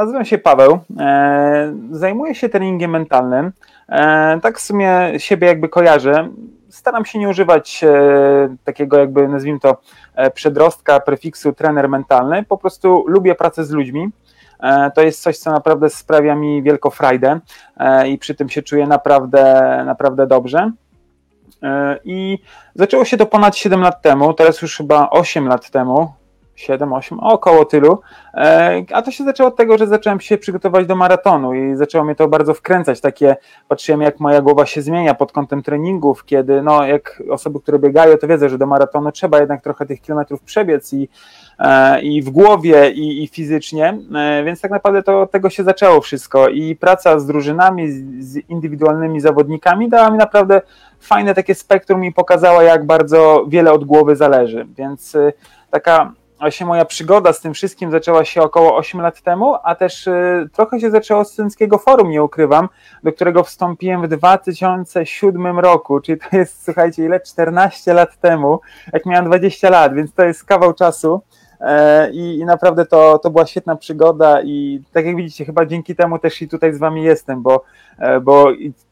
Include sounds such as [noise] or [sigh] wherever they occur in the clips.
nazywam się Paweł. E, zajmuję się treningiem mentalnym. E, tak w sumie siebie jakby kojarzę. Staram się nie używać e, takiego jakby nazwijmy to przedrostka, prefiksu trener mentalny. Po prostu lubię pracę z ludźmi. To jest coś, co naprawdę sprawia mi wielką frajdę i przy tym się czuję naprawdę, naprawdę dobrze. I zaczęło się to ponad 7 lat temu, teraz już chyba 8 lat temu, 7, 8, około tylu. E, a to się zaczęło od tego, że zacząłem się przygotować do maratonu i zaczęło mnie to bardzo wkręcać. Takie patrzyłem, jak moja głowa się zmienia pod kątem treningów, kiedy no, jak osoby, które biegają, to wiedzą, że do maratonu trzeba jednak trochę tych kilometrów przebiec i, e, i w głowie, i, i fizycznie. E, więc tak naprawdę to od tego się zaczęło wszystko. I praca z drużynami, z indywidualnymi zawodnikami dała mi naprawdę fajne takie spektrum i pokazała, jak bardzo wiele od głowy zależy. Więc taka właśnie moja przygoda z tym wszystkim zaczęła się około 8 lat temu, a też y, trochę się zaczęło z Studenckiego Forum, nie ukrywam, do którego wstąpiłem w 2007 roku, czyli to jest, słuchajcie, ile? 14 lat temu, jak miałem 20 lat, więc to jest kawał czasu. E, I, I, naprawdę to, to była świetna przygoda i tak jak widzicie, chyba dzięki temu też i tutaj z wami jestem, bo, e, bo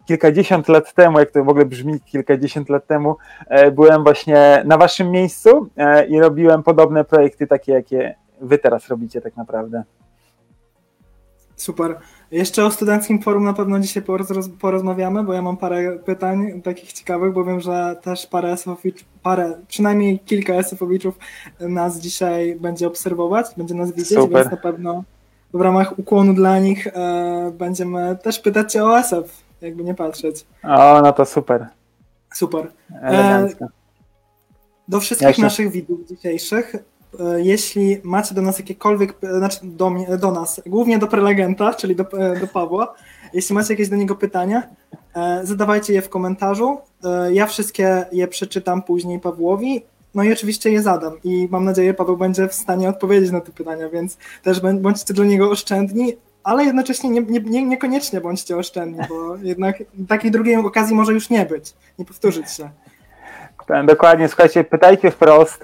kilkadziesiąt lat temu, jak to w ogóle brzmi kilkadziesiąt lat temu, e, byłem właśnie na waszym miejscu i robiłem podobne projekty, takie jakie wy teraz robicie tak naprawdę. Super. Jeszcze o Studenckim Forum na pewno dzisiaj porozmawiamy, bo ja mam parę pytań takich ciekawych, bo wiem, że też parę SF-owiczów, parę, przynajmniej kilka SF-owiczów nas dzisiaj będzie obserwować, będzie nas widzieć, Super. więc na pewno w ramach ukłonu dla nich e, będziemy też pytać Cię o SF, jakby nie patrzeć. O, no to super. Super. E, do wszystkich naszych widzów dzisiejszych jeśli macie do nas jakiekolwiek, e, znaczy do, do nas, głównie do prelegenta, czyli do, e, do Pawła, jeśli macie jakieś do niego pytania, zadawajcie je w komentarzu. Ja wszystkie je przeczytam później Pawłowi. No i oczywiście je zadam i mam nadzieję, Paweł będzie w stanie odpowiedzieć na te pytania, więc też bądźcie dla niego oszczędni, ale jednocześnie nie, nie, niekoniecznie bądźcie oszczędni, bo jednak takiej drugiej okazji może już nie być, nie powtórzyć się. Dokładnie, słuchajcie, pytajcie wprost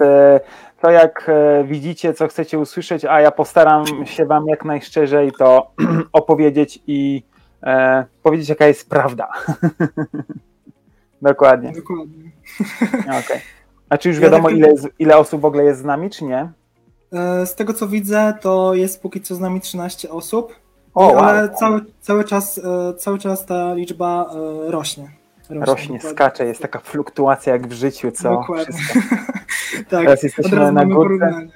to jak e, widzicie, co chcecie usłyszeć, a ja postaram się Wam jak najszczerzej to [clears throat] opowiedzieć i e, powiedzieć, jaka jest prawda. [laughs] Dokładnie. Dokładnie. Okay. [laughs] A czy już wiadomo, ile, ile osób w ogóle jest z nami, czy nie? E, z tego co widzę, to jest póki co z nami 13 osób. O, ale wow. cały, cały, czas, e, cały czas ta liczba rośnie. Rośnie, skacze, jest taka fluktuacja jak w życiu, co Dokładnie. [laughs] tak, Teraz jesteśmy na górze.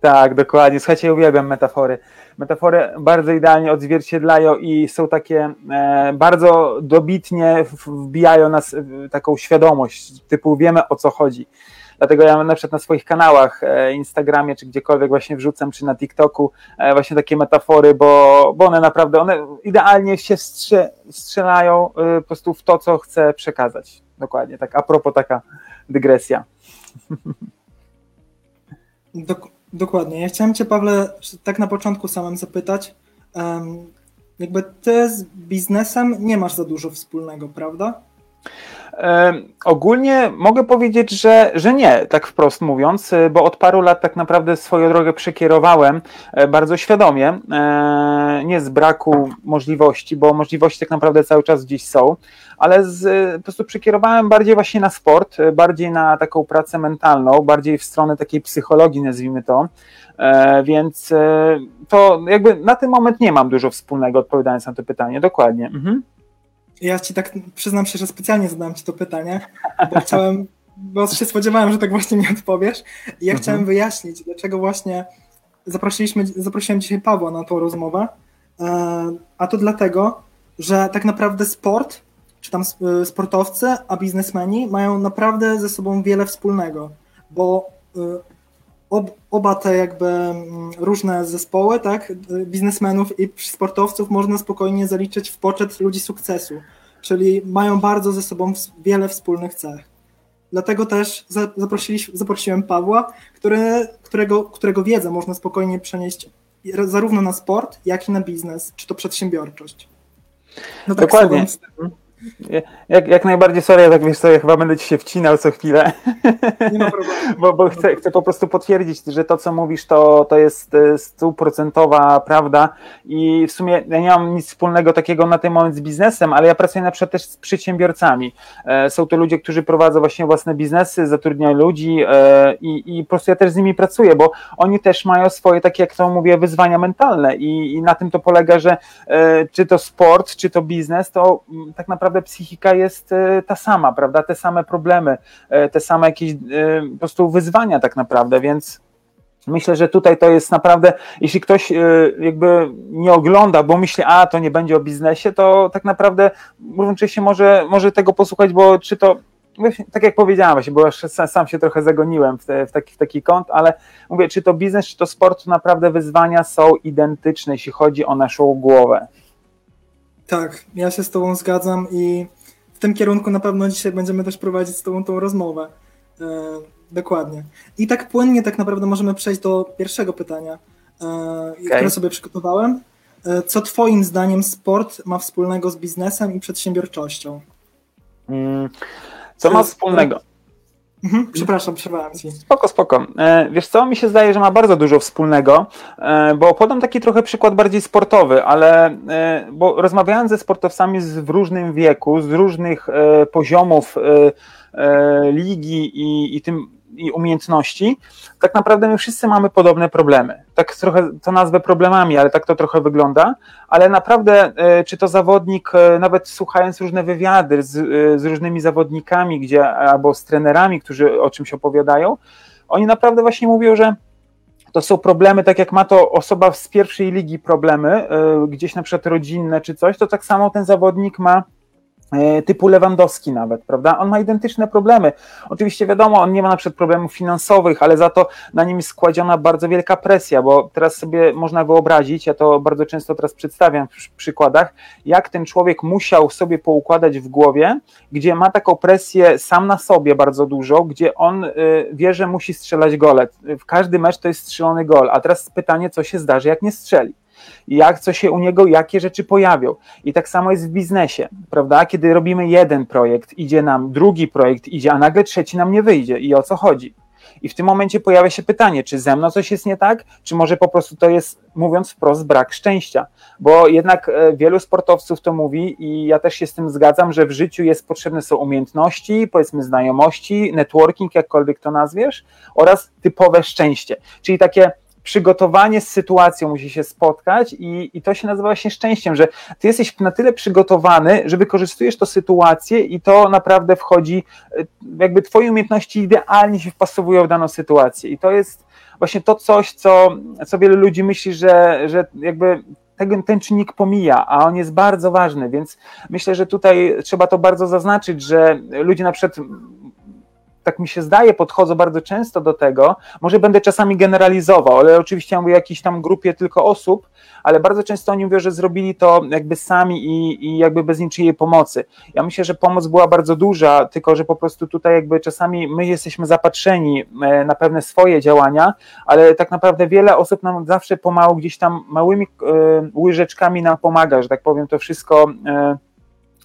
Tak, dokładnie. Słuchajcie, uwielbiam metafory. Metafory bardzo idealnie odzwierciedlają i są takie e, bardzo dobitnie wbijają nas w taką świadomość, typu wiemy o co chodzi. Dlatego ja na przykład na swoich kanałach, e, Instagramie czy gdziekolwiek właśnie wrzucam, czy na TikToku e, właśnie takie metafory, bo, bo one naprawdę, one idealnie się strze, strzelają e, po prostu w to, co chcę przekazać. Dokładnie, tak a propos taka dygresja. Dok dokładnie. Ja chciałem Cię, Pawle, tak na początku samym zapytać. Um, jakby Ty z biznesem nie masz za dużo wspólnego, prawda? Ogólnie mogę powiedzieć, że, że nie, tak wprost mówiąc, y, bo od paru lat tak naprawdę swoją drogę przekierowałem e, bardzo świadomie, e, nie z braku możliwości, bo możliwości tak naprawdę cały czas gdzieś są, ale z, po prostu przekierowałem bardziej właśnie na sport, e, bardziej na taką pracę mentalną, bardziej w stronę takiej psychologii, nazwijmy to, więc to jakby na ten moment nie mam dużo wspólnego, odpowiadając na to pytanie, dokładnie. Mhm. Ja ci tak przyznam się, że specjalnie zadałem ci to pytanie, bo chciałem, bo się spodziewałem, że tak właśnie mi odpowiesz. I ja mhm. chciałem wyjaśnić, dlaczego właśnie zaprosiliśmy, zaprosiłem dzisiaj Pawła na tą rozmowę. E, a to dlatego, że tak naprawdę sport, czy tam sportowcy, a biznesmeni mają naprawdę ze sobą wiele wspólnego, bo e, ob, oba te jakby mm, różne zespoły, tak, biznesmenów i sportowców można spokojnie zaliczyć w poczet ludzi sukcesu, czyli mają bardzo ze sobą wiele wspólnych cech. Dlatego też zaprosiłem Pawła, który, którego, którego wiedzę można spokojnie przenieść zarówno na sport, jak i na biznes, czy to przedsiębiorczość. No tak Dokładnie. Jak, jak najbardziej, sorry, ja tak wiesz co, ja chyba będę ci się wcinał co chwilę. Nie ma problemu. [laughs] bo, bo chcę, chcę po prostu potwierdzić, że to, co mówisz, to, to jest e, stuprocentowa prawda i w sumie ja nie mam nic wspólnego takiego na ten moment z biznesem, ale ja pracuję na przykład też z przedsiębiorcami. E, są to ludzie, którzy prowadzą właśnie własne biznesy, zatrudniają ludzi e, i, i po prostu ja też z nimi pracuję, bo oni też mają swoje, takie jak to mówię, wyzwania mentalne i, i na tym to polega, że czy to sport, czy to biznes, to mm, tak naprawdę psychika jest ta sama, prawda, te same problemy, te same jakieś po prostu wyzwania tak naprawdę, więc Myślę, że tutaj to jest naprawdę, jeśli ktoś jakby nie ogląda, bo myśli, a to nie będzie o biznesie, to tak naprawdę się może, może tego posłuchać, bo czy to, tak jak powiedziałem, właśnie, bo sam się trochę zagoniłem w, te, w, taki, w taki kąt, ale mówię, czy to biznes, czy to sport, to naprawdę wyzwania są identyczne, jeśli chodzi o naszą głowę. Tak, ja się z Tobą zgadzam i w tym kierunku na pewno dzisiaj będziemy też prowadzić z Tobą tą rozmowę. E, dokładnie. I tak płynnie tak naprawdę możemy przejść do pierwszego pytania, e, okay. które sobie przygotowałem. E, co Twoim zdaniem sport ma wspólnego z biznesem i przedsiębiorczością? Mm, co ma wspólnego? Mhm, przepraszam, przerwałem ci. Spoko, spoko. Wiesz co, mi się zdaje, że ma bardzo dużo wspólnego, bo podam taki trochę przykład bardziej sportowy, ale bo rozmawiałem ze sportowcami w różnym wieku, z różnych poziomów E, ligi i, i tym i umiejętności, tak naprawdę my wszyscy mamy podobne problemy. Tak trochę to nazwę problemami, ale tak to trochę wygląda, ale naprawdę e, czy to zawodnik, e, nawet słuchając różne wywiady z, z różnymi zawodnikami, gdzie albo z trenerami, którzy o czymś opowiadają, oni naprawdę właśnie mówią, że to są problemy, tak jak ma to osoba z pierwszej ligi problemy, gdzieś na przykład rodzinne czy coś, to tak samo ten zawodnik ma E, typu Lewandowski nawet, prawda? On ma identyczne problemy. Oczywiście wiadomo, on nie ma na przykład problemów finansowych, ale za to na nim jest składziona bardzo wielka presja, bo teraz sobie można wyobrazić, ja to bardzo często teraz przedstawiam w przykładach, jak ten człowiek musiał sobie poukładać w głowie, gdzie ma taką presję sam na sobie bardzo dużo, gdzie on y, wie, że musi strzelać gole. W każdy mecz to jest strzelony gol, a teraz pytanie, co się zdarzy, jak nie strzeli jak co się u niego, jakie rzeczy pojawią. I tak samo jest w biznesie, prawda? Kiedy robimy jeden projekt, idzie nam drugi projekt, idzie, a nagle trzeci nam nie wyjdzie. I o co chodzi? I w tym momencie pojawia się pytanie, czy ze mną coś jest nie tak, czy może po prostu to jest, mówiąc wprost, brak szczęścia. Bo jednak e, wielu sportowców to mówi i ja też się z tym zgadzam, że w życiu jest potrzebne są umiejętności, powiedzmy znajomości, networking, jakkolwiek to nazwiesz, oraz typowe szczęście. Czyli takie przygotowanie z sytuacją musi się spotkać i, i to się nazywa właśnie szczęściem, że ty jesteś na tyle przygotowany, że wykorzystujesz tę sytuację i to naprawdę wchodzi, e, jakby twoje umiejętności idealnie się wpasowują w daną sytuację. I to jest właśnie to coś, co, co wielu ludzi myśli, że, że jakby ten, ten czynnik pomija, a on jest bardzo ważny, więc myślę, że tutaj trzeba to bardzo zaznaczyć, że ludzie na przykład tak mi się zdaje, podchodzą bardzo często do tego. Może będę czasami generalizował, ale oczywiście ja mówię o jakiejś tam grupie tylko osób, ale bardzo często oni mówią, że zrobili to jakby sami i, i jakby bez niczyjej pomocy. Ja myślę, że pomoc była bardzo duża, tylko że po prostu tutaj jakby czasami my jesteśmy zapatrzeni e, na pewne swoje działania, ale tak naprawdę wiele osób nam zawsze pomału gdzieś tam małymi e, łyżeczkami nam pomaga, że tak powiem, to wszystko e,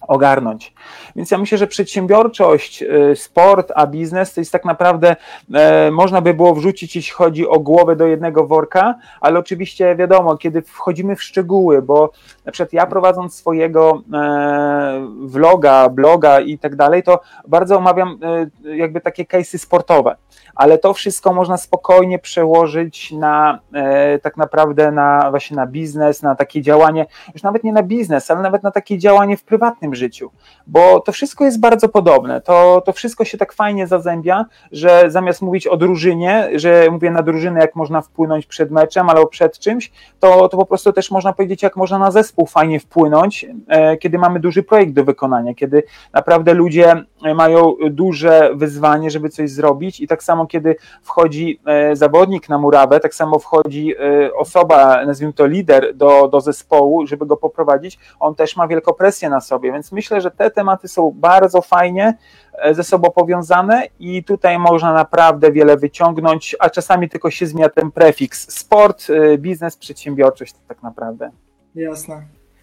ogarnąć. Więc ja myślę, że przedsiębiorczość, y, sport, a biznes to jest tak naprawdę, e, można by było wrzucić, jeśli chodzi o głowę do jednego worka, ale oczywiście wiadomo, kiedy wchodzimy w szczegóły, bo na przykład ja prowadząc swojego e, vloga, bloga i tak dalej, to bardzo omawiam e, jakby takie case'y sportowe, ale to wszystko można spokojnie przełożyć na e, tak naprawdę na właśnie na biznes, na takie działanie, już nawet nie na biznes, ale nawet na takie działanie w prywatnym życiu, bo to wszystko jest bardzo podobne. To, to wszystko się tak fajnie zazębia, że zamiast mówić o drużynie, że mówię na drużynę, jak można wpłynąć przed meczem albo przed czymś, to, to po prostu też można powiedzieć, jak można na zespół fajnie wpłynąć, e, kiedy mamy duży projekt do wykonania, kiedy naprawdę ludzie mają duże wyzwanie, żeby coś zrobić i tak samo kiedy wchodzi e, zawodnik na murawę, tak samo wchodzi e, osoba, nazwijmy to lider do, do zespołu, żeby go poprowadzić, on też ma wielką presję na sobie, więc myślę, że te tematy są bardzo fajnie e, ze sobą powiązane i tutaj można naprawdę wiele wyciągnąć, a czasami tylko się zmienia ten prefiks sport, biznes, przedsiębiorczość tak naprawdę. Jasne.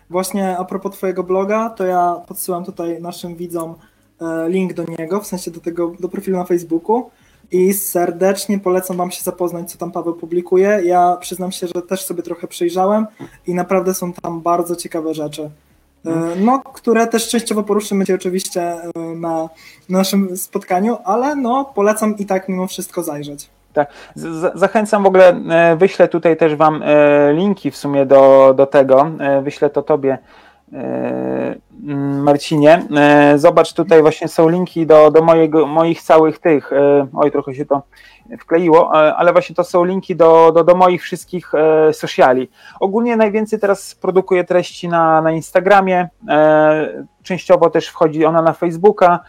Właśnie a propos Twojego bloga, to ja podsyłam tutaj naszym widzom link do niego, w sensie do tego, do profilu na Facebooku i serdecznie polecam Wam się zapoznać, co tam Paweł publikuje. Ja przyznam się, że też sobie trochę przejrzałem i naprawdę są tam bardzo ciekawe rzeczy. E, no, które też częściowo poruszymy Cię oczywiście e, na naszym spotkaniu, ale no, polecam i tak mimo wszystko zajrzeć. Tak. Zachęcam w ogóle, e, wyślę tutaj też Wam linki w sumie do, do tego. Wyślę to Tobie, Marcinie. Zobacz, tutaj właśnie są linki do, do mojego, moich całych tych. Oj, trochę się to wkleiło, e, ale właśnie to są linki do, do, do moich wszystkich e, sociali. Ogólnie najwięcej teraz produkuję treści na, na Instagramie, e, częściowo też wchodzi ona na Facebooka,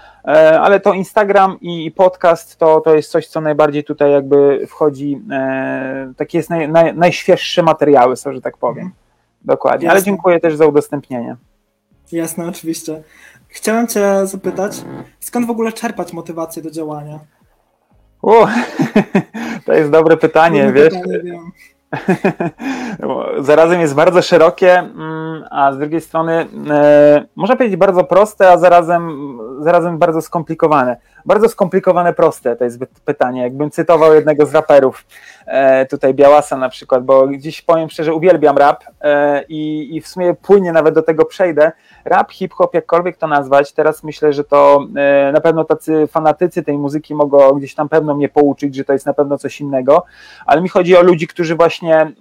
ale to Instagram i podcast to, to jest coś, co najbardziej tutaj jakby wchodzi, takie jest naj, naj, najświeższe materiały, że tak powiem. Dokładnie, Jasne. ale dziękuję też za udostępnienie. Jasne, oczywiście. Chciałem Cię zapytać, skąd w ogóle czerpać motywację do działania? U, [laughs] to jest dobre pytanie, wiesz. Pytanie, [laughs] zarazem jest bardzo szerokie, mm, a z drugiej strony e, można powiedzieć bardzo proste, a zarazem, zarazem bardzo skomplikowane. Bardzo skomplikowane, proste to jest pytanie. Jakbym cytował jednego z raperów, e, tutaj Białasa na przykład, bo dziś powiem szczerze, uwielbiam rap e, i, i w sumie płynnie nawet do tego przejdę. Rap, hip-hop, jakkolwiek to nazwać, teraz myślę, że to e, na pewno tacy fanatycy tej muzyki mogą gdzieś tam pewno mnie pouczyć, że to jest na pewno coś innego, ale mi chodzi o ludzi, którzy właśnie,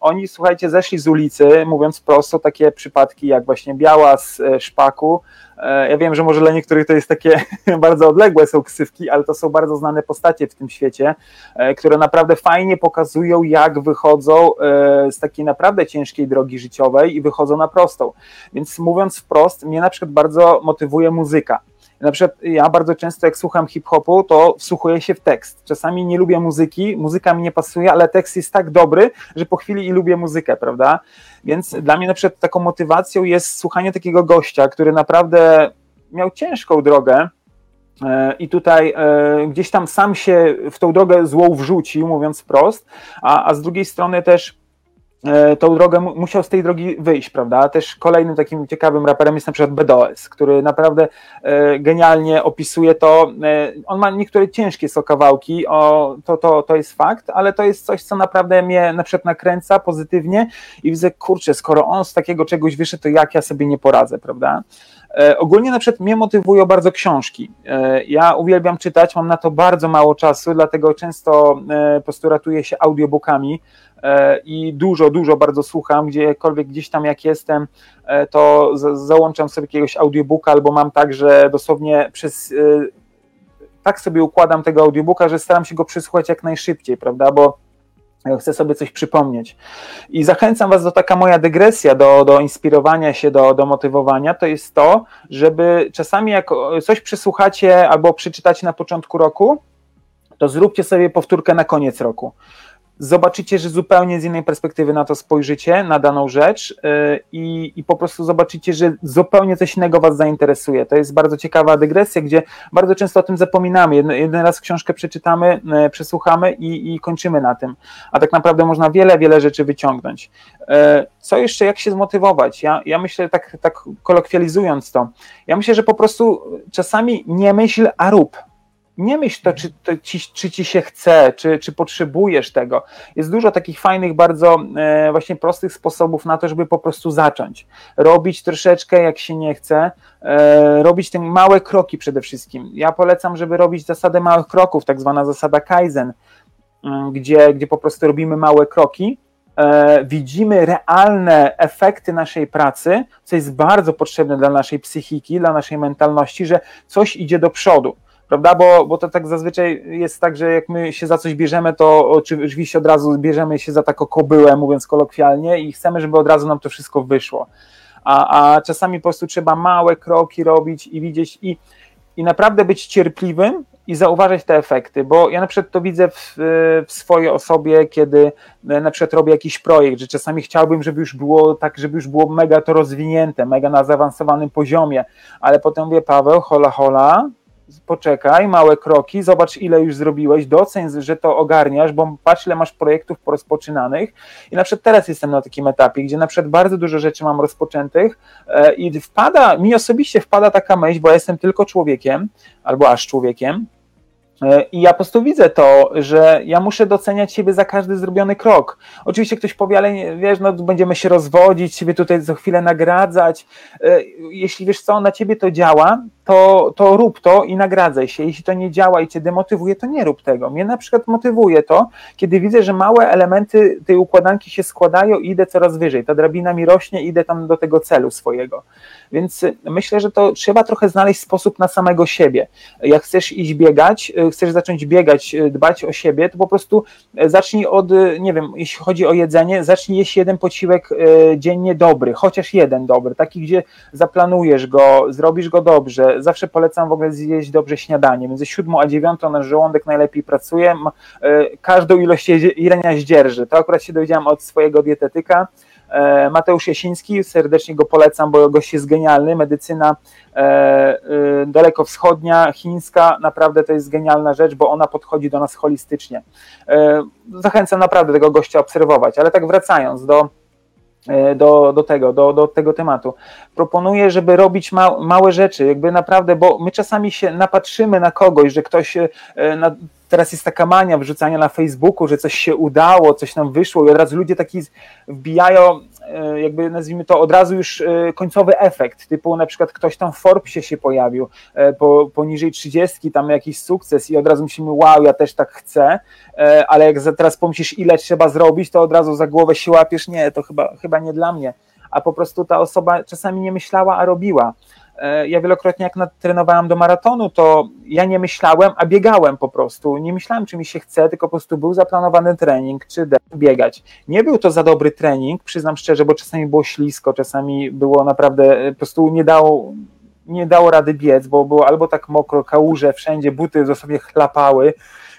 oni słuchajcie, zeszli z ulicy, mówiąc prosto, takie przypadki jak właśnie Białas, Szpaku, ja wiem, że może dla niektórych to jest takie [laughs] bardzo odległe są ksywki, ale to są bardzo znane postacie w tym świecie, e, które naprawdę fajnie pokazują, jak wychodzą e, z takiej naprawdę ciężkiej drogi życiowej i wychodzą na prostą. Więc mówiąc wprost, mnie na przykład bardzo motywuje muzyka. Na przykład ja bardzo często jak słucham hip-hopu, to wsłuchuję się w tekst. Czasami nie lubię muzyki, muzyka mi nie pasuje, ale tekst jest tak dobry, że po chwili i lubię muzykę, prawda? Więc dla mnie na przykład taką motywacją jest słuchanie takiego gościa, który naprawdę miał ciężką drogę, e, i tutaj e, gdzieś tam sam się w tą drogę złą wrzucił, mówiąc wprost, a, a z drugiej strony też tą drogę, musiał z tej drogi wyjść, prawda? Też kolejnym takim ciekawym raperem jest na przykład BDOS, który naprawdę e, genialnie opisuje to. E, on ma niektóre ciężkie są kawałki, o, to, to, to jest fakt, ale to jest coś, co naprawdę mnie na przykład nakręca pozytywnie i widzę, kurczę, skoro on z takiego czegoś wyszedł, to jak ja sobie nie poradzę, prawda? Ogólnie na przykład mnie motywują bardzo książki. Ja uwielbiam czytać, mam na to bardzo mało czasu, dlatego często po prostu ratuję się audiobookami, E, i dużo, dużo bardzo słucham, gdziekolwiek gdzieś tam jak jestem, e, to załączam sobie jakiegoś audiobooka albo mam tak, że dosłownie przez e, tak sobie układam tego audiobooka, że staram się go przysłuchać jak najszybciej, prawda, bo chcę sobie coś przypomnieć. I zachęcam Was do taka moja dygresja, do, do inspirowania się, do, do motywowania, to jest to, żeby czasami jak coś przysłuchacie albo przeczytacie na początku roku, to zróbcie sobie powtórkę na koniec roku zobaczycie, że zupełnie z innej perspektywy na to spojrzycie, na daną rzecz yy, i, i po prostu zobaczycie, że zupełnie coś innego Was zainteresuje. To jest bardzo ciekawa dygresja, gdzie bardzo często o tym zapominamy. Jeden, jeden raz książkę przeczytamy, yy, przesłuchamy i, i kończymy na tym. A tak naprawdę można wiele, wiele rzeczy wyciągnąć. Yy, co jeszcze, jak się zmotywować? Ja, ja myślę, tak, tak kolokwializując to, ja myślę, że po prostu czasami nie myśl, a rób nie myśl to, czy, to ci, czy ci się chce, czy, czy potrzebujesz tego. Jest dużo takich fajnych, bardzo e, właśnie prostych sposobów na to, żeby po prostu zacząć. Robić troszeczkę, jak się nie chce, e, robić te małe kroki przede wszystkim. Ja polecam, żeby robić zasadę małych kroków, tak zwana zasada Kaizen, e, gdzie, gdzie po prostu robimy małe kroki, e, widzimy realne efekty naszej pracy, co jest bardzo potrzebne dla naszej psychiki, dla naszej mentalności, że coś idzie do przodu prawda? Bo, bo to tak zazwyczaj jest tak, że jak my się za coś bierzemy, to oczywiście od razu bierzemy się za taką kobyłę, mówiąc kolokwialnie, i chcemy, żeby od razu nam to wszystko wyszło. A, a czasami po prostu trzeba małe kroki robić i widzieć i, i naprawdę być cierpliwym i zauważać te efekty, bo ja na przykład to widzę w, w, swojej osobie, kiedy na przykład robię jakiś projekt, że czasami chciałbym, żeby już było tak, żeby już było mega to rozwinięte, mega na zaawansowanym poziomie, ale potem mówię, Paweł, hola, hola, poczekaj, małe kroki, zobacz ile już zrobiłeś, doceń, że to ogarniasz, bo patrz ile masz projektów porozpoczynanych i na przykład teraz jestem na takim etapie, gdzie na przykład bardzo dużo rzeczy mam rozpoczętych e, i wpada, mi osobiście wpada taka myśl, bo ja jestem tylko człowiekiem, albo aż człowiekiem, E, I ja po prostu widzę to, że ja muszę doceniać siebie za każdy zrobiony krok. Oczywiście ktoś powie, ale wiesz, no będziemy się rozwodzić, siebie tutaj za chwilę nagradzać. E, jeśli wiesz co, na ciebie to działa, to, to rób to i nagradzaj się. Jeśli to nie działa i cię demotywuje, to nie rób tego. Mnie na przykład motywuje to, kiedy widzę, że małe elementy tej układanki się składają i idę coraz wyżej. Ta drabina mi rośnie, idę tam do tego celu swojego. Więc myślę, że to trzeba trochę znaleźć sposób na samego siebie. Jak chcesz iść biegać, chcesz zacząć biegać, dbać o siebie, to po prostu zacznij od, nie wiem, jeśli chodzi o jedzenie, zacznij jeść jeden posiłek dziennie dobry, chociaż jeden dobry, taki, gdzie zaplanujesz go, zrobisz go dobrze, zawsze polecam w ogóle zjeść dobrze śniadanie. Między siódmą a dziewiątą nasz żołądek najlepiej pracuje. E, każdą ilość jelenia zdzierży. To akurat się dowiedziałam od swojego dietetyka. E, Mateusz Jasiński, serdecznie go polecam, bo gość jest genialny. Medycyna e, dalekowschodnia, chińska, naprawdę to jest genialna rzecz, bo ona podchodzi do nas holistycznie. Zachęcam naprawdę tego gościa obserwować, ale tak wracając do do, do tego, do, do tego tematu. Proponuję, żeby robić ma, małe rzeczy, jakby naprawdę, bo my czasami się napatrzymy na kogoś, że ktoś e, na, teraz jest taka mania wrzucania na Facebooku, że coś się udało, coś nam wyszło i od razu ludzie taki wbijają E, jakby nazwijmy to od razu już e, końcowy efekt, typu na przykład ktoś tam w Forbesie się pojawił e, po, poniżej 30, tam jakiś sukces i od razu myślimy, wow, ja też tak chcę, ale jak teraz pomyślisz, ile trzeba zrobić, to od razu za głowę się łapiesz, nie, to chyba, chyba nie dla mnie, a po prostu ta osoba czasami nie myślała, a robiła. E, ja wielokrotnie jak trenowałem do maratonu, to ja nie myślałem, a biegałem po prostu. Nie myślałem, czy mi się chce, tylko po prostu był zaplanowany trening, czy biegać. Nie był to za dobry trening, przyznam szczerze, bo czasami było ślisko, czasami było naprawdę, e, po prostu nie dało, nie dało rady biec, bo było albo tak mokro, kałuże wszędzie, buty dosłownie chlapały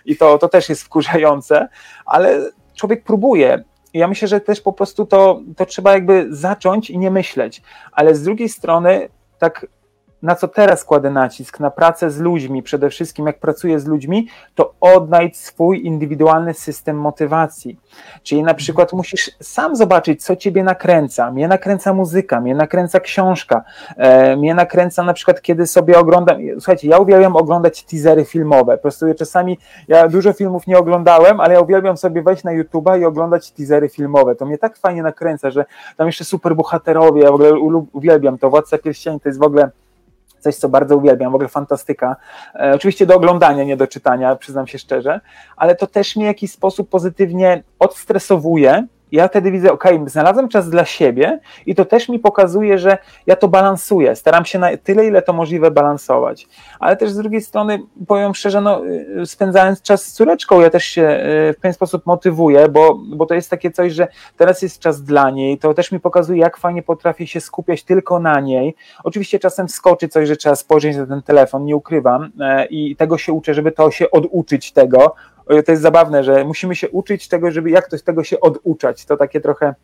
i to, to też jest wkurzające, ale człowiek próbuje ja myślę, że też po prostu to, to trzeba jakby zacząć i nie myśleć, ale z drugiej strony tak na co teraz kładę nacisk, na pracę z ludźmi, przede wszystkim jak pracuję z ludźmi, to odnajdź swój indywidualny system motywacji. Czyli na przykład musisz sam zobaczyć, co ciebie nakręca. Mnie nakręca muzyka, mnie nakręca książka, e, mnie nakręca na przykład, kiedy sobie oglądam, słuchajcie, ja uwielbiam oglądać teasery filmowe, po prostu czasami, ja dużo filmów nie oglądałem, ale ja uwielbiam sobie wejść na YouTube'a i oglądać teasery filmowe. To mnie tak fajnie nakręca, że tam jeszcze super bohaterowie, ja w ogóle uwielbiam to, Władca Pierścieni to jest w ogóle coś, co bardzo uwielbiam, w ogóle fantastyka. E, oczywiście do oglądania, nie do czytania, przyznam się szczerze, ale to też mnie w jakiś sposób pozytywnie odstresowuje ja wtedy widzę, ok, znalazłem czas dla siebie i to też mi pokazuje, że ja to balansuję. Staram się na tyle, ile to możliwe balansować. Ale też z drugiej strony, powiem szczerze, no, y, spędzając czas z córeczką, ja też się y, w pewien sposób motywuję, bo, bo to jest takie coś, że teraz jest czas dla niej. To też mi pokazuje, jak fajnie potrafię się skupiać tylko na niej. Oczywiście czasem skoczy coś, że trzeba spojrzeć na ten telefon, nie ukrywam, e, i tego się uczę, żeby to się oduczyć tego, to jest zabawne, że musimy się uczyć tego, żeby jak to z tego się oduczać. To takie trochę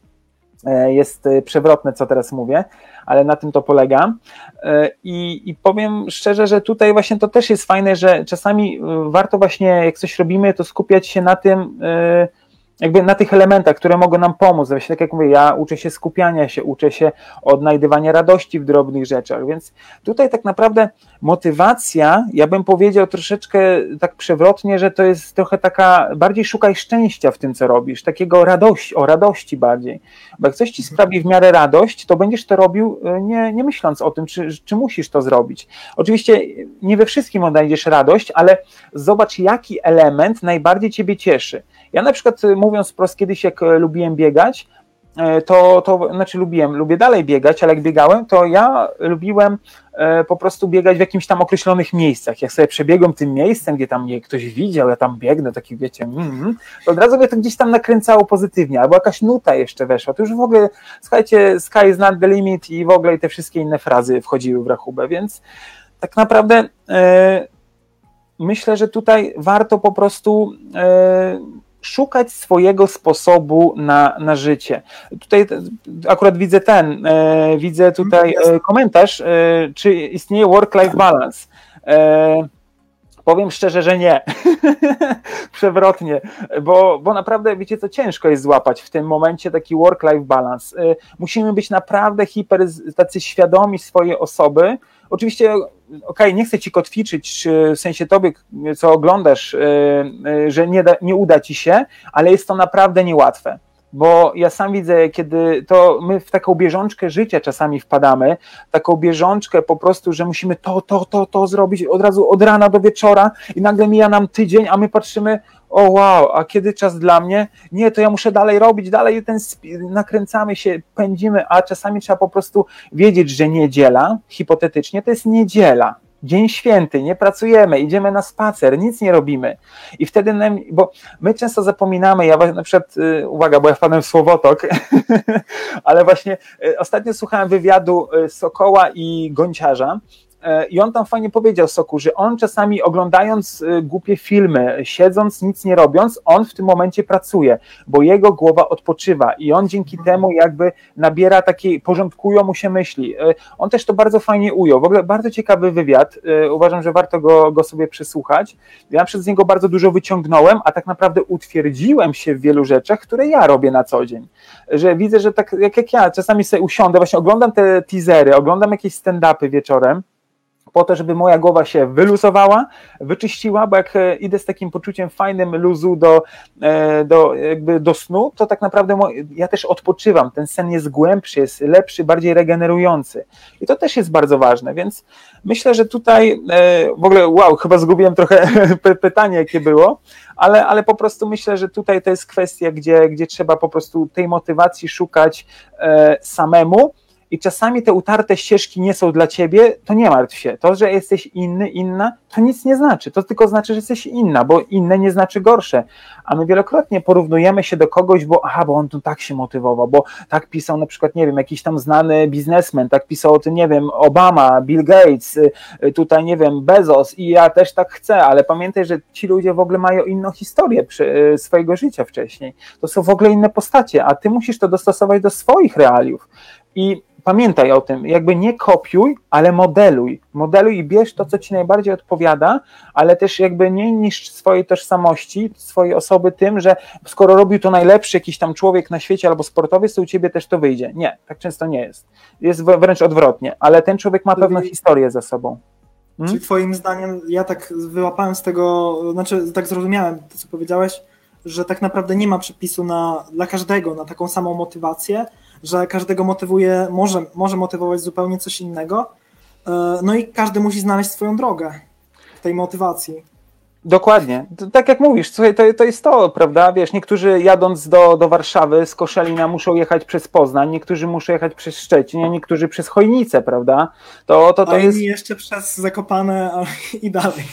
e, jest e, przewrotne, co teraz mówię, ale na tym to polega. E, I, I, powiem szczerze, że tutaj właśnie to też jest fajne, że czasami warto właśnie, jak coś robimy, to skupiać się na tym, jakby na tych elementach, które mogą nam pomóc. Właśnie tak jak mówię, ja uczę się skupiania się, uczę się odnajdywania radości w drobnych rzeczach, więc tutaj tak naprawdę motywacja, ja bym powiedział troszeczkę tak przewrotnie, że to jest trochę taka, bardziej szukaj szczęścia w tym, co robisz, takiego radości, o radości bardziej, bo jak coś ci sprawi w miarę radość, to będziesz to robił e, nie, nie myśląc o tym, czy, czy musisz to zrobić. Oczywiście nie we wszystkim odnajdziesz radość, ale zobacz, jaki element najbardziej ciebie cieszy. Ja na przykład mówiąc wprost, kiedyś jak e, lubiłem biegać, e, to, to znaczy lubiłem, lubię dalej biegać, ale jak biegałem, to ja lubiłem e, po prostu biegać w jakimś tam określonych miejscach. Jak sobie przebiegłem tym miejscem, gdzie tam mnie ktoś widział, ja tam biegnę, taki wiecie, mm, to od razu mnie to gdzieś tam nakręcało pozytywnie, albo jakaś nuta jeszcze weszła. To już w ogóle, słuchajcie, sky is not the limit i w ogóle i te wszystkie inne frazy wchodziły w rachubę, więc tak naprawdę myślę, że tutaj warto po prostu szukać swojego sposobu na, na życie. Tutaj akurat widzę ten, e, widzę tutaj e, komentarz, e, czy istnieje work-life balance. Powiem szczerze, że nie. [laughs] Przewrotnie, bo, bo naprawdę, wiecie co, ciężko jest złapać w tym momencie taki work-life balance. Y, musimy być naprawdę hiper, tacy świadomi swojej osoby. Oczywiście, okej, okay, nie chcę ci kotwiczyć, w sensie tobie, co oglądasz, y, y, że nie, da, nie uda ci się, ale jest to naprawdę niełatwe. Bo ja sam widzę, kiedy to my w taką bieżączkę życia czasami wpadamy, taką bieżączkę po prostu, że musimy to, to, to, to zrobić od razu od rana do wieczora i nagle mija nam tydzień, a my patrzymy, o wow, a kiedy czas dla mnie? Nie, to ja muszę dalej robić, dalej ten nakręcamy się, pędzimy, a czasami trzeba po prostu wiedzieć, że niedziela, hipotetycznie, to jest niedziela dzień święty, nie pracujemy, idziemy na spacer, nic nie robimy. I wtedy, bo my często zapominamy, ja na przykład, y, uwaga, bo ja wpadłem w słowotok, [laughs] ale właśnie y, ostatnio słuchałem wywiadu y, Sokoła i Gonciarza I on tam fajnie powiedział Soku, że on czasami oglądając e, głupie filmy, siedząc, nic nie robiąc, on w tym momencie pracuje, bo jego głowa odpoczywa i on dzięki mhm. temu jakby nabiera takiej, porządkują mu się myśli. E, on też to bardzo fajnie ujął. W ogóle bardzo ciekawy wywiad. Uważam, że warto go, go sobie przysłuchać. Ja przez niego bardzo dużo wyciągnąłem, a tak naprawdę utwierdziłem się w wielu rzeczach, które ja robię na co dzień. Że widzę, że tak jak, jak ja czasami sobie usiądę, właśnie oglądam te teasery, oglądam jakieś stand-upy wieczorem, po to, żeby moja głowa się wyluzowała, wyczyściła, bo jak e, idę z takim poczuciem fajnym luzu do, e, do, jakby do snu, to tak naprawdę ja też odpoczywam. Ten sen jest głębszy, jest lepszy, bardziej regenerujący. I to też jest bardzo ważne, więc myślę, że tutaj e, w ogóle, wow, chyba zgubiłem trochę [laughs] pytanie, jakie było, ale, ale po prostu myślę, że tutaj to jest kwestia, gdzie, gdzie trzeba po prostu tej motywacji szukać samemu i czasami te utarte ścieżki nie są dla ciebie, to nie martw się. To, że jesteś inny, inna, to nic nie znaczy. To tylko znaczy, że jesteś inna, bo inne nie znaczy gorsze. A my wielokrotnie porównujemy się do kogoś, bo aha, bo on tu tak się motywował, bo tak pisał na przykład, nie wiem, jakiś tam znany biznesmen, tak pisał o tym, nie wiem, Obama, Bill Gates, y, y, tutaj, nie wiem, Bezos i ja też tak chcę, ale pamiętaj, że ci ludzie w ogóle mają inną historię y, swojego życia wcześniej. To są w ogóle inne postacie, a ty musisz to dostosować do swoich realiów. I pamiętaj o tym, jakby nie kopiuj, ale modeluj. Modeluj i bierz to, co ci najbardziej odpowiada, ale też jakby nie niszcz swojej tożsamości, swojej osoby tym, że skoro robił to najlepszy jakiś tam człowiek na świecie albo sportowiec, to u ciebie też to wyjdzie. Nie, tak często nie jest. Jest wręcz odwrotnie, ale ten człowiek ma pewną historię za sobą. Hmm? Czyli twoim zdaniem, ja tak wyłapałem z tego, znaczy tak zrozumiałem to, co powiedziałeś, że tak naprawdę nie ma przepisu na, dla każdego na taką samą motywację, że każdego motywuje, może, może motywować zupełnie coś innego. E, no i każdy musi znaleźć swoją drogę w tej motywacji. Dokładnie. Tak jak mówisz, słuchaj, to, to jest to, prawda? Wiesz, niektórzy jadąc do, do Warszawy z Koszelina muszą jechać przez Poznań, niektórzy muszą jechać przez Szczecin, a niektórzy przez Chojnicę, prawda? To, to, to a jest... jeszcze przez Zakopane i dalej.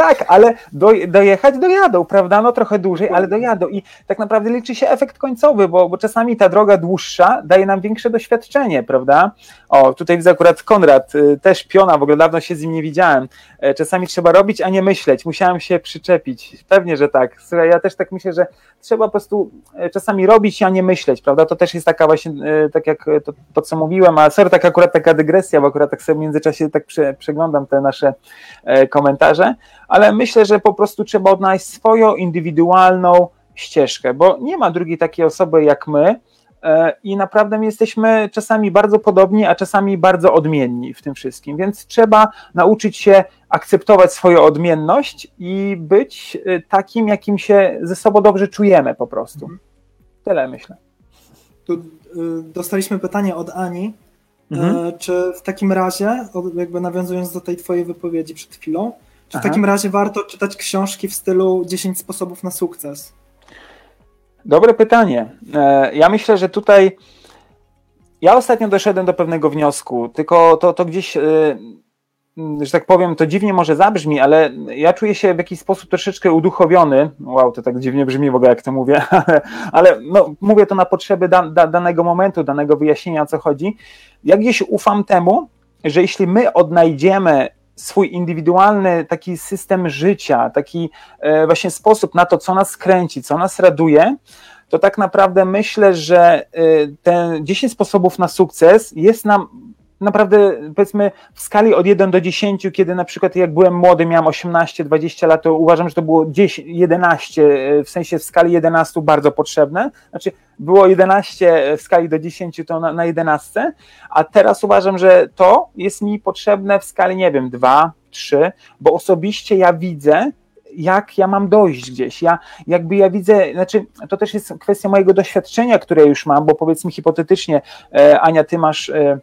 Tak, ale do, dojechać dojadą, prawda? No trochę dłużej, ale dojadą i tak naprawdę liczy się efekt końcowy, bo, bo czasami ta droga dłuższa daje nam większe doświadczenie, prawda? O, tutaj widzę akurat Konrad, y, też piona, w ogóle dawno się z nim nie widziałem. E, czasami trzeba robić, a nie myśleć. Musiałem się przyczepić. Pewnie, że tak. Słuchaj, ja też tak myślę, że trzeba po prostu e, czasami robić, a nie myśleć, prawda? To też jest taka właśnie, e, tak jak to, to co mówiłem, a sorry, tak akurat taka dygresja, bo akurat tak sobie w międzyczasie tak prze, przeglądam te nasze komentarze, ale myślę, że po prostu trzeba odnaleźć swoją indywidualną ścieżkę, bo nie ma drugiej takiej osoby jak my e, i naprawdę my jesteśmy czasami bardzo podobni, a czasami bardzo odmienni w tym wszystkim, więc trzeba nauczyć się akceptować swoją odmienność i być e, takim, jakim się ze sobą dobrze czujemy po prostu. Mhm. Tyle myślę. Tu y, dostaliśmy pytanie od Ani, mhm. czy w takim razie, jakby nawiązując do tej twojej wypowiedzi przed chwilą, czy w takim razie warto czytać książki w stylu 10 sposobów na sukces? Dobre pytanie. E, ja myślę, że tutaj ja ostatnio doszedłem do pewnego wniosku, tylko to, to gdzieś, e, że tak powiem, to dziwnie może zabrzmi, ale ja czuję się w jakiś sposób troszeczkę uduchowiony. Wow, to tak dziwnie brzmi w ogóle, jak to mówię, [laughs] ale, ale no, mówię to na potrzeby da, da, danego momentu, danego wyjaśnienia, o co chodzi. Ja gdzieś ufam temu, że jeśli my odnajdziemy swój indywidualny taki system życia, taki e, właśnie sposób na to, co nas kręci, co nas raduje, to tak naprawdę myślę, że e, te 10 sposobów na sukces jest nam naprawdę powiedzmy w skali od 1 do 10, kiedy na przykład jak byłem młody, miałem 18-20 lat, to uważam, że to było 10, 11, w sensie w skali 11 bardzo potrzebne. Znaczy było 11 w skali do 10 to na, na 11, a teraz uważam, że to jest mi potrzebne w skali, nie wiem, 2, 3, bo osobiście ja widzę, jak ja mam dojść gdzieś. Ja jakby ja widzę, znaczy to też jest kwestia mojego doświadczenia, które już mam, bo powiedzmy hipotetycznie, e, Ania, ty masz e,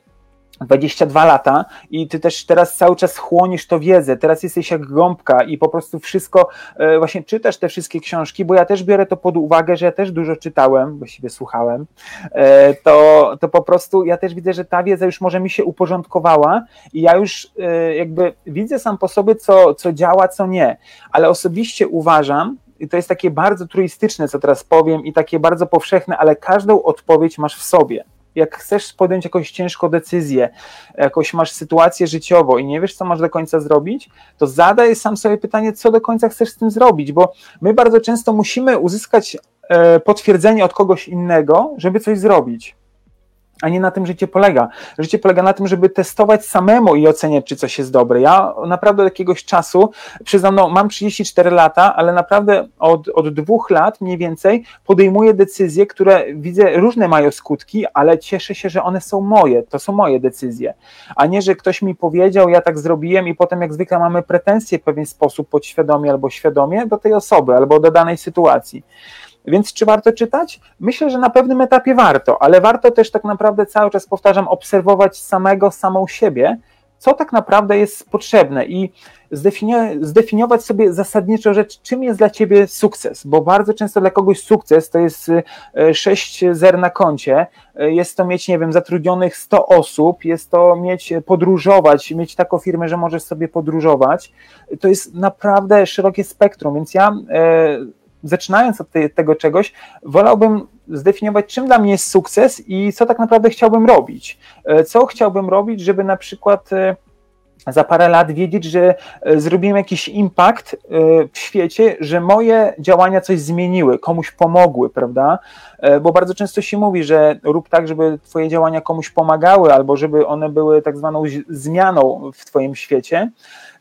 22 lata i ty też teraz cały czas chłonisz to wiedzę, teraz jesteś jak gąbka i po prostu wszystko, e, właśnie czytasz te wszystkie książki, bo ja też biorę to pod uwagę, że ja też dużo czytałem, właściwie słuchałem, e, to, to po prostu ja też widzę, że ta wiedza już może mi się uporządkowała i ja już e, jakby widzę sam po sobie, co, co działa, co nie, ale osobiście uważam, i to jest takie bardzo truistyczne, co teraz powiem i takie bardzo powszechne, ale każdą odpowiedź masz w sobie jak chcesz podjąć jakąś ciężką decyzję, jakąś masz sytuację życiową i nie wiesz, co masz do końca zrobić, to zadaj sam sobie pytanie, co do końca chcesz z tym zrobić, bo my bardzo często musimy uzyskać e, potwierdzenie od kogoś innego, żeby coś zrobić a nie na tym życie polega. Życie polega na tym, żeby testować samemu i oceniać, czy coś jest dobre. Ja naprawdę od jakiegoś czasu, przyznam, no, mam 34 lata, ale naprawdę od, od dwóch lat mniej więcej podejmuję decyzje, które widzę, różne mają skutki, ale cieszę się, że one są moje, to są moje decyzje, a nie, że ktoś mi powiedział, ja tak zrobiłem i potem jak zwykle mamy pretensje w pewien sposób podświadomie albo świadomie do tej osoby albo do danej sytuacji. Więc czy warto czytać? Myślę, że na pewnym etapie warto, ale warto też tak naprawdę cały czas powtarzam, obserwować samego, samą siebie, co tak naprawdę jest potrzebne i zdefiniować sobie zasadniczo rzecz, czym jest dla ciebie sukces, bo bardzo często dla kogoś sukces to jest e, sześć zer na koncie, e, jest to mieć, nie wiem, zatrudnionych 100 osób, jest to mieć, podróżować, mieć taką firmę, że możesz sobie podróżować, to jest naprawdę szerokie spektrum, więc ja e, zaczynając od tej, tego czegoś, wolałbym zdefiniować, czym dla mnie jest sukces i co tak naprawdę chciałbym robić. E, co chciałbym robić, żeby na przykład e, za parę lat wiedzieć, że e, zrobiłem jakiś impact w świecie, że moje działania coś zmieniły, komuś pomogły, prawda? Bo bardzo często się mówi, że rób tak, żeby Twoje działania komuś pomagały, albo żeby one były tak zwaną zmianą w Twoim świecie.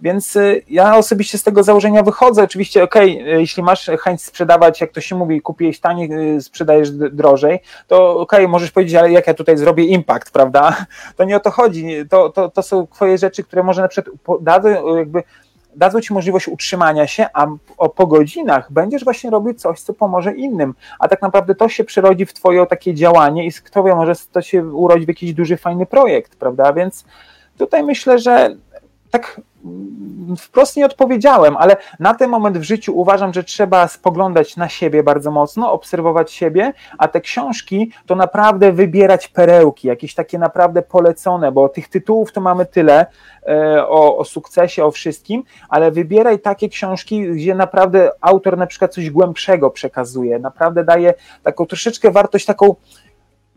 Więc y, ja osobiście z tego założenia wychodzę. Oczywiście, ok, jeśli masz chęć sprzedawać, jak to się mówi, kupiłeś taniej, y, sprzedajesz drożej, to ok, możesz powiedzieć, ale jak ja tutaj zrobię impact, prawda? To nie o to chodzi. To, to, to są twoje rzeczy, które może na przykład dadzą jakby dadzą ci możliwość utrzymania się, a po godzinach będziesz właśnie robił coś, co pomoże innym. A tak naprawdę to się przerodzi w twoje takie działanie i kto wie, może to się urodzi w jakiś duży, fajny projekt, prawda? Więc tutaj myślę, że tak wprost nie odpowiedziałem, ale na ten moment w życiu uważam, że trzeba spoglądać na siebie bardzo mocno, obserwować siebie, a te książki to naprawdę wybierać perełki, jakieś takie naprawdę polecone, bo tych tytułów to mamy tyle e, o, o sukcesie, o wszystkim, ale wybieraj takie książki, gdzie naprawdę autor na przykład coś głębszego przekazuje, naprawdę daje taką troszeczkę wartość taką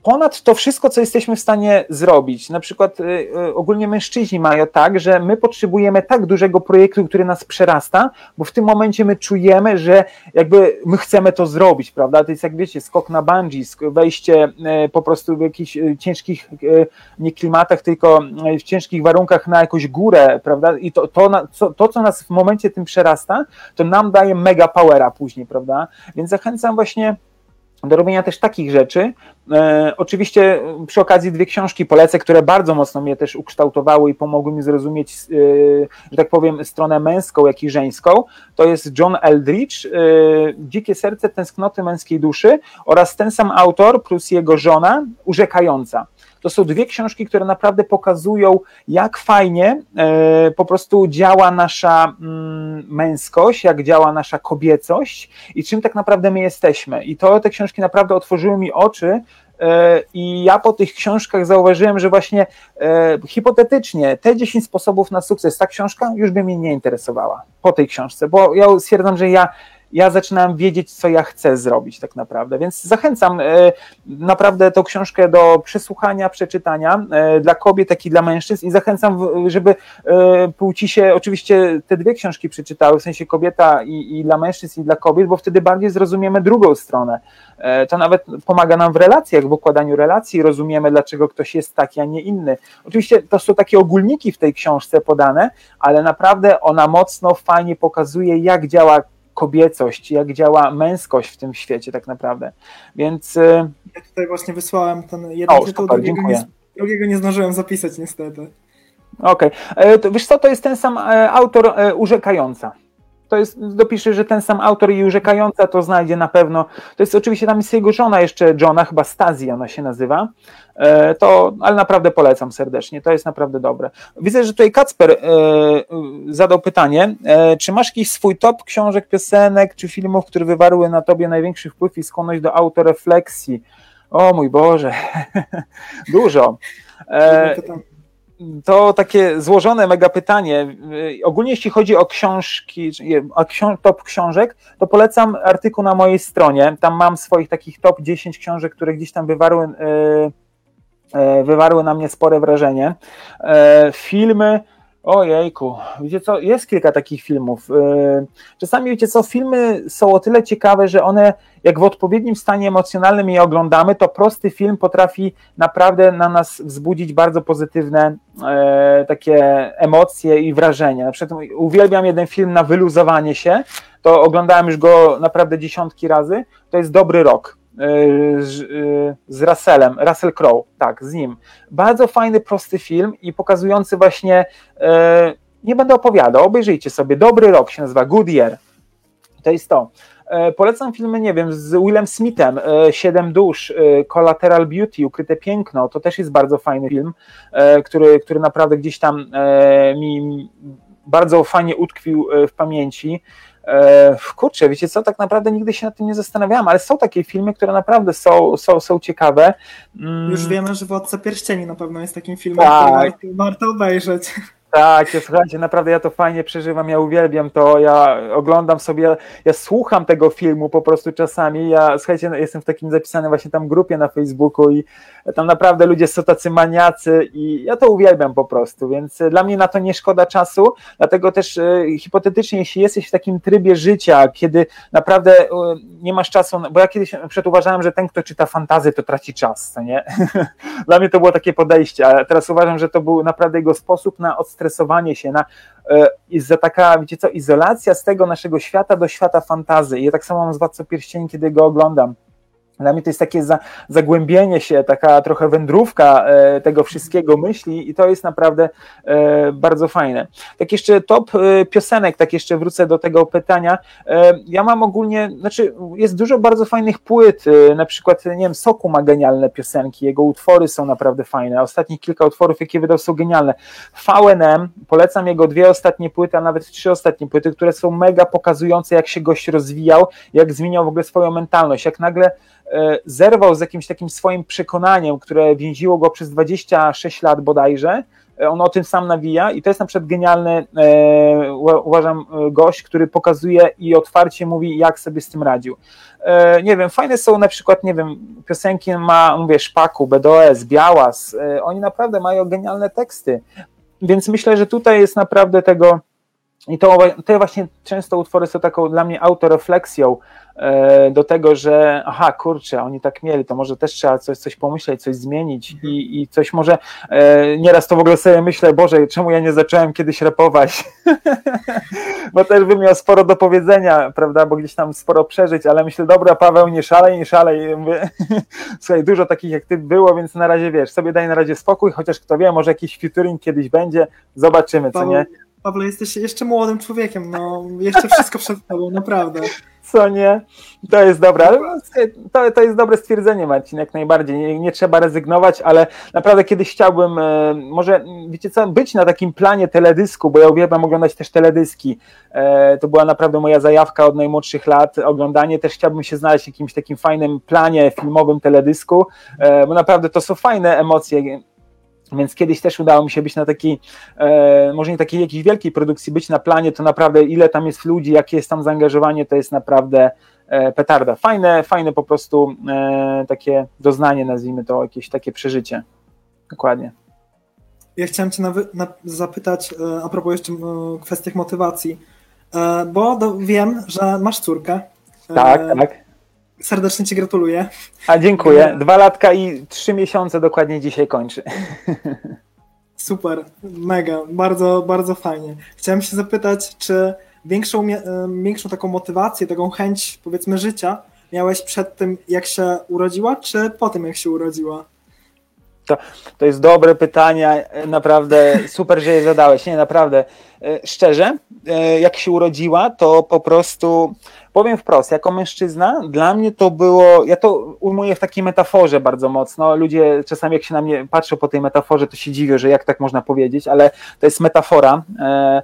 ponad to wszystko, co jesteśmy w stanie zrobić. Na przykład y, y, ogólnie mężczyźni mają tak, że my potrzebujemy tak dużego projektu, który nas przerasta, bo w tym momencie my czujemy, że jakby my chcemy to zrobić, prawda? To jest jak wiecie, skok na bungee, wejście y, po prostu w jakichś ciężkich, nie klimatach, tylko w ciężkich warunkach na jakąś górę, prawda? I to, to, to, co nas w momencie tym przerasta, to nam daje mega powera później, prawda? Więc zachęcam właśnie do robienia też takich rzeczy. E, oczywiście przy okazji dwie książki polecę, które bardzo mocno mnie też ukształtowały i pomogły mi zrozumieć, e, że tak powiem, stronę męską, jak i żeńską. To jest John Eldridge, e, Dzikie serce tęsknoty męskiej duszy oraz ten sam autor plus jego żona, Urzekająca. To są dwie książki, które naprawdę pokazują, jak fajnie e, po prostu działa nasza mm, męskość, jak działa nasza kobiecość i czym tak naprawdę my jesteśmy. I to te książki naprawdę otworzyły mi oczy e, i ja po tych książkach zauważyłem, że właśnie e, hipotetycznie te 10 sposobów na sukces, ta książka już by mnie nie interesowała po tej książce, bo ja stwierdzam, że ja ja zaczynałem wiedzieć, co ja chcę zrobić tak naprawdę. Więc zachęcam e, naprawdę tą książkę do przesłuchania, przeczytania e, dla kobiet, jak i dla mężczyzn i zachęcam, żeby e, płci się oczywiście te dwie książki przeczytały, w sensie kobieta i, i dla mężczyzn i dla kobiet, bo wtedy bardziej zrozumiemy drugą stronę. To nawet pomaga nam w relacjach, w układaniu relacji, rozumiemy, dlaczego ktoś jest taki, a nie inny. Oczywiście to są takie ogólniki w tej książce podane, ale naprawdę ona mocno, fajnie pokazuje, jak działa kobiecość, jak działa męskość w tym świecie tak naprawdę. Więc... Y, ja tutaj właśnie wysłałem ten jeden o, tytuł, super, drugiego, nie, drugiego nie zdążyłem zapisać niestety. Okej. Okay. E, wiesz co, to jest ten sam e, autor e, Urzekająca to jest, dopisze, że ten sam autor i urzekająca to znajdzie na pewno. To jest oczywiście tam jest jego żona jeszcze, Johna, chyba Stazji ona się nazywa. E, to, ale naprawdę polecam serdecznie, to jest naprawdę dobre. Widzę, że tutaj Kacper e, zadał pytanie, e, czy masz jakiś swój top książek, piosenek czy filmów, które wywarły na tobie największy wpływ i skłonność do autorefleksji? O mój Boże, [laughs] dużo. E, to takie złożone mega pytanie. Ogólnie jeśli chodzi o książki, o top książek, to polecam artykuł na mojej stronie. Tam mam swoich takich top 10 książek, które gdzieś tam wywarły, e, e, wywarły na mnie spore wrażenie. Filmy, Ojejku, wiecie co, jest kilka takich filmów. Czasami wiecie co, filmy są o tyle ciekawe, że one jak w odpowiednim stanie emocjonalnym je oglądamy, to prosty film potrafi naprawdę na nas wzbudzić bardzo pozytywne e, takie emocje i wrażenia. Na przykład uwielbiam jeden film na wyluzowanie się, to oglądałem już go naprawdę dziesiątki razy, to jest Dobry Rok z, e, z Russellem, Russell Crowe, tak, z nim. Bardzo fajny, prosty film i pokazujący właśnie, e, nie będę opowiadał, obejrzyjcie sobie, Dobry Rok się nazywa, Good Year, to jest to. E, polecam filmy, nie wiem, z Willem Smithem, e, Siedem dusz, e, Collateral Beauty, Ukryte piękno, to też jest bardzo fajny film, który, który naprawdę gdzieś tam mi bardzo fajnie utkwił w pamięci. Kurczę, wiecie co, tak naprawdę nigdy się nad tym nie zastanawiałam, ale są takie filmy, które naprawdę są, są, są ciekawe. Mm. Już wiemy, że Władca Pierścieni na pewno jest takim filmem, tak. który warto obejrzeć. Tak, ja, słuchajcie, naprawdę ja to fajnie przeżywam, ja uwielbiam to, ja oglądam sobie, ja słucham tego filmu po prostu czasami, ja, słuchajcie, jestem w takim zapisanym właśnie tam grupie na Facebooku i tam naprawdę ludzie są tacy maniacy i ja to uwielbiam po prostu, więc dla mnie na to nie szkoda czasu, dlatego też e, hipotetycznie, jeśli jesteś w takim trybie życia, kiedy naprawdę e, nie masz czasu, bo ja kiedyś przed że ten, kto czyta fantazy, to traci czas, nie? [laughs] dla mnie to było takie podejście, a teraz uważam, że to był naprawdę jego sposób na odstępowanie stresowanie się, na jest za taka, wiecie co, izolacja z tego naszego świata do świata fantazy. I ja tak samo mam z Władcą Pierścieni, kiedy go oglądam. Dla mnie to jest takie za, zagłębienie się, taka trochę wędrówka e, tego wszystkiego myśli i to jest naprawdę e, bardzo fajne. Tak jeszcze top e, piosenek, tak jeszcze wrócę do tego pytania. E, ja mam ogólnie, znaczy jest dużo bardzo fajnych płyt, e, na przykład, nie wiem, Soku ma genialne piosenki, jego utwory są naprawdę fajne, ostatnie kilka utworów, jakie wydał są genialne. VNM, polecam jego dwie ostatnie płyty, a nawet trzy ostatnie płyty, które są mega pokazujące, jak się gość rozwijał, jak zmieniał w ogóle swoją mentalność, jak nagle E, zerwał z jakimś takim swoim przekonaniem, które więziło go przez 26 lat bodajże. E, on o tym sam nawija i to jest na przykład genialny, e, uważam, gość, który pokazuje i otwarcie mówi, jak sobie z tym radził. nie wiem, fajne są na przykład, nie wiem, piosenki ma, mówię, Szpaku, BDOS, Białas, oni naprawdę mają genialne teksty, więc myślę, że tutaj jest naprawdę tego i to te właśnie często utwory są taką dla mnie autorefleksją e, do tego, że aha, kurczę, oni tak mieli, to może też trzeba coś, coś pomyśleć, coś zmienić mhm. i, i coś może, e, nieraz to w ogóle sobie myślę, Boże, czemu ja nie zacząłem kiedyś rapować, [laughs] bo też bym miał sporo do powiedzenia, prawda, bo gdzieś tam sporo przeżyć, ale myślę, dobra, Paweł, nie szalej, nie szalej, mówię, [laughs] słuchaj, dużo takich jak ty było, więc na razie, wiesz, sobie daj na razie spokój, chociaż kto wie, może jakiś featuring kiedyś będzie, zobaczymy, co nie? Pawle, jesteś jeszcze młodym człowiekiem, no jeszcze wszystko przed tobą, naprawdę. Co nie? To jest dobre, ale to, to jest dobre stwierdzenie, Marcin, jak najbardziej. Nie, nie, trzeba rezygnować, ale naprawdę kiedyś chciałbym, e, może, wiecie co, być na takim planie teledysku, bo ja uwielbiam oglądać też teledyski. E, to była naprawdę moja zajawka od najmłodszych lat, oglądanie. Też chciałbym się znaleźć w jakimś takim fajnym planie filmowym teledysku, e, bo naprawdę to są fajne emocje Więc kiedyś też udało mi się być na takiej, e, może nie takiej jakiejś wielkiej produkcji, być na planie, to naprawdę ile tam jest ludzi, jakie jest tam zaangażowanie, to jest naprawdę e, petarda. Fajne, fajne po prostu e, takie doznanie, nazwijmy to, jakieś takie przeżycie. Dokładnie. Ja chciałem Cię na, na, zapytać e, a propos jeszcze kwestii motywacji, bo do, wiem, że masz córkę. Tak, tak. Serdecznie Ci gratuluję. A dziękuję. Dwa latka i trzy miesiące dokładnie dzisiaj kończy. [laughs] Super, mega, bardzo, bardzo fajnie. Chciałem się zapytać, czy większą, większą taką motywację, taką chęć powiedzmy życia miałeś przed tym, jak się urodziła, czy po tym, jak się urodziła? To, to jest dobre pytanie, naprawdę super, że je zadałeś. Nie, naprawdę. E, szczerze, e, jak się urodziła, to po prostu powiem wprost, jako mężczyzna, dla mnie to było, ja to ujmuję w takiej metaforze bardzo mocno. Ludzie czasami, jak się na mnie patrzą po tej metaforze, to się dziwią, że jak tak można powiedzieć, ale to jest metafora. E,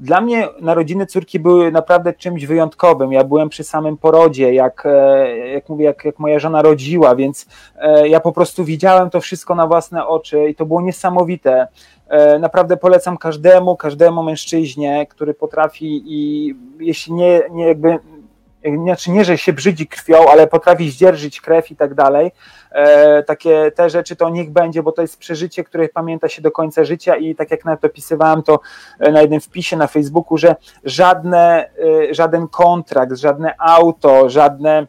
dla mnie narodziny córki były naprawdę czymś wyjątkowym. Ja byłem przy samym porodzie, jak, e, jak mówię, jak, jak moja żona rodziła, więc e, ja po prostu widziałem to wszystko na własne oczy i to było niesamowite. E, naprawdę polecam każdemu, każdemu mężczyźnie, który potrafi i jeśli nie, nie jakby znaczy nie, że się brzydzi krwią, ale potrafi zdzierżyć krew i tak dalej. E, takie te rzeczy to niech będzie, bo to jest przeżycie, które pamięta się do końca życia i tak jak nawet opisywałem to e, na jednym wpisie na Facebooku, że żadne, e, żaden kontrakt, żadne auto, żadne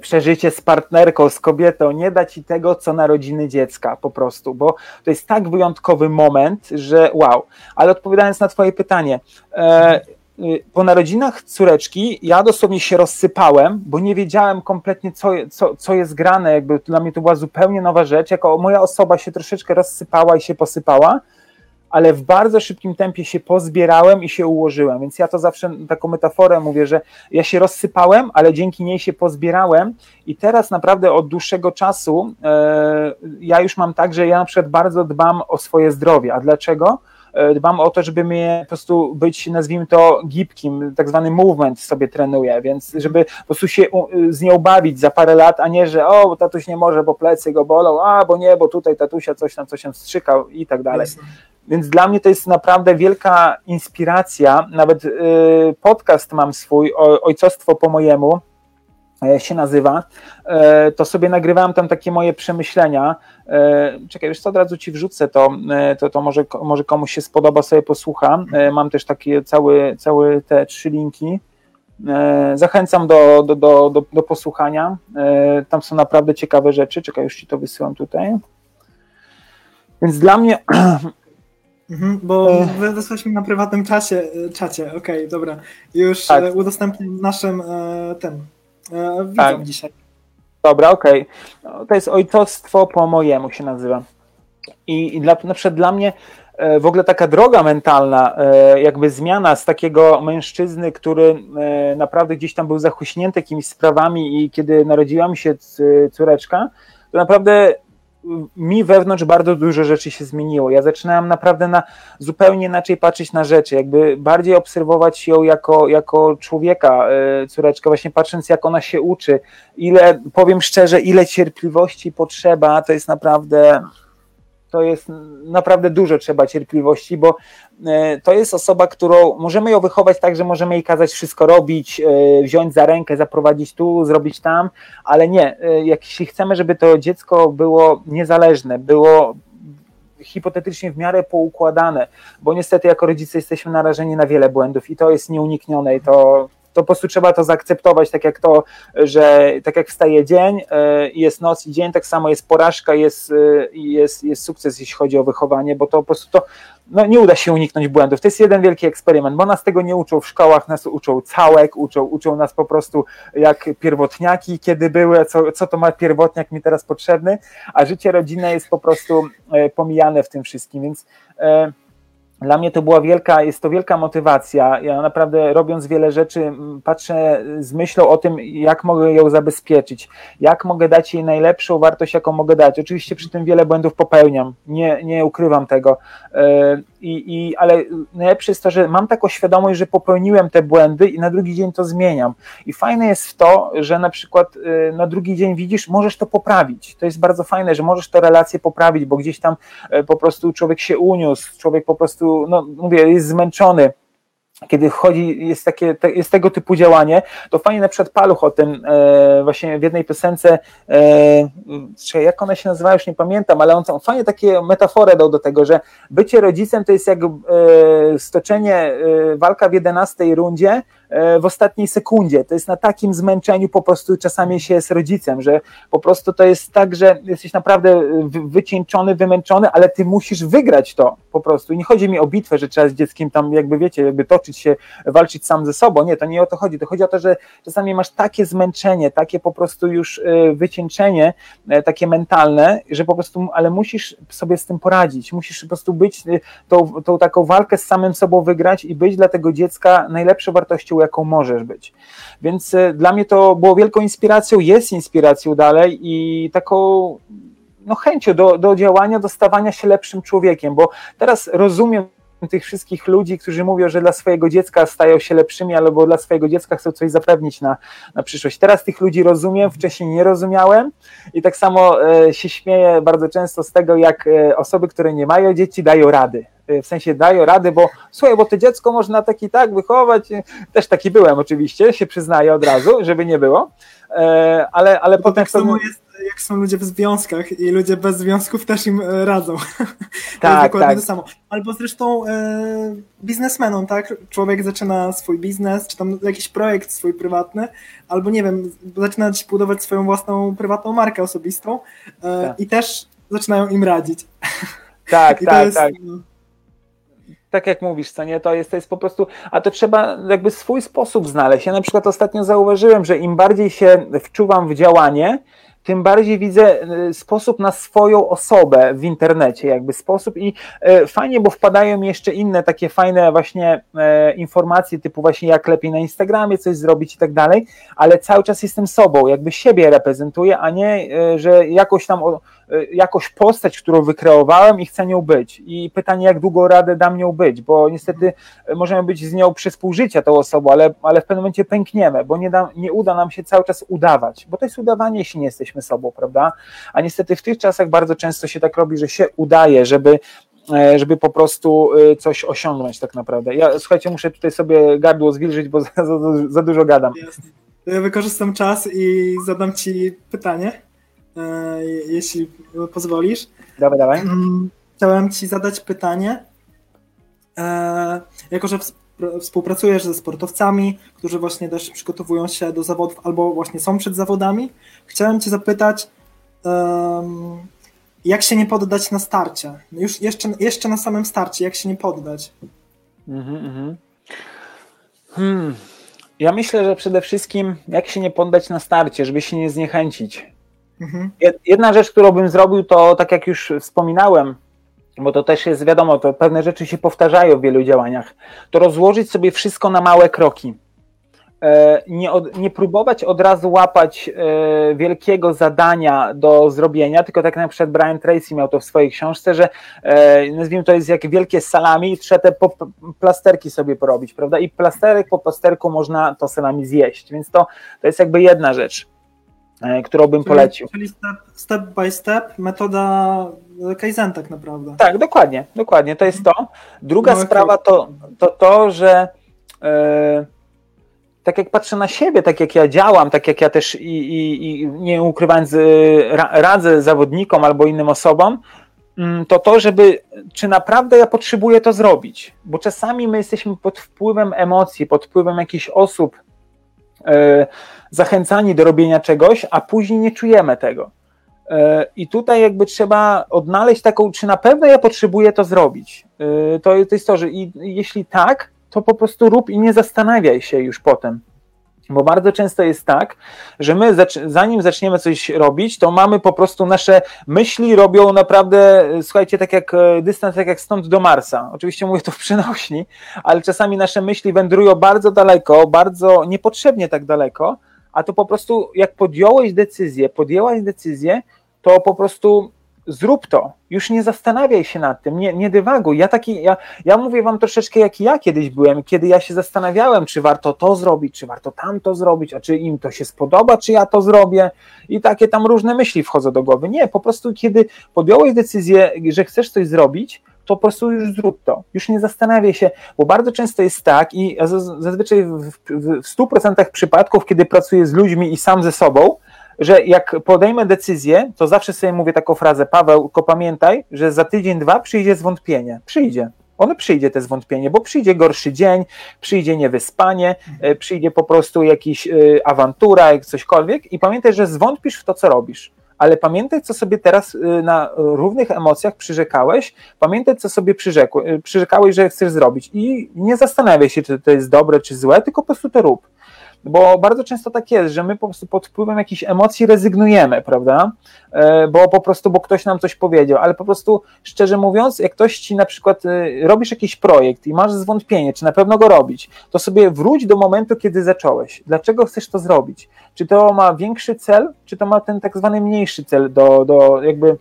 przeżycie z partnerką, z kobietą nie da ci tego, co narodziny dziecka po prostu, bo to jest tak wyjątkowy moment, że wow. Ale odpowiadając na twoje pytanie, e, po narodzinach córeczki ja dosłownie się rozsypałem, bo nie wiedziałem kompletnie, co, co, co jest grane. Jakby dla mnie to była zupełnie nowa rzecz. Jako moja osoba się troszeczkę rozsypała i się posypała, ale w bardzo szybkim tempie się pozbierałem i się ułożyłem. Więc ja to zawsze taką metaforę mówię, że ja się rozsypałem, ale dzięki niej się pozbierałem i teraz naprawdę od dłuższego czasu e, ja już mam tak, że ja na przykład bardzo dbam o swoje zdrowie. A dlaczego? E, dbam o to, żeby mnie po prostu być, nazwijmy to, gibkim, tak zwany movement sobie trenuję, więc żeby po prostu się z nią bawić za parę lat, a nie, że o, tatuś nie może, bo plecy go bolą, a, bo nie, bo tutaj tatusia coś tam, coś tam strzykał i tak dalej. Więc dla mnie to jest naprawdę wielka inspiracja. Nawet y, podcast mam swój, Ojcostwo po mojemu, się nazywa, e, to sobie nagrywałem tam takie moje przemyślenia. E, czekaj, wiesz co, od razu ci wrzucę to, to, to może, może komuś się spodoba, sobie posłucha. Mam też takie całe, całe te trzy linki. Zachęcam do, do, do, do, do posłuchania. Tam są naprawdę ciekawe rzeczy. Czekaj, już ci to wysyłam tutaj. Więc dla mnie [clears throat] Mhm, bo wysłaliśmy na prywatnym czasie, czacie, okej, okay, dobra. Już tak. udostępnię naszym ten E, widzą tak. dzisiaj. Dobra, okej. Okay. To jest ojcostwo po mojemu się nazywa. I, i dla, na przykład dla mnie e, w ogóle taka droga mentalna, e, jakby zmiana z takiego mężczyzny, który naprawdę gdzieś tam był zachuśnięty jakimiś sprawami i kiedy narodziła mi się córeczka, to naprawdę mi wewnątrz bardzo dużo rzeczy się zmieniło. Ja zaczynałem naprawdę na zupełnie inaczej patrzeć na rzeczy, jakby bardziej obserwować ją jako, jako człowieka, e, córeczkę, właśnie patrząc jak ona się uczy. Ile, powiem szczerze, ile cierpliwości potrzeba, to jest naprawdę to jest naprawdę dużo trzeba cierpliwości, bo e, to jest osoba, którą możemy ją wychować tak, że możemy jej kazać wszystko robić, e, wziąć za rękę, zaprowadzić tu, zrobić tam, ale nie, e, jeśli chcemy, żeby to dziecko było niezależne, było hipotetycznie w miarę poukładane, bo niestety jako rodzice jesteśmy narażeni na wiele błędów i to jest nieuniknione i to to po prostu trzeba to zaakceptować, tak jak to, że tak jak wstaje dzień, e, jest noc i dzień, tak samo jest porażka, jest, e, jest, jest sukces, jeśli chodzi o wychowanie, bo to po prostu to no, nie uda się uniknąć błędów. To jest jeden wielki eksperyment, bo nas tego nie uczą w szkołach, nas uczą całek, uczą, uczą nas po prostu jak pierwotniaki, kiedy były, co, co to ma pierwotniak mi teraz potrzebny, a życie rodzinne jest po prostu e, pomijane w tym wszystkim, więc dla mnie to była wielka, jest to wielka motywacja. Ja naprawdę robiąc wiele rzeczy, patrzę z myślą o tym, jak mogę ją zabezpieczyć, jak mogę dać jej najlepszą wartość, jaką mogę dać. Oczywiście przy tym wiele błędów popełniam, nie, nie ukrywam tego. E, I, i, ale najlepsze jest to, że mam taką świadomość, że popełniłem te błędy i na drugi dzień to zmieniam. I fajne jest w to, że na przykład e, na drugi dzień widzisz, możesz to poprawić. To jest bardzo fajne, że możesz te relacje poprawić, bo gdzieś tam e, po prostu człowiek się uniósł, człowiek po prostu no mówię, jest zmęczony, kiedy wchodzi, jest, takie, jest tego typu działanie, to fajnie na przykład Paluch o tym e, właśnie w jednej piosence, e, jak one się nazywa, już nie pamiętam, ale on fajnie takie metaforę dał do tego, że bycie rodzicem to jest jak e, stoczenie, e, walka w jedenastej rundzie, w ostatniej sekundzie. To jest na takim zmęczeniu po prostu czasami się jest rodzicem, że po prostu to jest tak, że jesteś naprawdę wycieńczony, wymęczony, ale ty musisz wygrać to po prostu. I nie chodzi mi o bitwę, że trzeba z dzieckiem tam jakby wiecie, jakby toczyć się, walczyć sam ze sobą. Nie, to nie o to chodzi. To chodzi o to, że czasami masz takie zmęczenie, takie po prostu już e, wycieńczenie, e, takie mentalne, że po prostu, ale musisz sobie z tym poradzić. Musisz po prostu być tą, tą taką walkę z samym sobą wygrać i być dla tego dziecka najlepszą wartością jaką możesz być. Więc e, dla mnie to było wielką inspiracją, jest inspiracją dalej i taką no, chęcią do, do działania, do stawania się lepszym człowiekiem, bo teraz rozumiem tych wszystkich ludzi, którzy mówią, że dla swojego dziecka stają się lepszymi, albo dla swojego dziecka chcą coś zapewnić na, na przyszłość. Teraz tych ludzi rozumiem, wcześniej nie rozumiałem i tak samo e, się śmieję bardzo często z tego, jak e, osoby, które nie mają dzieci, dają rady. Y, w sensie dają rady, bo słuchaj, bo to dziecko można tak i tak wychować. Też taki byłem oczywiście, się przyznaję od razu, żeby nie było. E, ale, ale potem. Tak samo jest, jak są ludzie w związkach i ludzie bez związków też im e, radzą. [laughs] Tak, to dokładnie tak. to samo. Albo zresztą e, biznesmenom, tak? Człowiek zaczyna swój biznes, czy tam jakiś projekt swój prywatny, albo nie wiem, zaczyna budować swoją własną prywatną markę osobistą e, tak. i też zaczynają im radzić. Tak, [laughs] tak, jest, tak. No, tak jak mówisz, co nie, to jest, to jest po prostu, a to trzeba jakby swój sposób znaleźć. Ja na przykład ostatnio zauważyłem, że im bardziej się wczuwam w działanie, tym bardziej widzę y, sposób na swoją osobę w internecie, jakby sposób i y, fajnie, bo wpadają jeszcze inne takie fajne właśnie e, informacje typu właśnie jak lepiej na Instagramie coś zrobić i tak dalej, ale cały czas jestem sobą, jakby siebie reprezentuję, a nie, e, że jakoś tam Y, jakąś postać, którą wykreowałem i chcę nią być. I pytanie, jak długo radę dam nią być, bo niestety y, możemy być z nią przez pół życia tą osobą, ale, ale w pewnym momencie pękniemy, bo nie, da, nie uda nam się cały czas udawać, bo to jest udawanie, jeśli nie jesteśmy sobą, prawda? A niestety w tych czasach bardzo często się tak robi, że się udaje, żeby e, żeby po prostu coś osiągnąć tak naprawdę. Ja słuchajcie, muszę tutaj sobie gardło zwilżyć, bo [laughs] za, za, za dużo gadam. Wykorzystam czas i zadam Ci pytanie. E, jeśli pozwolisz. Dawaj, dawaj. Mm, chciałem Ci zadać pytanie. E, jako, że współpracujesz ze sportowcami, którzy właśnie też przygotowują się do zawodów albo właśnie są przed zawodami, chciałem Cię zapytać, jak się nie poddać na starcie? Już jeszcze, jeszcze na samym starcie, jak się nie poddać? Mhm, mhm. Hmm. Ja myślę, że przede wszystkim jak się nie poddać na starcie, żeby się nie zniechęcić. Mhm. Jedna rzecz, którą bym zrobił, to tak jak już wspominałem, bo to też jest wiadomo, to pewne rzeczy się powtarzają w wielu działaniach, to rozłożyć sobie wszystko na małe kroki. E, nie, od, nie próbować od razu łapać e, wielkiego zadania do zrobienia, tylko tak na przykład Brian Tracy miał to w swojej książce, że e, nazwijmy to jest jak wielkie salami i trzeba te plasterki sobie porobić, prawda? I plasterek po plasterku można to salami zjeść, więc to, to jest jakby jedna rzecz. E, którą bym polecił. Czyli step, step by step, metoda Kaizen tak naprawdę. Tak, dokładnie, dokładnie, to jest to. Druga no, sprawa to, to to, że e, tak jak patrzę na siebie, tak jak ja działam, tak jak ja też i, i, i nie ukrywając ra, radzę zawodnikom albo innym osobom, mm, to to, żeby czy naprawdę ja potrzebuję to zrobić, bo czasami my jesteśmy pod wpływem emocji, pod wpływem jakichś osób, E, zachęcani do robienia czegoś, a później nie czujemy tego. E, I tutaj jakby trzeba odnaleźć taką, czy na pewno ja potrzebuję to zrobić. E, to, to jest to, że i, jeśli tak, to po prostu rób i nie zastanawiaj się już potem. Bo bardzo często jest tak, że my zanim zaczniemy coś robić, to mamy po prostu nasze myśli robią naprawdę, słuchajcie, tak jak e, dystans, tak jak stąd do Marsa. Oczywiście mówię to w przenośni, ale czasami nasze myśli wędrują bardzo daleko, bardzo niepotrzebnie tak daleko, a to po prostu jak podjąłeś decyzję, podjęłaś decyzję, to po prostu zrób to, już nie zastanawiaj się nad tym, nie, nie dywaguj. Ja, taki, ja, ja mówię wam troszeczkę jak ja kiedyś byłem, kiedy ja się zastanawiałem, czy warto to zrobić, czy warto tamto zrobić, a czy im to się spodoba, czy ja to zrobię i takie tam różne myśli wchodzą do głowy. Nie, po prostu kiedy podjąłeś decyzję, że chcesz coś zrobić, to po prostu już zrób to. Już nie zastanawiaj się, bo bardzo często jest tak i zazwyczaj w, w, w 100% przypadków, kiedy pracuję z ludźmi i sam ze sobą, że jak podejmę decyzję, to zawsze sobie mówię taką frazę, Paweł, tylko pamiętaj, że za tydzień, dwa przyjdzie zwątpienie. Przyjdzie. Ono przyjdzie te zwątpienie, bo przyjdzie gorszy dzień, przyjdzie niewyspanie, e, przyjdzie po prostu jakiś y, awantura, jak cośkolwiek i pamiętaj, że zwątpisz w to, co robisz. Ale pamiętaj, co sobie teraz y, na równych emocjach przyrzekałeś, pamiętaj, co sobie przyrzekł, y, przyrzekałeś, że chcesz zrobić i nie zastanawiaj się, czy to jest dobre, czy złe, tylko po prostu to rób bo bardzo często tak jest, że my po prostu pod wpływem jakichś emocji rezygnujemy, prawda? E, bo po prostu, bo ktoś nam coś powiedział, ale po prostu szczerze mówiąc, jak ktoś ci na przykład e, robisz jakiś projekt i masz zwątpienie, czy na pewno go robić, to sobie wróć do momentu, kiedy zacząłeś. Dlaczego chcesz to zrobić? Czy to ma większy cel, czy to ma ten tak zwany mniejszy cel do, do jakby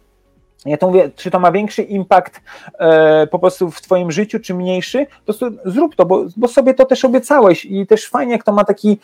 ja to mówię, czy to ma większy impact e, po prostu w Twoim życiu, czy mniejszy, to zrób to, bo, bo sobie to też obiecałeś i też fajnie, jak to ma taki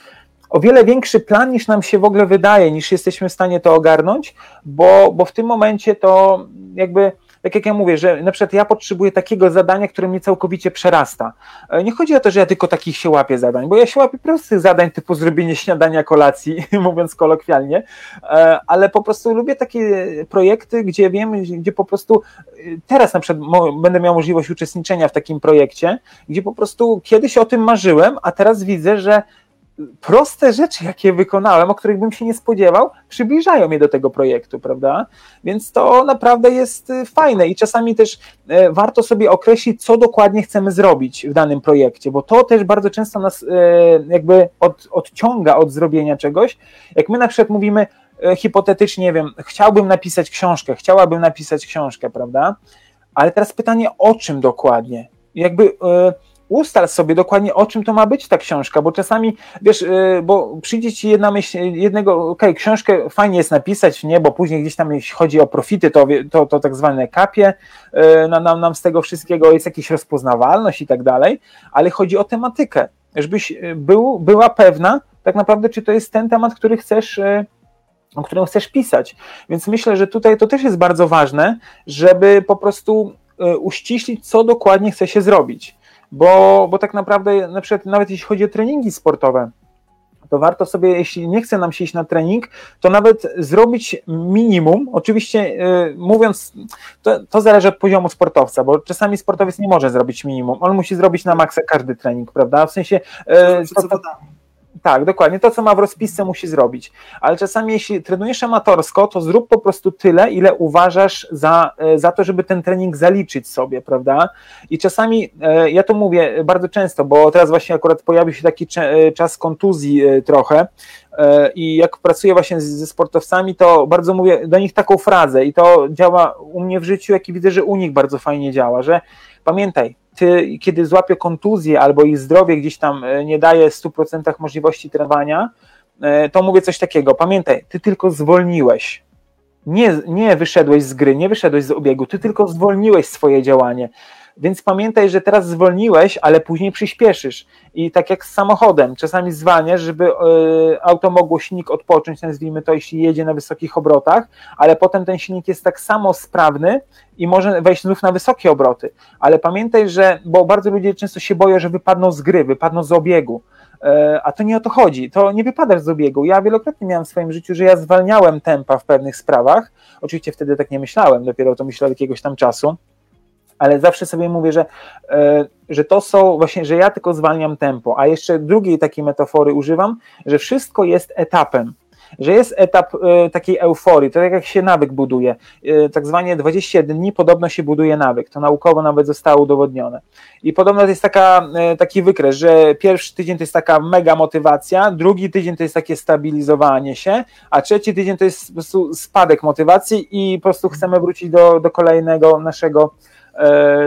o wiele większy plan niż nam się w ogóle wydaje, niż jesteśmy w stanie to ogarnąć, bo, bo w tym momencie to jakby tak jak ja mówię, że na przykład ja potrzebuję takiego zadania, które mnie całkowicie przerasta. E, nie chodzi o to, że ja tylko takich się łapię zadań, bo ja się łapię prostych zadań typu zrobienie śniadania, kolacji, [laughs] mówiąc kolokwialnie, e, ale po prostu lubię takie projekty, gdzie wiem, gdzie po prostu e, teraz na przykład będę miał możliwość uczestniczenia w takim projekcie, gdzie po prostu kiedyś o tym marzyłem, a teraz widzę, że proste rzeczy, jakie wykonałem, o których bym się nie spodziewał, przybliżają mnie do tego projektu, prawda? Więc to naprawdę jest y, fajne i czasami też e, warto sobie określić, co dokładnie chcemy zrobić w danym projekcie, bo to też bardzo często nas e, jakby od, odciąga od zrobienia czegoś. Jak my na przykład mówimy e, hipotetycznie, nie wiem, chciałbym napisać książkę, chciałabym napisać książkę, prawda? Ale teraz pytanie, o czym dokładnie? Jakby ustal sobie dokładnie, o czym to ma być ta książka, bo czasami, wiesz, y, bo przyjdzie ci jedna myśl, jednego, okej, okay, książkę fajnie jest napisać, nie, bo później gdzieś tam, jeśli chodzi o profity, to, to, to tak zwane kapie y, nam, nam z tego wszystkiego, jest jakaś rozpoznawalność i tak dalej, ale chodzi o tematykę, żebyś y, był, była pewna tak naprawdę, czy to jest ten temat, który chcesz o którym chcesz pisać. Więc myślę, że tutaj to też jest bardzo ważne, żeby po prostu uściślić, co dokładnie chce się zrobić bo, bo tak naprawdę, na przykład nawet jeśli chodzi o treningi sportowe, to warto sobie, jeśli nie chce nam się iść na trening, to nawet zrobić minimum. Oczywiście yy, mówiąc, to, to, zależy od poziomu sportowca, bo czasami sportowiec nie może zrobić minimum. On musi zrobić na maksa każdy trening, prawda? W sensie. Yy, to, to, tak, dokładnie. To, co ma w rozpisce, musi zrobić. Ale czasami, jeśli trenujesz amatorsko, to zrób po prostu tyle, ile uważasz za, e, za to, żeby ten trening zaliczyć sobie, prawda? I czasami, e, ja to mówię bardzo często, bo teraz właśnie akurat pojawił się taki e, czas kontuzji trochę. I jak pracuję właśnie ze sportowcami, to bardzo mówię do nich taką frazę, i to działa u mnie w życiu, jak i widzę, że u nich bardzo fajnie działa, że pamiętaj, kiedy złapie kontuzję albo ich zdrowie gdzieś tam e, nie daje 100% możliwości trenowania, e, to mówię coś takiego. Pamiętaj, ty tylko zwolniłeś. Nie, nie wyszedłeś z gry, nie wyszedłeś z obiegu, ty tylko zwolniłeś swoje działanie. Więc pamiętaj, że teraz zwolniłeś, ale później przyspieszysz. I tak jak z samochodem, czasami zwalniasz, żeby e, auto mogło silnik odpocząć, nazwijmy to, jeśli jedzie na wysokich obrotach, ale potem ten silnik jest tak samo sprawny i może wejść znów na wysokie obroty. Ale pamiętaj, że, bo bardzo ludzie często się boją, że wypadną z gry, wypadną z obiegu. E, a to nie o to chodzi. To nie wypadasz z obiegu. Ja wielokrotnie miałem w swoim życiu, że ja zwalniałem tempa w pewnych sprawach. Oczywiście wtedy tak nie myślałem, dopiero to myślałem jakiegoś tam czasu ale zawsze sobie mówię, że, e, że to są właśnie, że ja tylko zwalniam tempo, a jeszcze drugiej takiej metafory używam, że wszystko jest etapem. że jest etap y, takiej euforii, to tak jak się nawyk buduje, y, tak zwanie 21 dni podobno się buduje nawyk, to naukowo nawet zostało udowodnione. I podobno to jest taka, taki wykres, że pierwszy tydzień to jest taka mega motywacja, drugi tydzień to jest takie stabilizowanie się, a trzeci tydzień to jest po prostu spadek motywacji i po prostu chcemy wrócić do, do kolejnego naszego E,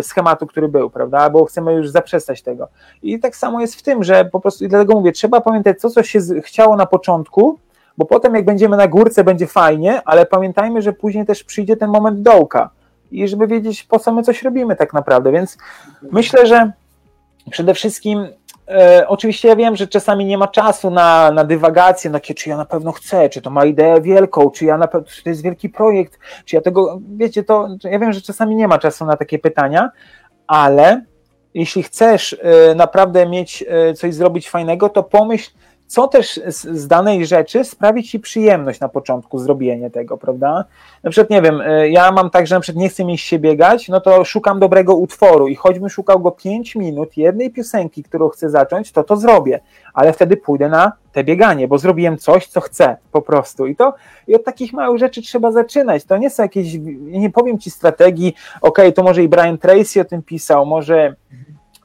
schematu, który był, prawda? Bo chcemy już zaprzestać tego. I tak samo jest w tym, że po prostu, i dlatego mówię, trzeba pamiętać, co, co się chciało na początku, bo potem jak będziemy na górce, będzie fajnie, ale pamiętajmy, że później też przyjdzie ten moment dołka. I żeby wiedzieć, po co my coś robimy tak naprawdę. Więc myślę, że przede wszystkim E, oczywiście ja wiem, że czasami nie ma czasu na, na dywagację, na czy ja na pewno chcę, czy to ma ideę wielką, czy ja na pewno, czy to jest wielki projekt, czy ja tego, wiecie, to ja wiem, że czasami nie ma czasu na takie pytania, ale jeśli chcesz e, naprawdę mieć e, coś zrobić fajnego, to pomyśl, co też z, z, danej rzeczy sprawi ci przyjemność na początku zrobienie tego, prawda? Na przykład, nie wiem, y, ja mam tak, że na przykład nie chcę mi się biegać, no to szukam dobrego utworu i choćbym szukał go 5 minut, jednej piosenki, którą chcę zacząć, to to zrobię, ale wtedy pójdę na te bieganie, bo zrobiłem coś, co chcę po prostu. I to i od takich małych rzeczy trzeba zaczynać, to nie są jakieś, nie powiem ci strategii, ok, to może i Brian Tracy o tym pisał, może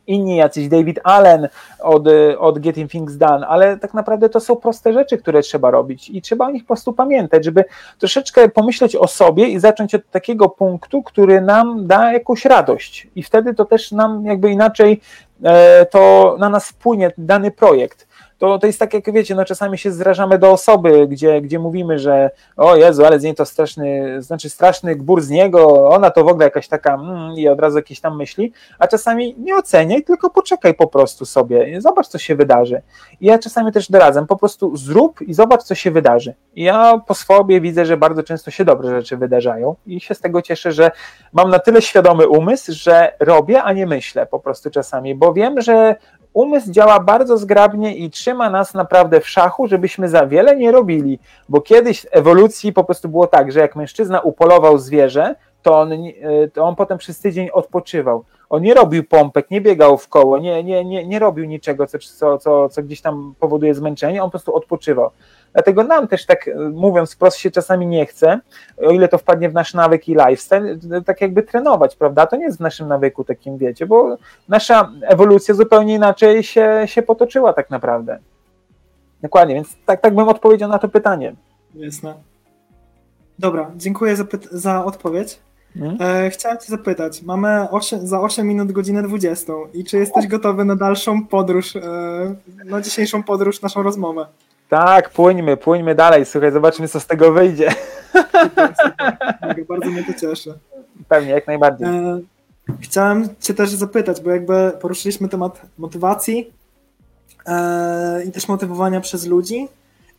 inni jacyś David Allen od, od Getting Things Done, ale tak naprawdę to są proste rzeczy, które trzeba robić i trzeba o nich po prostu pamiętać, żeby troszeczkę pomyśleć o sobie i zacząć od takiego punktu, który nam da jakąś radość. I wtedy to też nam jakby inaczej e, to na nas wpłynie dany projekt to, to jest tak, jak wiecie, no czasami się zrażamy do osoby, gdzie, gdzie mówimy, że o Jezu, ale z niej to straszny, znaczy straszny gbur z niego, ona to w ogóle jakaś taka mm, i od razu jakieś tam myśli, a czasami nie oceniaj, tylko poczekaj po prostu sobie, zobacz, co się wydarzy. I ja czasami też doradzam, po prostu zrób i zobacz, co się wydarzy. I ja po sobie widzę, że bardzo często się dobre rzeczy wydarzają i się z tego cieszę, że mam na tyle świadomy umysł, że robię, a nie myślę po prostu czasami, bo wiem, że umysł działa bardzo zgrabnie i trzyma nas naprawdę w szachu, żebyśmy za wiele nie robili, bo kiedyś w ewolucji po prostu było tak, że jak mężczyzna upolował zwierzę, to on, e, to on potem przez tydzień odpoczywał. On nie robił pompek, nie biegał w koło, nie, nie, nie, nie robił niczego, co, co, co, co gdzieś tam powoduje zmęczenie, on po prostu odpoczywał. Dlatego nam też tak, e, mówiąc wprost, się czasami nie chce, o ile to wpadnie w nasz nawyk i lifestyle, tak jakby trenować, prawda? To nie jest w naszym nawyku takim, wiecie, bo nasza ewolucja zupełnie inaczej się, się potoczyła tak naprawdę. Dokładnie, więc tak, tak bym odpowiedział na to pytanie. Jasne. Dobra, dziękuję za, za odpowiedź. Hmm? E, chciałem Cię zapytać, mamy 8, za 8 minut godzinę 20 i czy jesteś gotowy na dalszą podróż, e, na dzisiejszą podróż, naszą rozmowę? Tak, płyńmy, płyńmy dalej, słuchaj, zobaczmy co z tego wyjdzie. Super, super. Bardzo mnie to cieszy. Pewnie, jak najbardziej. E, chciałem Cię też zapytać, bo jakby poruszyliśmy temat motywacji e, i też motywowania przez ludzi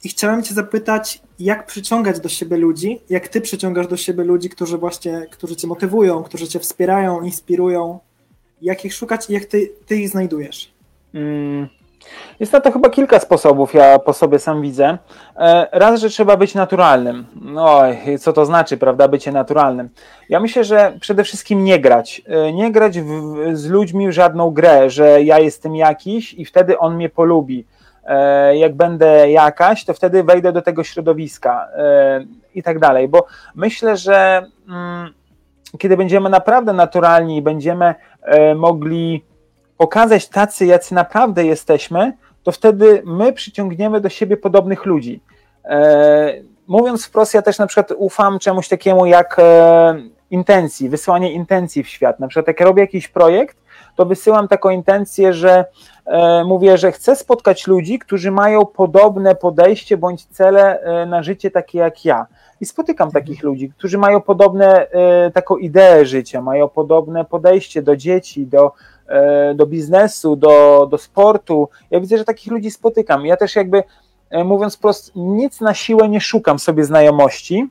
i chciałem Cię zapytać, jak przyciągać do siebie ludzi, jak Ty przyciągasz do siebie ludzi, którzy właśnie, którzy Cię motywują, którzy Cię wspierają, inspirują, jak ich szukać i jak Ty, ty ich znajdujesz? Mm, jest na to chyba kilka sposobów, ja po sobie sam widzę. E, raz, że trzeba być naturalnym. No, co to znaczy, prawda, bycie naturalnym? Ja myślę, że przede wszystkim nie grać. E, nie grać w, z ludźmi w żadną grę, że ja jestem jakiś i wtedy on mnie polubi. E, jak będę jakaś, to wtedy wejdę do tego środowiska i tak dalej, bo myślę, że mm, kiedy będziemy naprawdę naturalni i będziemy mogli pokazać tacy, jacy naprawdę jesteśmy, to wtedy my przyciągniemy do siebie podobnych ludzi. E, mówiąc wprost, ja też na przykład ufam czemuś takiemu jak e, intencji, wysłanie intencji w świat. Na przykład jak robię jakiś projekt, to wysyłam taką intencję, że e, mówię, że chcę spotkać ludzi, którzy mają podobne podejście bądź cele e, na życie takie jak ja. I spotykam mhm. takich ludzi, którzy mają podobne, e, taką ideę życia, mają podobne podejście do dzieci, do, do biznesu, do, do sportu. Ja widzę, że takich ludzi spotykam. Ja też jakby, e, mówiąc prosto, nic na siłę nie szukam sobie znajomości,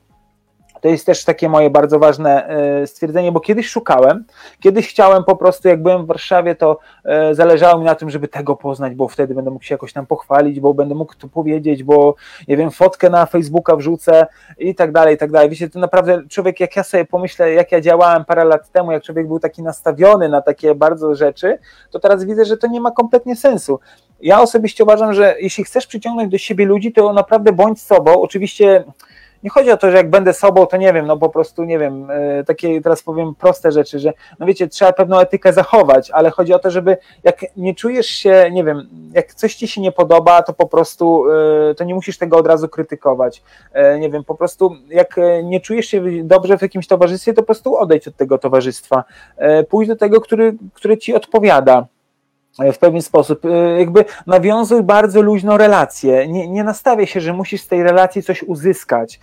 To jest też takie moje bardzo ważne e, stwierdzenie, bo kiedyś szukałem, kiedyś chciałem po prostu, jak byłem w Warszawie, to e, zależało mi na tym, żeby tego poznać, bo wtedy będę mógł się jakoś tam pochwalić, bo będę mógł to powiedzieć, bo nie wiem, fotkę na Facebooka wrzucę i tak dalej, i tak dalej. Wiecie, to naprawdę człowiek, jak ja sobie pomyślę, jak ja działałem parę lat temu, jak człowiek był taki nastawiony na takie bardzo rzeczy, to teraz widzę, że to nie ma kompletnie sensu ja osobiście uważam, że jeśli chcesz przyciągnąć do siebie ludzi, to naprawdę bądź sobą. Oczywiście nie chodzi o to, że jak będę sobą, to nie wiem, no po prostu nie wiem, e, takie teraz powiem proste rzeczy, że no wiecie, trzeba pewną etykę zachować, ale chodzi o to, żeby jak nie czujesz się, nie wiem, jak coś ci się nie podoba, to po prostu e, to nie musisz tego od razu krytykować. E, nie wiem, po prostu jak nie czujesz się dobrze w jakimś towarzystwie, to po prostu odejdź od tego towarzystwa. Pójdź do tego, który, który ci odpowiada w pewien sposób. Y, jakby nawiązuj bardzo luźną relację. Nie, nie się, że musisz z tej relacji coś uzyskać,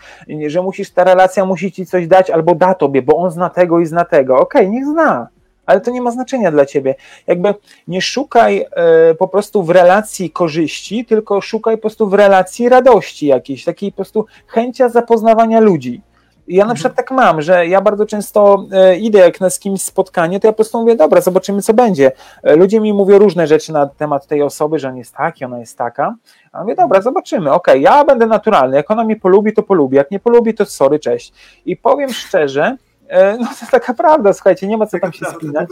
że musisz, ta relacja musi ci coś dać albo da tobie, bo on zna tego i zna tego. Okej, okay, niech zna, ale to nie ma znaczenia dla ciebie. Jakby nie szukaj y, po prostu w relacji korzyści, tylko szukaj po prostu w relacji radości jakiejś, takiej po prostu chęcia zapoznawania ludzi ja na przykład tak mam, że ja bardzo często e, idę jak na z kimś spotkanie, to ja po prostu mówię, dobra, zobaczymy co będzie. E, ludzie mi mówią różne rzeczy na temat tej osoby, że on jest taki, ona jest taka. A mówię, dobra, zobaczymy, okej, okay, ja będę naturalny, jak ona mnie polubi, to polubi, jak nie polubi, to sorry, cześć. I powiem szczerze, e, no to jest taka prawda, słuchajcie, nie ma co tam się spinać.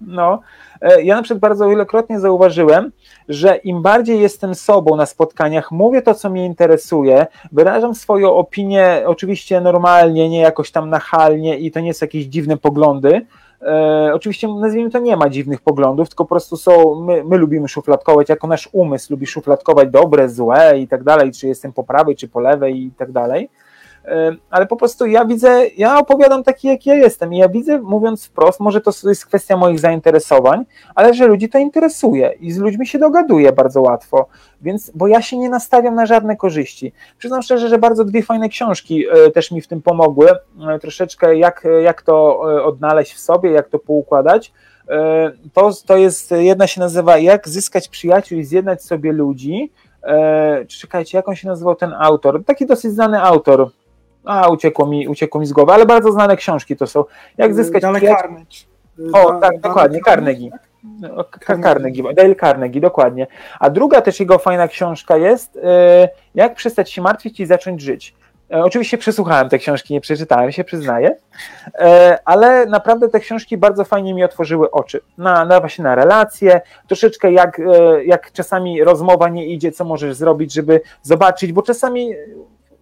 No, E, ja na przykład bardzo wielokrotnie zauważyłem, że im bardziej jestem sobą na spotkaniach, mówię to, co mnie interesuje, wyrażam swoją opinię oczywiście normalnie, nie jakoś tam nachalnie i to nie są jakieś dziwne poglądy, E, oczywiście nazwijmy to nie ma dziwnych poglądów, tylko po prostu są, my, my lubimy szufladkować, jako nasz umysł lubi szufladkować dobre, złe i tak dalej, czy jestem po prawej, czy po lewej i tak dalej ale po prostu ja widzę, ja opowiadam taki, jaki ja jestem i ja widzę, mówiąc wprost, może to jest kwestia moich zainteresowań, ale że ludzi to interesuje i z ludźmi się dogaduję bardzo łatwo, więc, bo ja się nie nastawiam na żadne korzyści. Przyznam szczerze, że bardzo dwie fajne książki e, też mi w tym pomogły, e, troszeczkę jak, jak to e, odnaleźć w sobie, jak to poukładać, to, to jest, jedna się nazywa Jak zyskać przyjaciół i zjednać sobie ludzi. Czekajcie, jak on się nazywał ten autor? Taki dosyć znany autor a uciekło mi, uciekło mi z głowy, ale bardzo znane książki to są. Jak zyskać Dale Carnegie. O, tak, dokładnie, Carnegie. Carnegie, Dale Carnegie, dokładnie. A druga też jego fajna książka jest e, Jak przestać się martwić i zacząć żyć. E, oczywiście przesłuchałem te książki, nie przeczytałem się, przyznaję, e, ale naprawdę te książki bardzo fajnie mi otworzyły oczy na, na właśnie na relacje, troszeczkę jak, jak czasami rozmowa nie idzie, co możesz zrobić, żeby zobaczyć, bo czasami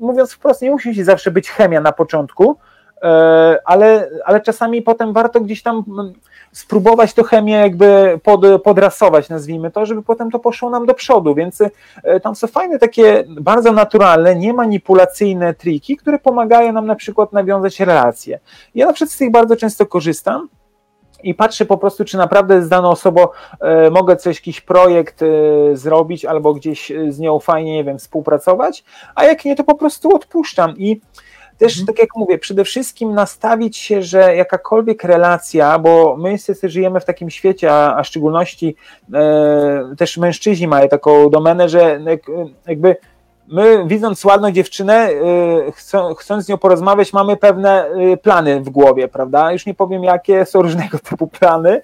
mówiąc wprost, nie musi zawsze być chemia na początku, e, ale, ale czasami potem warto gdzieś tam mm, spróbować to chemię jakby pod, podrasować, nazwijmy to, żeby potem to poszło nam do przodu, więc e, tam są fajne takie bardzo naturalne, niemanipulacyjne triki, które pomagają nam na przykład nawiązać relacje. Ja na przykład z tych bardzo często korzystam, i patrzę po prostu, czy naprawdę z daną osobą e, mogę coś, jakiś projekt e, zrobić albo gdzieś e, z nią fajnie, nie wiem, współpracować, a jak nie, to po prostu odpuszczam i też, mhm. tak jak mówię, przede wszystkim nastawić się, że jakakolwiek relacja, bo my niestety żyjemy w takim świecie, a, a w szczególności e, też mężczyźni mają taką domenę, że jakby my widząc ładną dziewczynę, y, chcąc z nią porozmawiać, mamy pewne y, plany w głowie, prawda? Już nie powiem jakie, są różnego typu plany,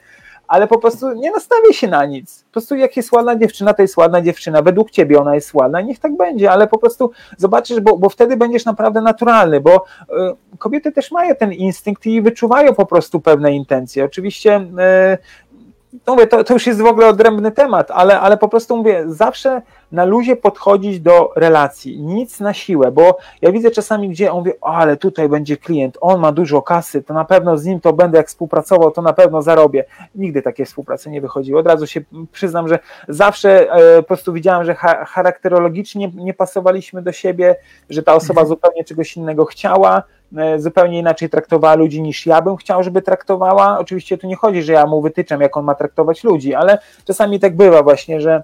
ale po prostu nie nastawię się na nic. Po prostu jak jest ładna dziewczyna, to jest ładna dziewczyna. Według ciebie ona jest ładna, niech tak będzie, ale po prostu zobaczysz, bo, bo wtedy będziesz naprawdę naturalny, bo y, kobiety też mają ten instynkt i wyczuwają po prostu pewne intencje. Oczywiście y, no mówię, to, to już jest w ogóle odrębny temat, ale, ale po prostu mówię, zawsze na luzie podchodzić do relacji, nic na siłę, bo ja widzę czasami, gdzie on mówi, ale tutaj będzie klient, on ma dużo kasy, to na pewno z nim to będę, jak współpracował, to na pewno zarobię. Nigdy takie współpracy nie wychodziło. Od razu się przyznam, że zawsze e, po prostu widziałem, że charakterologicznie nie pasowaliśmy do siebie, że ta osoba mhm. zupełnie czegoś innego chciała, e, zupełnie inaczej traktowała ludzi niż ja bym chciał, żeby traktowała. Oczywiście tu nie chodzi, że ja mu wytyczam, jak on ma traktować ludzi, ale czasami tak bywa właśnie, że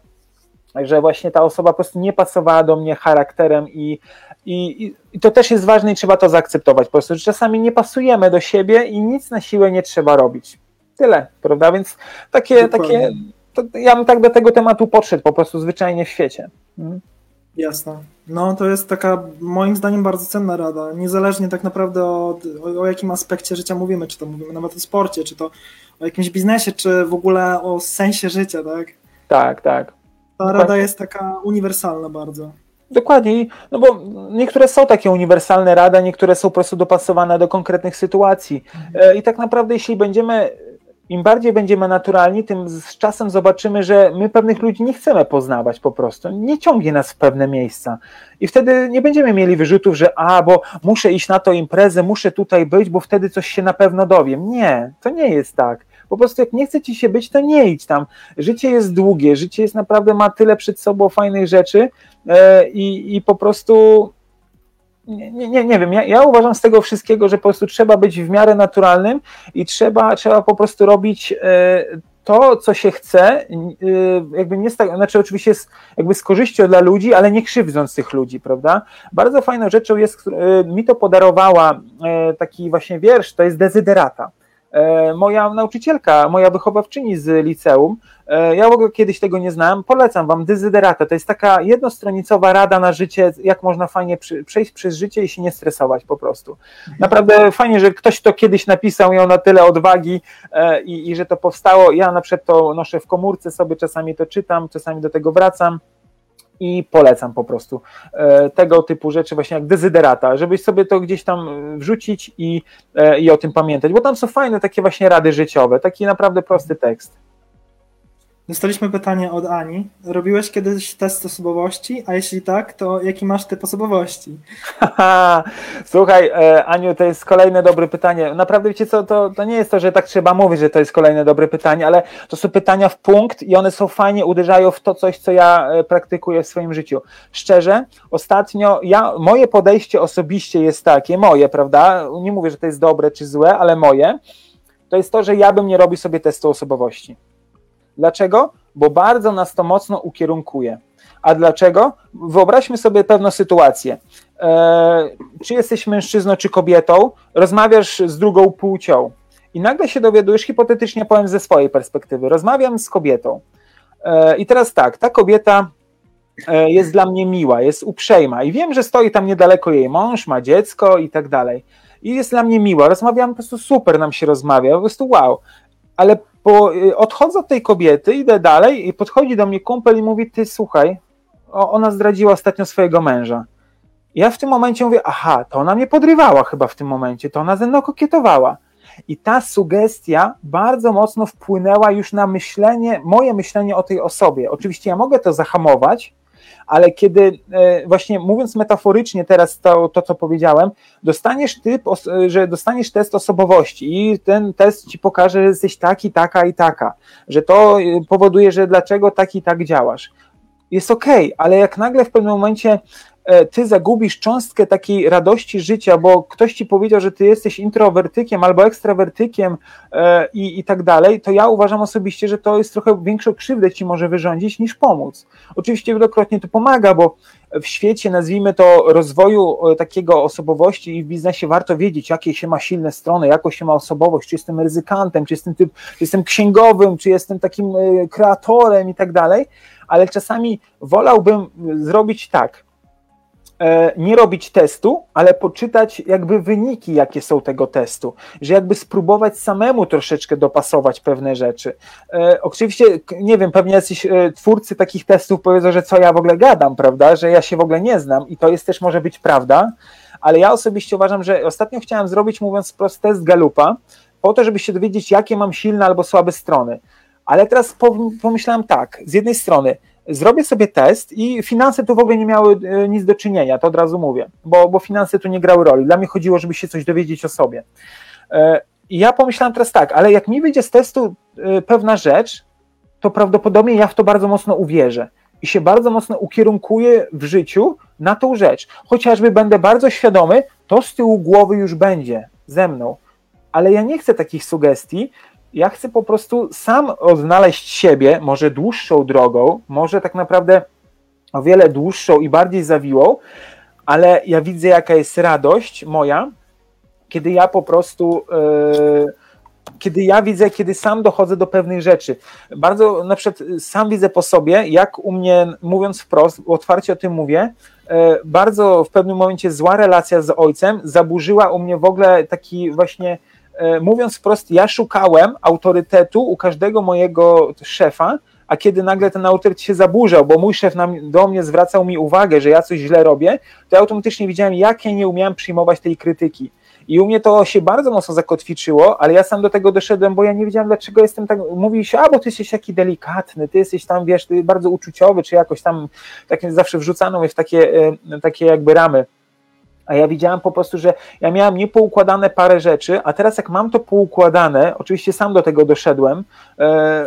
że właśnie ta osoba po prostu nie pasowała do mnie charakterem i, i, i to też jest ważne i trzeba to zaakceptować po prostu, że czasami nie pasujemy do siebie i nic na siłę nie trzeba robić. Tyle, prawda? Więc takie, takie ja bym tak do tego tematu podszedł po prostu zwyczajnie w świecie. Hmm. Jasne. No to jest taka moim zdaniem bardzo cenna rada. Niezależnie tak naprawdę od, o, o jakim aspekcie życia mówimy, czy to mówimy nawet o sporcie, czy to o jakimś biznesie, czy w ogóle o sensie życia, tak? Tak, tak. Ta rada jest taka uniwersalna bardzo. Dokładnie, no bo niektóre są takie uniwersalne rady, niektóre są po prostu dopasowane do konkretnych sytuacji. Mhm. I tak naprawdę, jeśli będziemy im bardziej będziemy naturalni, tym z czasem zobaczymy, że my pewnych ludzi nie chcemy poznawać po prostu. Nie ciągnie nas w pewne miejsca. I wtedy nie będziemy mieli wyrzutów, że a, bo muszę iść na to imprezę, muszę tutaj być, bo wtedy coś się na pewno dowiem. Nie, to nie jest tak. Po prostu jak nie chce ci się być, to nie idź tam. Życie jest długie, życie jest naprawdę, ma tyle przed sobą fajnych rzeczy e, i, i po prostu nie, nie, nie wiem, ja, ja, uważam z tego wszystkiego, że po prostu trzeba być w miarę naturalnym i trzeba, trzeba po prostu robić e, to, co się chce, e, jakby nie tak, znaczy oczywiście jest jakby z korzyścią dla ludzi, ale nie krzywdząc tych ludzi, prawda? Bardzo fajną rzeczą jest, mi to podarowała taki właśnie wiersz, to jest Dezyderata. E, moja nauczycielka, moja wychowawczyni z liceum, e, ja w ogóle kiedyś tego nie znałem, polecam wam Dezyderata, to jest taka jednostronicowa rada na życie, jak można fajnie przejść przez życie i się nie stresować po prostu. Naprawdę fajnie, że ktoś to kiedyś napisał, miał na tyle odwagi e, i, i że to powstało, ja na przykład to noszę w komórce sobie, czasami to czytam, czasami do tego wracam, i polecam po prostu e, tego typu rzeczy, właśnie jak dezyderata, żebyś sobie to gdzieś tam wrzucić i, e, i o tym pamiętać, bo tam są fajne takie właśnie rady życiowe, taki naprawdę prosty tekst. Dostaliśmy pytanie od Ani. Robiłeś kiedyś test osobowości? A jeśli tak, to jaki masz typ osobowości? [laughs] Słuchaj, e, Aniu, to jest kolejne dobre pytanie. Naprawdę, wiecie co, to, to nie jest to, że tak trzeba mówić, że to jest kolejne dobre pytanie, ale to są pytania w punkt i one są fajnie, uderzają w to coś, co ja e, praktykuję w swoim życiu. Szczerze, ostatnio, ja, moje podejście osobiście jest takie, moje, prawda? Nie mówię, że to jest dobre czy złe, ale moje, to jest to, że ja bym nie robił sobie testu osobowości Dlaczego? Bo bardzo nas to mocno ukierunkuje. A dlaczego? Wyobraźmy sobie pewną sytuację. E, czy jesteś mężczyzną, czy kobietą, rozmawiasz z drugą płcią i nagle się dowiadujesz, hipotetycznie powiem ze swojej perspektywy, rozmawiam z kobietą. E, I teraz tak, ta kobieta e, jest dla mnie miła, jest uprzejma i wiem, że stoi tam niedaleko jej mąż, ma dziecko i tak dalej. I jest dla mnie miła, rozmawiam po prostu super nam się rozmawia, po prostu wow. Ale bo y, odchodzę od tej kobiety, idę dalej i podchodzi do mnie kumpel i mówi, ty słuchaj, ona zdradziła ostatnio swojego męża. Ja w tym momencie mówię, aha, to ona mnie podrywała chyba w tym momencie, to ona ze mną kokietowała. I ta sugestia bardzo mocno wpłynęła już na myślenie, moje myślenie o tej osobie. Oczywiście ja mogę to zahamować, ale kiedy e, właśnie mówiąc metaforycznie teraz to, to co powiedziałem, dostaniesz typ, że dostaniesz test osobowości i ten test ci pokaże, że jesteś taki, taka i taka, że to e, powoduje, że dlaczego tak i tak działasz. Jest okay, ale jak nagle w pewnym momencie E, ty zagubisz cząstkę takiej radości życia, bo ktoś ci powiedział, że ty jesteś introwertykiem albo ekstrawertykiem e, i, i tak dalej, to ja uważam osobiście, że to jest trochę większą krzywdę ci może wyrządzić niż pomóc. Oczywiście wielokrotnie to pomaga, bo w świecie, nazwijmy to, rozwoju e, takiego osobowości i w biznesie warto wiedzieć, jakie się ma silne strony, jaką się ma osobowość, czy jestem ryzykantem, czy jestem, typ, czy jestem księgowym, czy jestem takim kreatorem i tak dalej, ale czasami wolałbym zrobić tak, E, nie robić testu, ale poczytać jakby wyniki, jakie są tego testu, że jakby spróbować samemu troszeczkę dopasować pewne rzeczy. E, oczywiście, nie wiem, pewnie jacyś e, twórcy takich testów powiedzą, że co ja w ogóle gadam, prawda, że ja się w ogóle nie znam i to jest też może być prawda, ale ja osobiście uważam, że ostatnio chciałem zrobić, mówiąc wprost, test Galupa, po to, żeby się dowiedzieć, jakie mam silne albo słabe strony. Ale teraz pomyślałem tak, z jednej strony, zrobię sobie test i finanse tu w ogóle nie miały e, nic do czynienia, to od razu mówię, bo, bo finanse tu nie grały roli. Dla mnie chodziło, żeby się coś dowiedzieć o sobie. E, I ja pomyślałem teraz tak, ale jak mi wyjdzie z testu e, pewna rzecz, to prawdopodobnie ja w to bardzo mocno uwierzę i się bardzo mocno ukierunkuję w życiu na tą rzecz. Chociażby będę bardzo świadomy, to z tyłu głowy już będzie ze mną. Ale ja nie chcę takich sugestii, ja chcę po prostu sam odnaleźć siebie, może dłuższą drogą, może tak naprawdę o wiele dłuższą i bardziej zawiłą, ale ja widzę, jaka jest radość moja, kiedy ja po prostu yy, kiedy ja widzę, kiedy sam dochodzę do pewnych rzeczy. Bardzo na przykład sam widzę po sobie, jak u mnie, mówiąc wprost, otwarcie o tym mówię, e, bardzo w pewnym momencie zła relacja z ojcem zaburzyła u mnie w ogóle taki właśnie, mówiąc wprost, ja szukałem autorytetu u każdego mojego szefa, a kiedy nagle ten autorytet się zaburzał, bo mój szef do mnie zwracał mi uwagę, że ja coś źle robię, to ja automatycznie widziałem, jak ja nie umiałem przyjmować tej krytyki. I u mnie to się bardzo mocno zakotwiczyło, ale ja sam do tego doszedłem, bo ja nie wiedziałem, dlaczego jestem tak. Mówi się, a bo ty jesteś taki delikatny, ty jesteś tam, wiesz, ty bardzo uczuciowy, czy jakoś tam, tak zawsze wrzucano mnie w takie, e, takie jakby ramy. A ja widziałem po prostu, że ja miałem niepoukładane parę rzeczy, a teraz jak mam to poukładane, oczywiście sam do tego doszedłem, e,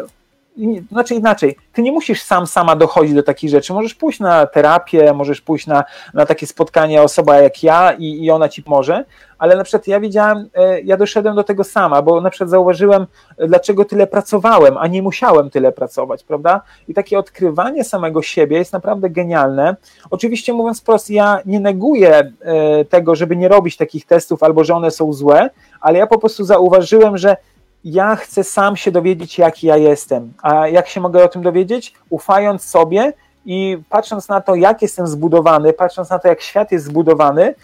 znaczy inaczej, ty nie musisz sam, sama dochodzić do takich rzeczy. Możesz pójść na terapię, możesz pójść na, na takie spotkanie osoba jak ja i, i ona ci pomoże, ale na przykład ja widziałem, e, ja doszedłem do tego sama, bo na przykład zauważyłem, dlaczego tyle pracowałem, a nie musiałem tyle pracować, prawda? I takie odkrywanie samego siebie jest naprawdę genialne. Oczywiście mówiąc wprost, ja nie neguję e, tego, żeby nie robić takich testów albo że one są złe, ale ja po prostu zauważyłem, że ja chcę sam się dowiedzieć, jaki ja jestem. A jak się mogę o tym dowiedzieć? Ufając sobie i patrząc na to, jak jestem zbudowany, patrząc na to, jak świat jest zbudowany,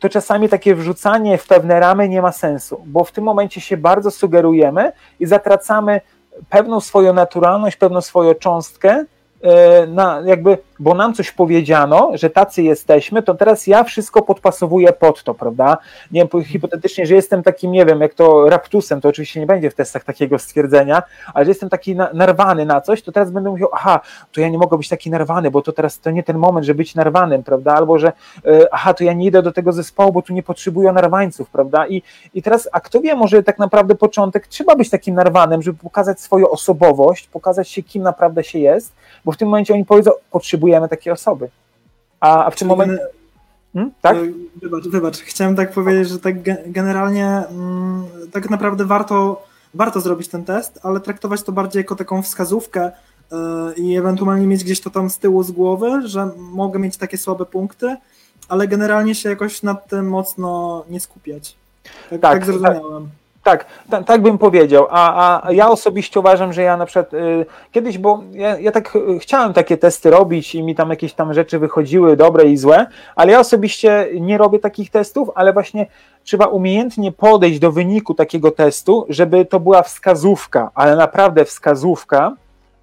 to czasami takie wrzucanie w pewne ramy nie ma sensu, bo w tym momencie się bardzo sugerujemy i zatracamy pewną swoją naturalność, pewną swoją cząstkę, E, na, jakby, bo nam coś powiedziano, że tacy jesteśmy, to teraz ja wszystko podpasowuję pod to, prawda? Nie wiem, hipotetycznie, że jestem takim, nie wiem, jak to raptusem, to oczywiście nie będzie w testach takiego stwierdzenia, ale że jestem taki na, narwany na coś, to teraz będę mówił, aha, to ja nie mogę być taki narwany, bo to teraz to nie ten moment, żeby być narwanym, prawda? Albo że, e, aha, to ja nie idę do tego zespołu, bo tu nie potrzebuję narwańców, prawda? I, I teraz, a kto wie, może tak naprawdę początek trzeba być takim narwanym, żeby pokazać swoją osobowość, pokazać się, kim naprawdę się jest, bo w tym momencie oni powiedzą, potrzebujemy takiej osoby. A, a w tym momencie. Hmm? Tak? E, wybacz, wybacz, chciałem tak powiedzieć, że tak generalnie mm, tak naprawdę warto, warto zrobić ten test, ale traktować to bardziej jako taką wskazówkę yy, i ewentualnie mieć gdzieś to tam z tyłu z głowy, że mogę mieć takie słabe punkty, ale generalnie się jakoś nad tym mocno nie skupiać. Tak, tak, tak zrozumiałem. Tak. Tak, tak, bym powiedział. A, a ja osobiście uważam, że ja na przykład y, kiedyś, bo ja, ja tak y, chciałem takie testy robić i mi tam jakieś tam rzeczy wychodziły dobre i złe, ale ja osobiście nie robię takich testów, ale właśnie trzeba umiejętnie podejść do wyniku takiego testu, żeby to była wskazówka, ale naprawdę wskazówka,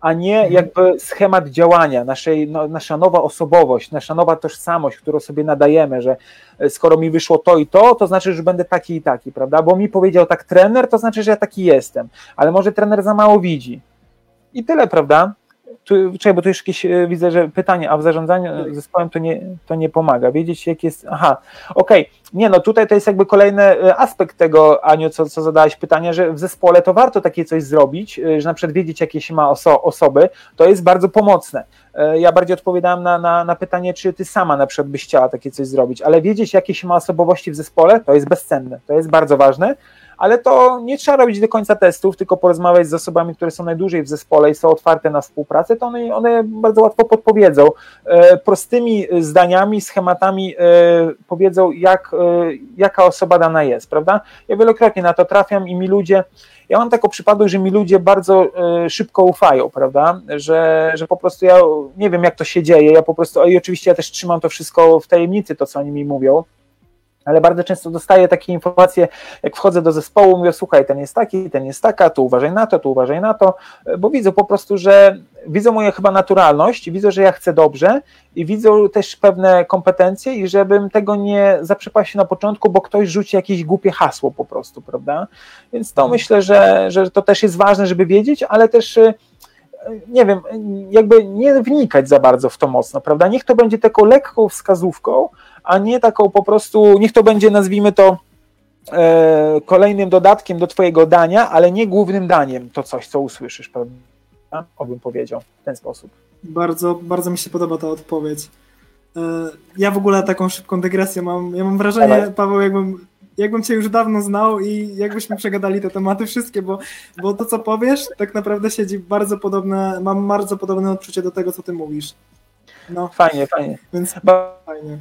a nie mhm. jakby schemat działania, naszej, no, nasza nowa osobowość, nasza nowa tożsamość, którą sobie nadajemy, że e, skoro mi wyszło to i to, to znaczy, że będę taki i taki, prawda? Bo mi powiedział tak trener, to znaczy, że ja taki jestem, ale może trener za mało widzi. I tyle, prawda? Tu, czekaj, bo tu już jakieś e, widzę, że pytanie, a w zarządzaniu zespołem to nie, to nie pomaga. Wiedzieć, jak jest. Aha, okej. Okay. Nie, no tutaj to jest jakby kolejny e, aspekt tego, Aniu, co, co zadałeś pytanie, że w zespole to warto takie coś zrobić, e, że na przykład wiedzieć, jakie się ma oso osoby, to jest bardzo pomocne. Ja bardziej odpowiadałem na, na, na pytanie, czy ty sama na przykład byś chciała takie coś zrobić, ale wiedzieć, jakie się ma osobowości w zespole, to jest bezcenne, to jest bardzo ważne ale to nie trzeba robić do końca testów, tylko porozmawiać z osobami, które są najdłużej w zespole i są otwarte na współpracę, to one, one bardzo łatwo podpowiedzą. E, prostymi zdaniami, schematami e, powiedzą, jak, e, jaka osoba dana jest, prawda? Ja wielokrotnie na to trafiam i mi ludzie, ja mam taką przypadek, że mi ludzie bardzo szybko ufają, prawda? Że, że po prostu ja nie wiem, jak to się dzieje, ja po prostu, i oczywiście ja też trzymam to wszystko w tajemnicy, to co oni mi mówią, ale bardzo często dostaję takie informacje, jak wchodzę do zespołu, mówię, słuchaj, ten jest taki, ten jest taka, tu uważaj na to, tu uważaj na to, bo widzę po prostu, że widzą moją chyba naturalność, widzą, że ja chcę dobrze i widzą też pewne kompetencje i żebym tego nie zaprzepaścił na początku, bo ktoś rzuci jakieś głupie hasło po prostu, prawda? Więc to myślę, że, że to też jest ważne, żeby wiedzieć, ale też y, nie wiem, jakby nie wnikać za bardzo w to mocno, prawda? Niech to będzie taką lekką wskazówką, a nie taką po prostu, niech to będzie, nazwijmy to, e, kolejnym dodatkiem do Twojego dania, ale nie głównym daniem, to coś, co usłyszysz, prawda? Obym powiedział w ten sposób. Bardzo, bardzo mi się podoba ta odpowiedź. E, ja w ogóle taką szybką dygresję mam. Ja mam wrażenie. Paweł, jakbym, jakbym cię już dawno znał i jakbyśmy przegadali te tematy wszystkie, bo, bo to, co powiesz, tak naprawdę siedzi bardzo podobne, mam bardzo podobne odczucie do tego, co ty mówisz. No. Fajnie, fajnie. Więc fajnie.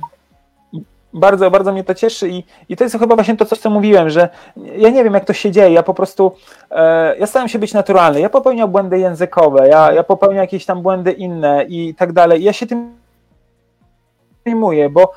bardzo, bardzo mnie to cieszy i, i to jest chyba właśnie to, co mówiłem, że ja nie wiem, jak to się dzieje, ja po prostu, e, ja staram się być naturalny, ja popełniam błędy językowe, ja, ja popełniam jakieś tam błędy inne i tak dalej, ja się tym przejmuję, bo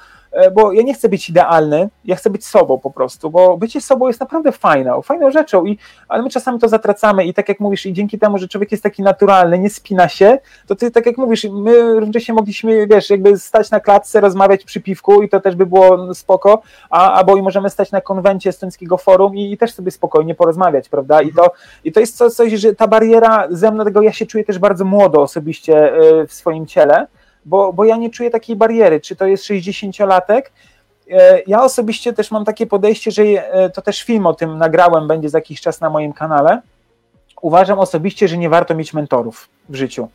bo ja nie chcę być idealny, ja chcę być sobą po prostu, bo bycie sobą jest naprawdę fajną, fajną rzeczą, i, ale my czasami to zatracamy i tak jak mówisz, i dzięki temu, że człowiek jest taki naturalny, nie spina się, to ty tak jak mówisz, my równocześnie mogliśmy, wiesz, jakby stać na klatce, rozmawiać przy piwku i to też by było spoko, a, albo i możemy stać na konwencie estońskiego forum i, i też sobie spokojnie porozmawiać, prawda, i to, i to jest coś, że ta bariera ze mną, tego ja się czuję też bardzo młodo osobiście e, w swoim ciele, bo, bo ja nie czuję takiej bariery, czy to jest 60-latek. E, ja osobiście też mam takie podejście, że e, to też film o tym nagrałem, będzie za jakiś czas na moim kanale. Uważam osobiście, że nie warto mieć mentorów w życiu.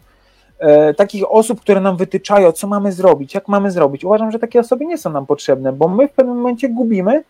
E, takich osób, które nam wytyczają, co mamy zrobić, jak mamy zrobić. Uważam, że takie osoby nie są nam potrzebne, bo my w pewnym momencie gubimy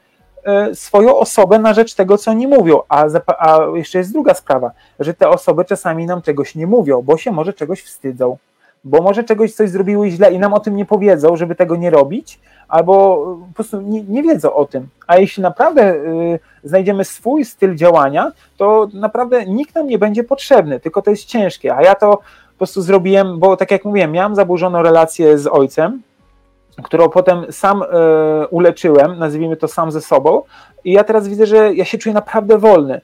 swoją osobę na rzecz tego, co oni mówią. A, a jeszcze jest druga sprawa, że te osoby czasami nam czegoś nie mówią, bo się może czegoś wstydzą bo może czegoś coś zrobiły źle i nam o tym nie powiedzą, żeby tego nie robić, albo po prostu nie, nie wiedzą o tym. A jeśli naprawdę y, znajdziemy swój styl działania, to naprawdę nikt nam nie będzie potrzebny, tylko to jest ciężkie. A ja to po prostu zrobiłem, bo tak jak mówiłem, miałem zaburzoną relację z ojcem, którą potem sam e, uleczyłem, nazwijmy to sam ze sobą. I ja teraz widzę, że ja się czuję naprawdę wolny.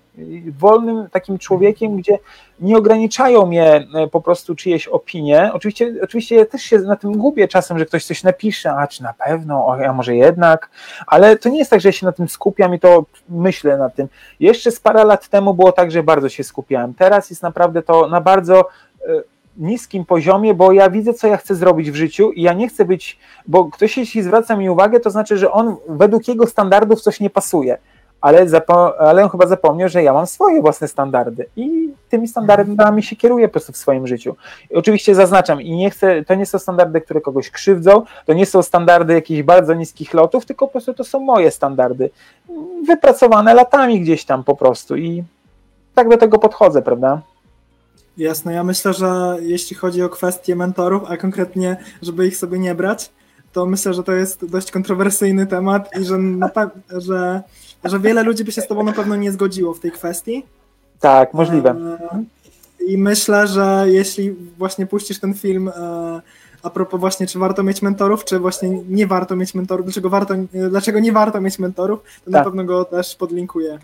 Wolnym takim człowiekiem, gdzie nie ograniczają mnie e, po prostu czyjeś opinie. Oczywiście, oczywiście ja też się na tym gubię czasem, że ktoś coś napisze, a czy na pewno, a może jednak, ale to nie jest tak, że ja się na tym skupiam i to myślę na tym. Jeszcze z parę lat temu było tak, że bardzo się skupiałem. Teraz jest naprawdę to na bardzo e, niskim poziomie, bo ja widzę, co ja chcę zrobić w życiu i ja nie chcę być, bo ktoś jeśli zwraca mi uwagę, to znaczy, że on według jego standardów coś nie pasuje, ale, ale on chyba zapomniał, że ja mam swoje własne standardy i tymi standardami się kieruję po prostu w swoim życiu. I oczywiście zaznaczam i nie chcę, to nie są standardy, które kogoś krzywdzą, to nie są standardy jakichś bardzo niskich lotów, tylko po prostu to są moje standardy, wypracowane latami gdzieś tam po prostu i tak do tego podchodzę, prawda? Jasne, ja myślę, że jeśli chodzi o kwestie mentorów, a konkretnie, żeby ich sobie nie brać, to myślę, że to jest dość kontrowersyjny temat i że, że, że wiele ludzi by się z tobą na pewno nie zgodziło w tej kwestii. Tak, możliwe. E, I myślę, że jeśli właśnie puścisz ten film e, a propos właśnie, czy warto mieć mentorów, czy właśnie nie warto mieć mentorów, dlaczego, warto, dlaczego nie warto mieć mentorów, to tak. na pewno go też podlinkuję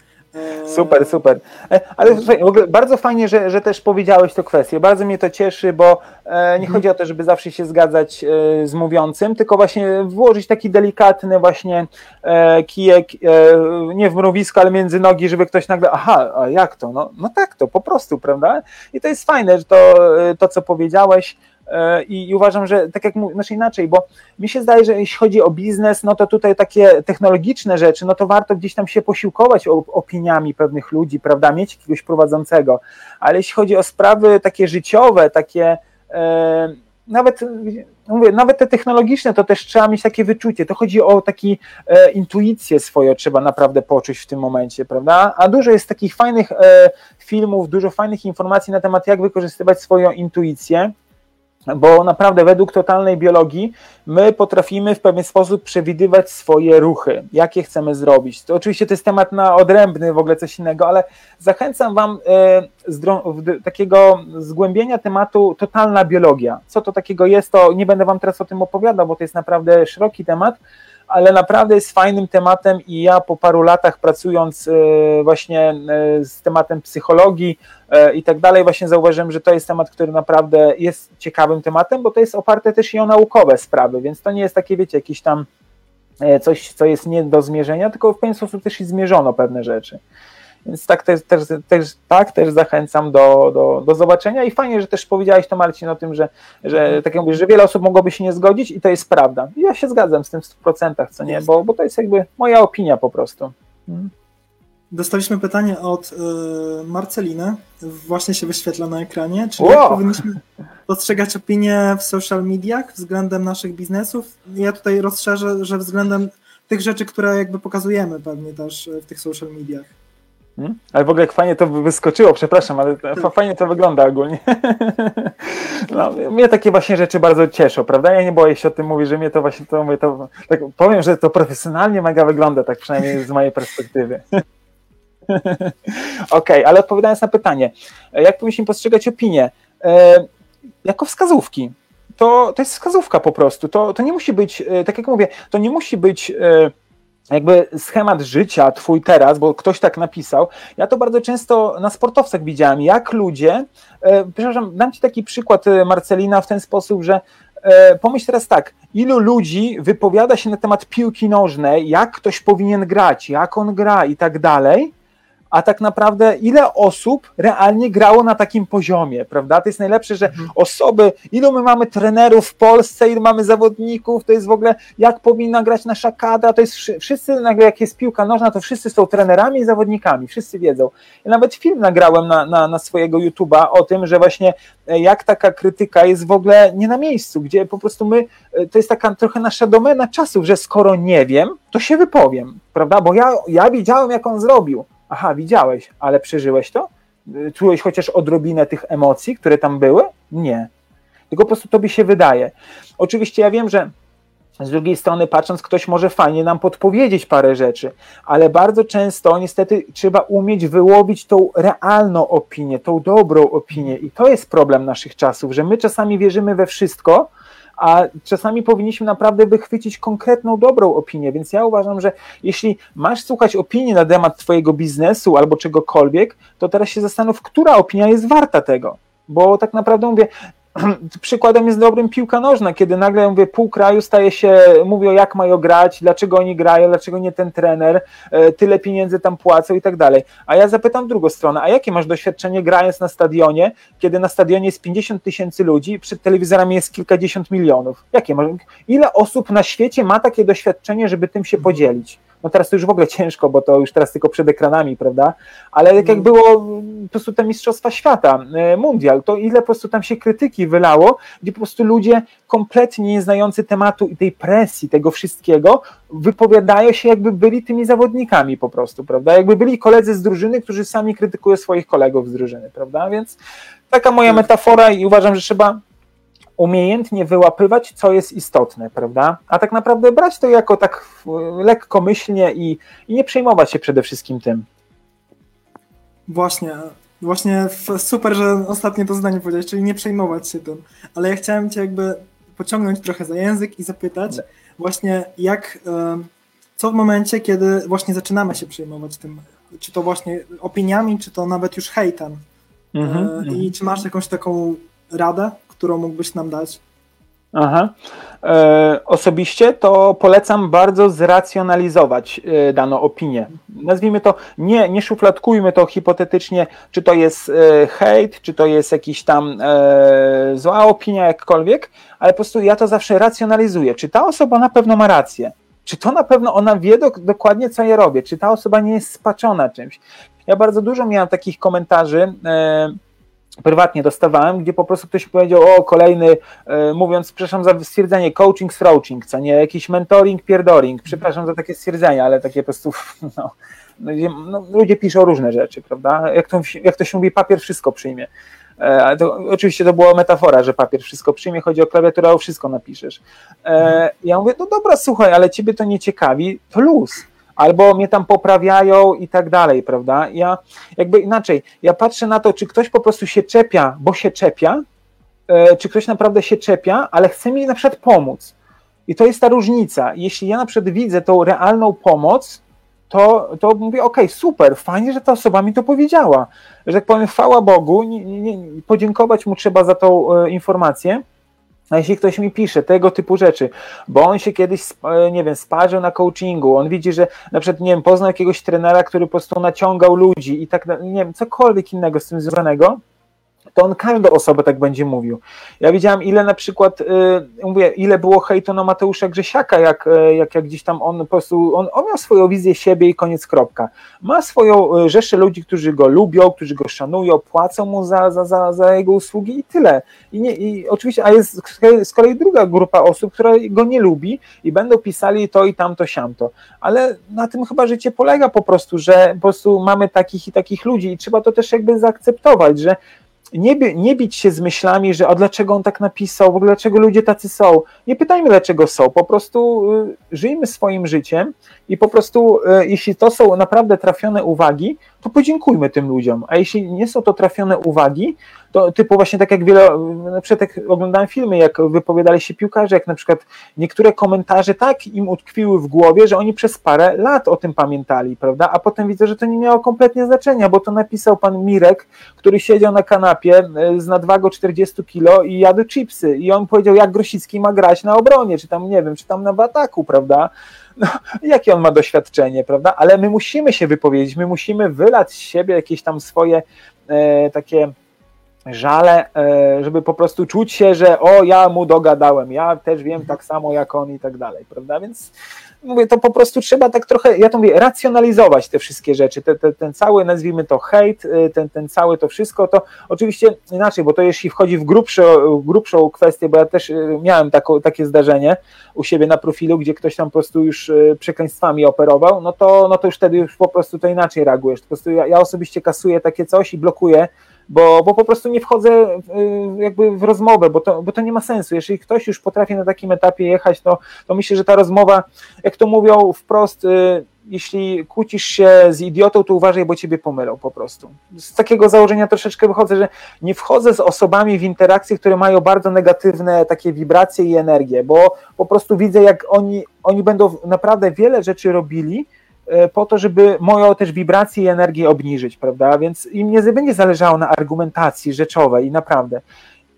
Super, super. E, ale w ogóle bardzo fajnie, że, że też powiedziałeś tę kwestię. Bardzo mnie to cieszy, bo e, nie mhm. chodzi o to, żeby zawsze się zgadzać e, z mówiącym, tylko właśnie włożyć taki delikatny właśnie kijek, nie w mrowisko, ale między nogi, żeby ktoś nagle, aha, a jak to? No, no tak to, po prostu, prawda? I to jest fajne, że to, to co powiedziałeś, E, I, uważam, że tak jak mówię, znaczy inaczej, bo mi się zdaje, że jeśli chodzi o biznes, no to tutaj takie technologiczne rzeczy, no to warto gdzieś tam się posiłkować opiniami pewnych ludzi, prawda, mieć jakiegoś prowadzącego, ale jeśli chodzi o sprawy takie życiowe, takie e, nawet, mówię, nawet te technologiczne, to też trzeba mieć takie wyczucie, to chodzi o taki e, intuicję swoją trzeba naprawdę poczuć w tym momencie, prawda, a dużo jest takich fajnych e, filmów, dużo fajnych informacji na temat jak wykorzystywać swoją intuicję, bo naprawdę według totalnej biologii my potrafimy w pewien sposób przewidywać swoje ruchy, jakie chcemy zrobić. To oczywiście to jest temat na odrębny, w ogóle coś innego, ale zachęcam Wam e, takiego zgłębienia tematu totalna biologia. Co to takiego jest, to nie będę Wam teraz o tym opowiadał, bo to jest naprawdę szeroki temat, ale naprawdę jest fajnym tematem i ja po paru latach pracując e, właśnie e, z tematem psychologii e, i tak dalej, właśnie zauważyłem, że to jest temat, który naprawdę jest ciekawym tematem, bo to jest oparte też i o naukowe sprawy, więc to nie jest takie, wiecie, jakiś tam coś, co jest nie do zmierzenia, tylko w pewien sposób też i zmierzono pewne rzeczy. Więc tak też, też, też, tak też zachęcam do, do, do zobaczenia i fajnie, że też powiedziałeś to Marcin o tym, że, że tak jak mówisz, że wiele osób mogłoby się nie zgodzić i to jest prawda. I ja się zgadzam z tym w 100%, co nie, bo, bo to jest jakby moja opinia po prostu. Hmm. Dostaliśmy pytanie od y, Marceliny, właśnie się wyświetla na ekranie, czy wow. jak powinniśmy dostrzegać opinie w social mediach względem naszych biznesów? Ja tutaj rozszerzę, że względem tych rzeczy, które jakby pokazujemy pewnie też w tych social mediach. Hmm? Ale w ogóle jak fajnie to wyskoczyło, przepraszam, ale fajnie to wygląda ogólnie. [laughs] No, mnie takie właśnie rzeczy bardzo cieszą, prawda? Ja nie boję się o tym mówić, że mnie to właśnie to mówię, to tak powiem, że to profesjonalnie mega wygląda, tak przynajmniej z mojej perspektywy. [laughs] Okej, okay, ale odpowiadając na pytanie, jak powinniśmy postrzegać opinię? E, jako wskazówki. To, to jest wskazówka po prostu. To, to nie musi być, e, tak jak mówię, to nie musi być e, jakby schemat życia twój teraz, bo ktoś tak napisał. Ja to bardzo często na sportowcach widziałem, jak ludzie, e, przepraszam, dam ci taki przykład e, Marcelina w ten sposób, że e, pomyśl teraz tak, ilu ludzi wypowiada się na temat piłki nożnej, jak ktoś powinien grać, jak on gra i tak dalej, a tak naprawdę ile osób realnie grało na takim poziomie, prawda? To jest najlepsze, że mhm. osoby, ilu my mamy trenerów w Polsce, ilu mamy zawodników, to jest w ogóle jak powinna grać nasza kadra, to jest wszyscy nagle jak jest piłka nożna, to wszyscy są trenerami i zawodnikami, wszyscy wiedzą. Ja nawet film nagrałem na, na, na swojego YouTube'a o tym, że właśnie e, jak taka krytyka jest w ogóle nie na miejscu, gdzie po prostu my, e, to jest taka trochę nasza domena czasów, że skoro nie wiem, to się wypowiem, prawda? Bo ja, ja widziałem, jak on zrobił Aha, widziałeś, ale przeżyłeś to? Czułeś chociaż odrobinę tych emocji, które tam były? Nie. Tylko po prostu tobie się wydaje. Oczywiście ja wiem, że z drugiej strony, patrząc, ktoś może fajnie nam podpowiedzieć parę rzeczy, ale bardzo często niestety trzeba umieć wyłowić tą realną opinię, tą dobrą opinię. I to jest problem naszych czasów, że my czasami wierzymy we wszystko, a czasami powinniśmy naprawdę wychwycić konkretną, dobrą opinię. Więc ja uważam, że jeśli masz słuchać opinii na temat Twojego biznesu albo czegokolwiek, to teraz się zastanów, która opinia jest warta tego. Bo tak naprawdę mówię, [clears throat] przykładem jest dobrym piłka nożna, kiedy nagle mówię, pół kraju staje się, mówią jak mają grać, dlaczego oni grają, dlaczego nie ten trener, e, tyle pieniędzy tam płacą i tak dalej. A ja zapytam drugą stronę, a jakie masz doświadczenie grając na stadionie, kiedy na stadionie jest 50 tysięcy ludzi, przed telewizorami jest kilkadziesiąt milionów? Jakie masz, ile osób na świecie ma takie doświadczenie, żeby tym się podzielić? No teraz to już w ogóle ciężko, bo to już teraz tylko przed ekranami, prawda? Ale tak jak no. było po prostu te Mistrzostwa Świata, e, Mundial, to ile po prostu tam się krytyki wylało, gdzie po prostu ludzie kompletnie nie znający tematu i tej presji, tego wszystkiego, wypowiadają się jakby byli tymi zawodnikami po prostu, prawda? Jakby byli koledzy z drużyny, którzy sami krytykują swoich kolegów z drużyny, prawda? Więc taka moja tak. metafora i uważam, że trzeba umiejętnie wyłapywać, co jest istotne, prawda? A tak naprawdę brać to jako tak lekkomyślnie i, i nie przejmować się przede wszystkim tym. Właśnie, właśnie super, że ostatnie to zdanie powiedziałeś, czyli nie przejmować się tym. Ale ja chciałem cię jakby pociągnąć trochę za język i zapytać właśnie jak, co w momencie, kiedy właśnie zaczynamy się przejmować tym, czy to właśnie opiniami, czy to nawet już hejtem. Mm -hmm, I czy masz jakąś taką radę, którą mógłbyś nam dać? Aha. E, osobiście to polecam bardzo zracjonalizować e, daną opinię. Nazwijmy to, nie, nie szufladkujmy to hipotetycznie, czy to jest e, hejt, czy to jest jakiś tam e, zła opinia, jakkolwiek, ale po prostu ja to zawsze racjonalizuję. Czy ta osoba na pewno ma rację? Czy to na pewno ona wie do, dokładnie, co ja robię? Czy ta osoba nie jest spaczona czymś? Ja bardzo dużo miałem takich komentarzy. Prywatnie dostawałem, gdzie po prostu ktoś powiedział, o kolejny, e, mówiąc, przepraszam za stwierdzenie, coaching, strouching, co nie, jakiś mentoring, pierdoring, przepraszam za takie stwierdzenia, ale takie po prostu, [laughs] no, no, no, ludzie piszą różne rzeczy, prawda, jak to, jak to się mówi, papier wszystko przyjmie. E, to, oczywiście to była metafora, że papier wszystko przyjmie, chodzi o klawiaturę, o wszystko napiszesz. E, ja mówię, no dobra, słuchaj, ale ciebie to nie ciekawi, to luz albo mnie tam poprawiają i tak dalej, prawda? Ja jakby inaczej, ja patrzę na to, czy ktoś po prostu się czepia, bo się czepia, e, czy ktoś naprawdę się czepia, ale chce mi na przykład pomóc. I to jest ta różnica. Jeśli ja na przykład widzę tą realną pomoc, to, to mówię, ok, super, fajnie, że ta osoba mi to powiedziała. Że tak powiem, chwała Bogu, nie, nie, podziękować mu trzeba za tą e, informację, a jeśli ktoś mi pisze tego typu rzeczy, bo on się kiedyś, e, nie wiem, sparzył na coachingu, on widzi, że na przykład, nie wiem, poznał jakiegoś trenera, który po prostu naciągał ludzi i tak, nie wiem, cokolwiek innego z tym związanego, to on każdą osobę tak będzie mówił. Ja widziałem, ile na przykład, y, mówię, ile było hejtu na Mateusza Grzesiaka, jak, y, jak, jak gdzieś tam on po prostu, on, on miał swoją wizję siebie i koniec, kropka. Ma swoją y, rzeszę ludzi, którzy go lubią, którzy go szanują, płacą mu za, za, za, za jego usługi i tyle. I, nie, I oczywiście, a jest z kolei druga grupa osób, która go nie lubi i będą pisali to i tamto, siamto. Ale na tym chyba życie polega po prostu, że po prostu mamy takich i takich ludzi i trzeba to też jakby zaakceptować, że nie, nie bić się z myślami, że a dlaczego on tak napisał, w ogóle dlaczego ludzie tacy są. Nie pytajmy dlaczego są, po prostu y, żyjmy swoim życiem i po prostu y, jeśli to są naprawdę trafione uwagi, to podziękujmy tym ludziom, a jeśli nie są to trafione uwagi, to typu właśnie tak jak wiele, na przykład jak oglądałem filmy, jak wypowiadali się piłkarze, jak na przykład niektóre komentarze tak im utkwiły w głowie, że oni przez parę lat o tym pamiętali, prawda, a potem widzę, że to nie miało kompletnie znaczenia, bo to napisał pan Mirek, który siedział na kanapie e, z nadwagą 40 kilo i jadł chipsy. I on powiedział, jak Grosicki ma grać na obronie, czy tam, nie wiem, czy tam na ataku, prawda, no, jakie on ma doświadczenie, prawda? Ale my musimy się wypowiedzieć, my musimy wylać z siebie jakieś tam swoje e, takie żale, e, żeby po prostu czuć się, że o, ja mu dogadałem, ja też wiem tak samo jak on i tak dalej, prawda? Więc mówię, to po prostu trzeba tak trochę, ja to mówię, racjonalizować te wszystkie rzeczy, te, te, ten cały, nazwijmy to hejt, y, ten, ten cały to wszystko, to oczywiście inaczej, bo to jeśli wchodzi w grubszą, grubszą kwestię, bo ja też y, miałem taką, takie zdarzenie u siebie na profilu, gdzie ktoś tam po prostu już y, przekleństwami operował, no to, no to już wtedy już po prostu to inaczej reagujesz, po prostu ja, ja osobiście kasuję takie coś i blokuję, bo, bo po prostu nie wchodzę jakby w rozmowę, bo to, bo to nie ma sensu. Jeżeli ktoś już potrafi na takim etapie jechać, to, to myślę, że ta rozmowa, jak to mówią wprost, y, jeśli kłócisz się z idiotą, to uważaj, bo ciebie pomylą po prostu. Z takiego założenia troszeczkę wychodzę, że nie wchodzę z osobami w interakcje, które mają bardzo negatywne takie wibracje i energię, bo po prostu widzę, jak oni, oni będą naprawdę wiele rzeczy robili, po to, żeby moją też wibrację i energię obniżyć, prawda? Więc im nie będzie zależało na argumentacji rzeczowej i naprawdę.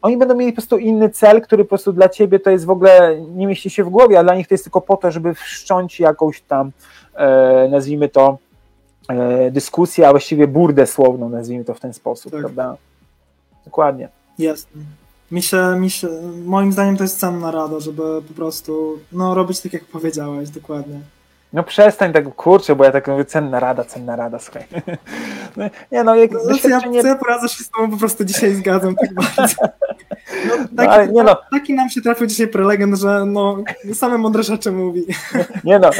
Oni będą mieli po prostu inny cel, który po prostu dla ciebie to jest w ogóle, nie mieści się w głowie, a dla nich to jest tylko po to, żeby wszcząć jakąś tam, e, nazwijmy to, e, dyskusję, a właściwie burdę słowną, nazwijmy to w ten sposób, tak. prawda? Dokładnie. Jasne. Mi się, mi się, moim zdaniem to jest cenna rada, żeby po prostu no, robić tak, jak powiedziałeś, dokładnie. No przestań tak, kurczę, bo ja tak mówię, cenna rada, cenna rada, słuchaj. [laughs] No, nie no, jak znaczy, doświadczenie... Ja, ja poradzę się z tobą po prostu dzisiaj zgadzam tak bardzo. [laughs] No, taki, no, nie no. taki nam się trafił dzisiaj prelegent, że no, same mądre rzeczy mówi. [laughs] Nie no,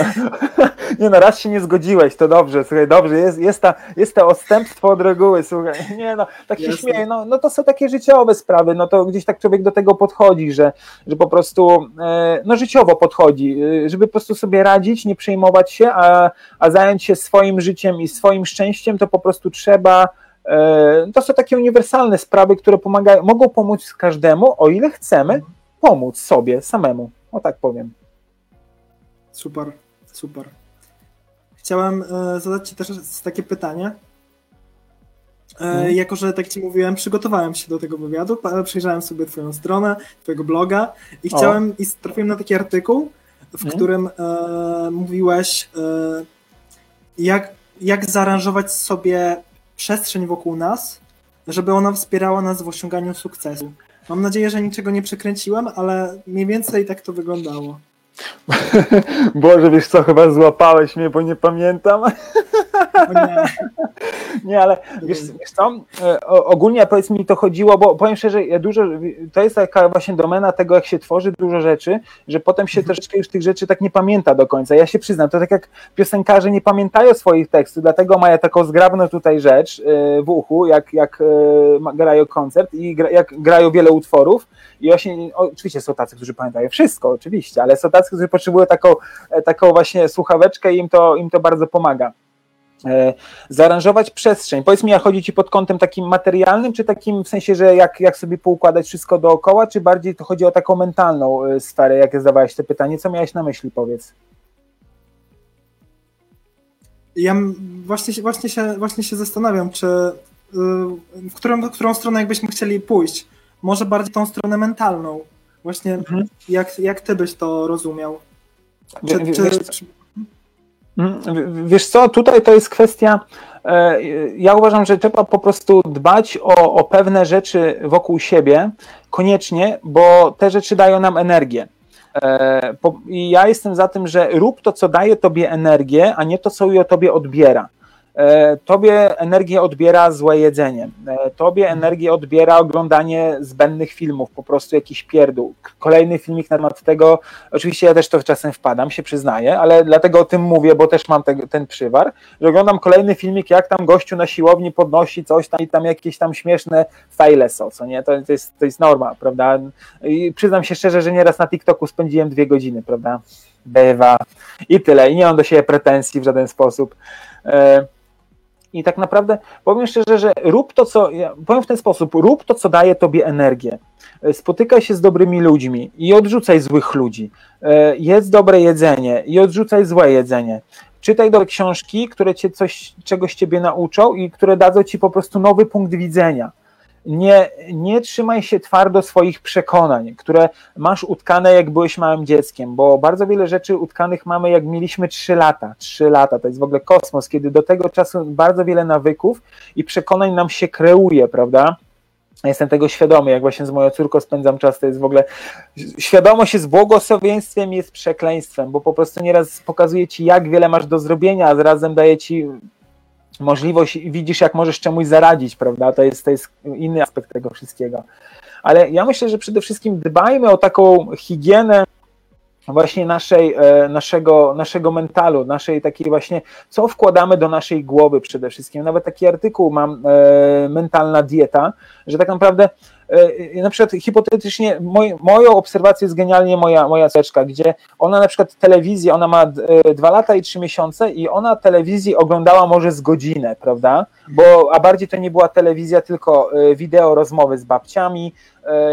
[laughs] nie no, raz się nie zgodziłeś, to dobrze, słuchaj, dobrze, jest, jest, ta, jest to odstępstwo od reguły, słuchaj, [laughs] nie no, tak się śmieję, no, no to są takie życiowe sprawy, no to gdzieś tak człowiek do tego podchodzi, że, że po prostu, e, no życiowo podchodzi, e, żeby po prostu sobie radzić, nie przejmować się, a, a zająć się swoim życiem i swoim szczęściem, to po prostu trzeba to są takie uniwersalne sprawy, które pomagają, mogą pomóc każdemu, o ile chcemy pomóc sobie samemu. O tak powiem. Super, super. Chciałem e, zadać Ci też takie pytanie. Hmm. Jako, że tak Ci mówiłem, przygotowałem się do tego wywiadu, przejrzałem sobie Twoją stronę, Twojego bloga i chciałem, o. i trafiłem na taki artykuł, w hmm. którym e, mówiłeś, e, jak, jak zaaranżować sobie przestrzeń wokół nas, żeby ona wspierała nas w osiąganiu sukcesu. Mam nadzieję, że niczego nie przekręciłem, ale mniej więcej tak to wyglądało. [laughs] Boże, wiesz co, chyba złapałeś mnie, bo nie pamiętam. [laughs] [laughs] Nie. nie, ale wiesz, wiesz co, e, ogólnie powiedz mi to chodziło, bo powiem szczerze, ja dużo, to jest taka właśnie domena tego, jak się tworzy dużo rzeczy, że potem się mhm. troszeczkę już tych rzeczy tak nie pamięta do końca. Ja się przyznam, to tak jak piosenkarze nie pamiętają swoich tekstów, dlatego mają taką zgrabną tutaj rzecz e, w uchu, jak, jak e, grają koncert i jak grają wiele utworów i właśnie, oczywiście są tacy, którzy pamiętają wszystko, oczywiście, ale są tacy, którzy potrzebują taką, taką właśnie słuchaweczkę i im to, im to bardzo pomaga. E, zaaranżować przestrzeń. Powiedz mi, a chodzi ci pod kątem takim materialnym, czy takim w sensie, że jak, jak sobie poukładać wszystko dookoła, czy bardziej to chodzi o taką mentalną e, sferę, jak zadawałeś to pytanie? Co miałeś na myśli, powiedz? Ja właśnie, właśnie, się, właśnie się zastanawiam, czy y, w którą, w którą stronę jakbyśmy chcieli pójść. Może bardziej tą stronę mentalną. Właśnie mhm. jak, jak ty byś to rozumiał? Czy, czy, czy, wiesz co, tutaj to jest kwestia. E, ja uważam, że trzeba po prostu dbać o, o pewne rzeczy wokół siebie koniecznie, bo te rzeczy dają nam energię. E, I ja jestem za tym, że rób to, co daje tobie energię, a nie to, co ją tobie odbiera. E, tobie energię odbiera złe jedzenie, e, tobie energię odbiera oglądanie zbędnych filmów, po prostu jakiś pierdół. Kolejny filmik na temat tego, oczywiście ja też to czasem wpadam, się przyznaję, ale dlatego o tym mówię, bo też mam te, ten przywar, że oglądam kolejny filmik, jak tam gościu na siłowni podnosi coś tam i tam jakieś tam śmieszne fajle są, co nie? To, to, jest, to jest norma, prawda? I przyznam się szczerze, że nieraz na TikToku spędziłem dwie godziny, prawda? Bywa i tyle, i nie mam do siebie pretensji w żaden sposób. E, i tak naprawdę powiem szczerze, że rób to, co. Powiem w ten sposób: rób to, co daje tobie energię. E, spotykaj się z dobrymi ludźmi i odrzucaj złych ludzi. E, jedz dobre jedzenie i odrzucaj złe jedzenie. Czytaj dobre książki, które cię coś, czegoś ciebie nauczą i które dadzą ci po prostu nowy punkt widzenia nie, nie trzymaj się twardo swoich przekonań, które masz utkane, jak byłeś małym dzieckiem, bo bardzo wiele rzeczy utkanych mamy, jak mieliśmy 3 lata. 3 lata to jest w ogóle kosmos, kiedy do tego czasu bardzo wiele nawyków i przekonań nam się kreuje, prawda? Jestem tego świadomy, jak właśnie z moją córką spędzam czas, to jest w ogóle świadomość jest błogosławieństwem, jest przekleństwem, bo po prostu nieraz pokazuje ci, jak wiele masz do zrobienia, a zarazem daje ci możliwość widzisz, jak możesz czemuś zaradzić, prawda? To jest, to jest inny aspekt tego wszystkiego. Ale ja myślę, że przede wszystkim dbajmy o taką higienę właśnie naszej, e, naszego, naszego mentalu, naszej takiej właśnie, co wkładamy do naszej głowy przede wszystkim. Nawet taki artykuł mam, e, mentalna dieta, że tak naprawdę na przykład hipotetycznie moj, moją obserwację jest genialnie moja, moja ceczka, gdzie ona na przykład telewizję, ona ma e, dwa lata i trzy miesiące i ona telewizji oglądała może z godzinę, prawda? Bo, a bardziej to nie była telewizja, tylko e, wideo, rozmowy z babciami,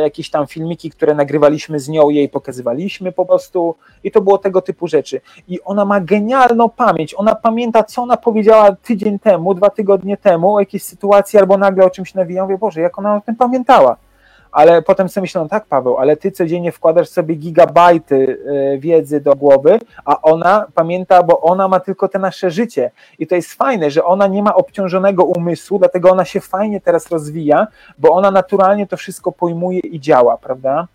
jakieś tam filmiki, które nagrywaliśmy z nią, jej pokazywaliśmy po prostu i to było tego typu rzeczy. I ona ma genialną pamięć, ona pamięta, co ona powiedziała tydzień temu, dwa tygodnie temu o jakiejś sytuacji albo nagle o czymś nawija, mówię, Boże, jak ona o tym pamiętała ale potem sobie myślę, no tak Paweł, ale ty codziennie wkładasz sobie gigabajty e, wiedzy do głowy, a ona pamięta, bo ona ma tylko te nasze życie i to jest fajne, że ona nie ma obciążonego umysłu, dlatego ona się fajnie teraz rozwija, bo ona naturalnie to wszystko pojmuje i działa, prawda?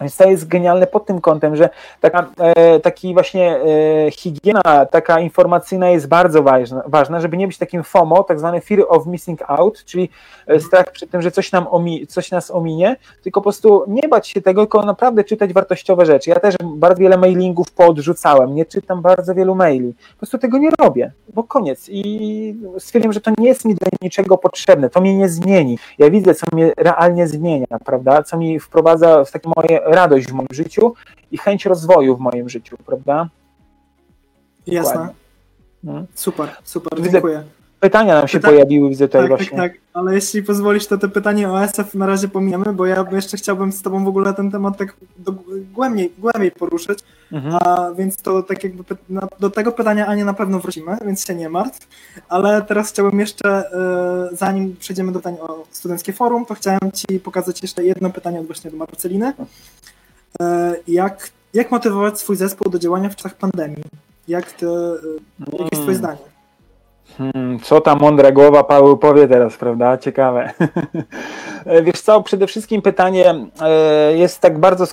Więc to jest genialne pod tym kątem, że taka, e, taki właśnie e, higiena, taka informacyjna jest bardzo ważna, ważna, żeby nie być takim FOMO, tak zwany fear of missing out, czyli e, strach przed tym, że coś, nam omi, coś nas ominie, tylko po prostu nie bać się tego, tylko naprawdę czytać wartościowe rzeczy. Ja też bardzo wiele mailingów poodrzucałem, nie czytam bardzo wielu maili. Po prostu tego nie robię, bo koniec. I stwierdziłem, że to nie jest mi do niczego potrzebne, to mnie nie zmieni. Ja widzę, co mnie realnie zmienia, prawda, co mi wprowadza w takie moje radość w moim życiu i chęć rozwoju w moim życiu, prawda? Jasne. Hmm? Super, super, widzę, dziękuję. Pytania nam się Pyta... pojawiły, widzę tutaj tak, tak właśnie. Tak, tak, ale jeśli pozwolisz, to te pytanie o SF na razie pominiemy, bo ja jeszcze chciałbym z tobą w ogóle ten temat tak do, głębiej, głębiej poruszyć, mhm. a więc to tak jakby do tego pytania Ania na pewno wrócimy, więc się nie martw, ale teraz chciałbym jeszcze, e, zanim przejdziemy do pytań o studenckie forum, to chciałem ci pokazać jeszcze jedno pytanie odnośnie do Marceliny. E, jak, jak motywować swój zespół do działania w czasach pandemii? Jak to, jakie jest twoje hmm. zdanie? Hmm, co ta mądra głowa Paweł powie teraz, prawda? Ciekawe. [laughs] Wiesz co, przede wszystkim pytanie e, jest tak bardzo,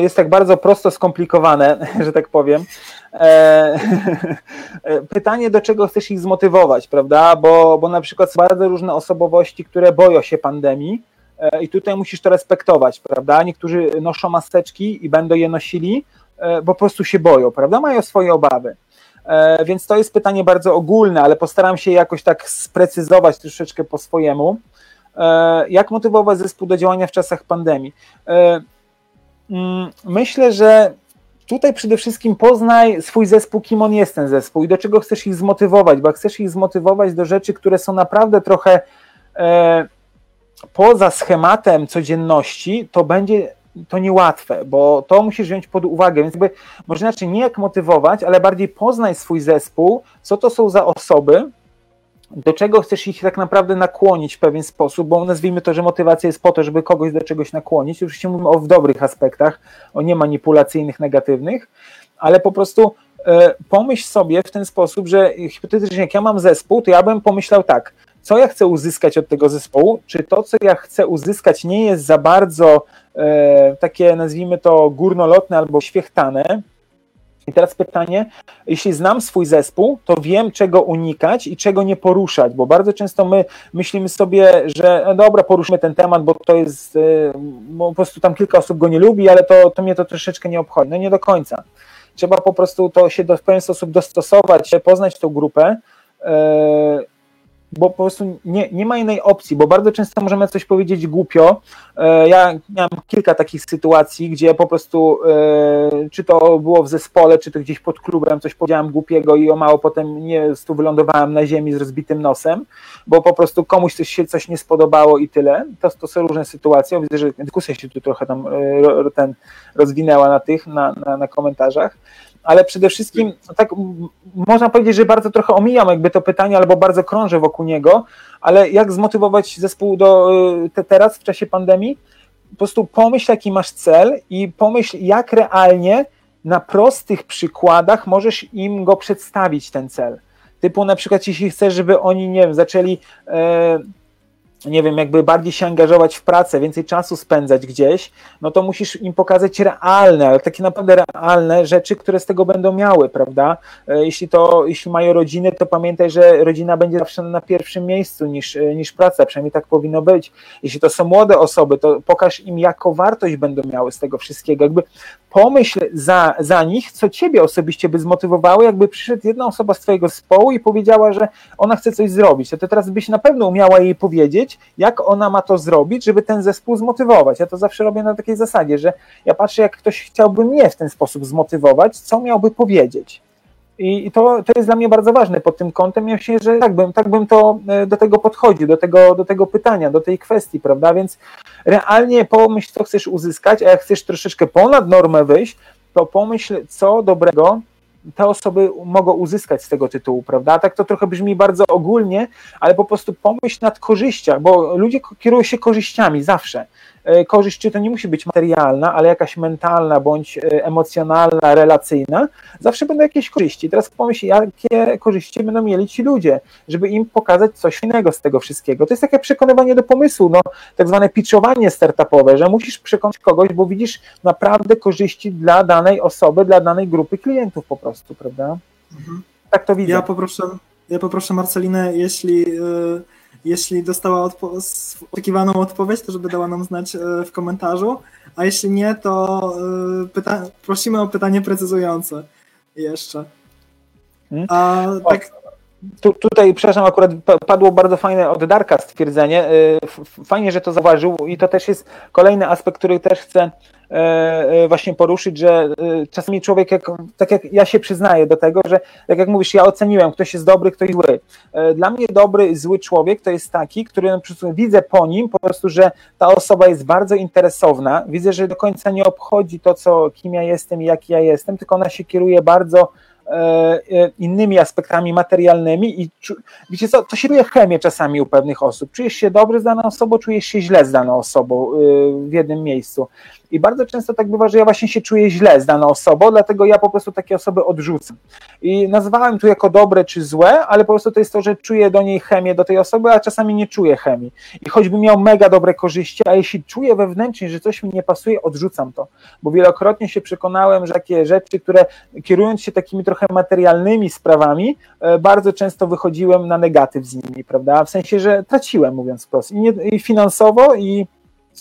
jest tak bardzo prosto skomplikowane, [laughs] że tak powiem. E, [laughs] pytanie, do czego chcesz ich zmotywować, prawda? Bo, bo na przykład są bardzo różne osobowości, które boją się pandemii e, i tutaj musisz to respektować, prawda? Niektórzy noszą maseczki i będą je nosili, bo po prostu się boją, prawda? Mają swoje obawy. E, więc to jest pytanie bardzo ogólne, ale postaram się jakoś tak sprecyzować troszeczkę po swojemu. E, jak motywować zespół do działania w czasach pandemii? E, mm, myślę, że tutaj przede wszystkim poznaj swój zespół, kim on jest ten zespół i do czego chcesz ich zmotywować, bo chcesz ich zmotywować do rzeczy, które są naprawdę trochę poza schematem codzienności, to będzie to niełatwe, bo to musisz wziąć pod uwagę, więc jakby może inaczej nie jak motywować, ale bardziej poznaj swój zespół, co to są za osoby, do czego chcesz ich tak naprawdę nakłonić w pewien sposób, bo nazwijmy to, że motywacja jest po to, żeby kogoś do czegoś nakłonić. Się mówimy o w dobrych aspektach, o nie manipulacyjnych, negatywnych, ale po prostu pomyśl sobie w ten sposób, że hipotetycznie jak ja mam zespół, to ja bym pomyślał tak, co ja chcę uzyskać od tego zespołu, czy to, co ja chcę uzyskać, nie jest za bardzo e, takie, nazwijmy to, górnolotne albo świechtane. I teraz pytanie, jeśli znam swój zespół, to wiem, czego unikać i czego nie poruszać, bo bardzo często my myślimy sobie, że no dobra, poruszymy ten temat, bo to jest, e, bo po prostu tam kilka osób go nie lubi, ale to, to mnie to troszeczkę nie obchodzi. No nie do końca. Trzeba po prostu to się do, w pewien sposób dostosować, poznać tą grupę, e, bo po prostu nie, nie ma innej opcji, bo bardzo często możemy coś powiedzieć głupio. E, ja miałem kilka takich sytuacji, gdzie po prostu, e, czy to było w zespole, czy to gdzieś pod klubem, coś powiedziałem głupiego i o mało potem nie tu wylądowałem na ziemi z rozbitym nosem, bo po prostu komuś coś się coś nie spodobało i tyle. To, to są różne sytuacje. Widzę, że dyskusja się tu trochę tam e, ten rozwinęła na tych, na, na, na komentarzach ale przede wszystkim tak można powiedzieć, że bardzo trochę omijam jakby to pytanie albo bardzo krążę wokół niego, ale jak zmotywować zespół do y, te, teraz w czasie pandemii? Po prostu pomyśl jaki masz cel i pomyśl jak realnie na prostych przykładach możesz im go przedstawić ten cel. Typu na przykład jeśli chcesz, żeby oni nie wiem, zaczęli e, nie wiem, jakby bardziej się angażować w pracę, więcej czasu spędzać gdzieś, no to musisz im pokazać realne, ale takie naprawdę realne rzeczy, które z tego będą miały, prawda? E, jeśli to, jeśli mają rodziny, to pamiętaj, że rodzina będzie zawsze na pierwszym miejscu niż, e, niż praca, przynajmniej tak powinno być. Jeśli to są młode osoby, to pokaż im, jaką wartość będą miały z tego wszystkiego. Jakby pomyśl za, za nich, co ciebie osobiście by zmotywowało, jakby przyszedł jedna osoba z twojego zespołu i powiedziała, że ona chce coś zrobić, to, to teraz byś na pewno umiała jej powiedzieć, jak ona ma to zrobić, żeby ten zespół zmotywować. Ja to zawsze robię na takiej zasadzie, że ja patrzę, jak ktoś chciałby mnie w ten sposób zmotywować, co miałby powiedzieć. I to, to jest dla mnie bardzo ważne pod tym kątem. Ja myślę, że tak bym, tak bym to e, do tego podchodził, do tego, do tego pytania, do tej kwestii, prawda? Więc realnie pomyśl, co chcesz uzyskać, a jak chcesz troszeczkę ponad normę wyjść, to pomyśl, co dobrego te osoby mogą uzyskać z tego tytułu, prawda? Tak to trochę brzmi bardzo ogólnie, ale po prostu pomyśl nad korzyściach, bo ludzie kierują się korzyściami zawsze. E, korzyść, czy to nie musi być materialna, ale jakaś mentalna bądź e, emocjonalna, relacyjna, zawsze będą jakieś korzyści. Teraz pomyśl, jakie korzyści będą mieli ci ludzie, żeby im pokazać coś innego z tego wszystkiego. To jest takie przekonywanie do pomysłu, no, tak zwane pitchowanie startupowe, że musisz przekonać kogoś, bo widzisz naprawdę korzyści dla danej osoby, dla danej grupy klientów po prostu, prawda? Mhm. Tak to widzę. Ja poproszę, ja poproszę Marcelinę, jeśli yy jeśli dostała odpo oczekiwaną odpowiedź, to żeby dała nam znać e, w komentarzu, a jeśli nie, to e, prosimy o pytanie precyzujące jeszcze. Hmm? A, tak... Tu, tutaj, przepraszam, akurat padło bardzo fajne od Darka stwierdzenie. E, fajnie, że to zauważył i to też jest kolejny aspekt, który też chcę E, e, właśnie poruszyć, że e, czasami człowiek, jak, tak jak ja się przyznaję do tego, że tak jak mówisz, ja oceniłem, ktoś jest dobry, ktoś zły. Dla mnie dobry, zły człowiek to jest taki, który przykład widzę po nim po prostu, że ta osoba jest bardzo interesowna, widzę, że do końca nie obchodzi to, co, kim ja jestem i jaki ja jestem, tylko ona się kieruje bardzo innymi aspektami materialnymi i wiecie co, to się czuje chemię czasami u pewnych osób. Czujesz się dobrze z daną osobą, czujesz się źle z daną osobą w jednym miejscu. I bardzo często tak bywa, że ja właśnie się czuję źle z daną osobą, dlatego ja po prostu takie osoby odrzucam. I nazwałem tu jako dobre czy złe, ale po prostu to jest to, że czuję do niej chemię, do tej osoby, a czasami nie czuję chemii. I choćby miał mega dobre korzyści, a jeśli czuję wewnętrznie, że coś mi nie pasuje, odrzucam to. Bo wielokrotnie się przekonałem, że takie rzeczy, które kierując się takimi trochę materialnymi sprawami, e, bardzo często wychodziłem na negatyw z nimi, prawda? W sensie, że traciłem, mówiąc wprost. I, nie, i finansowo, i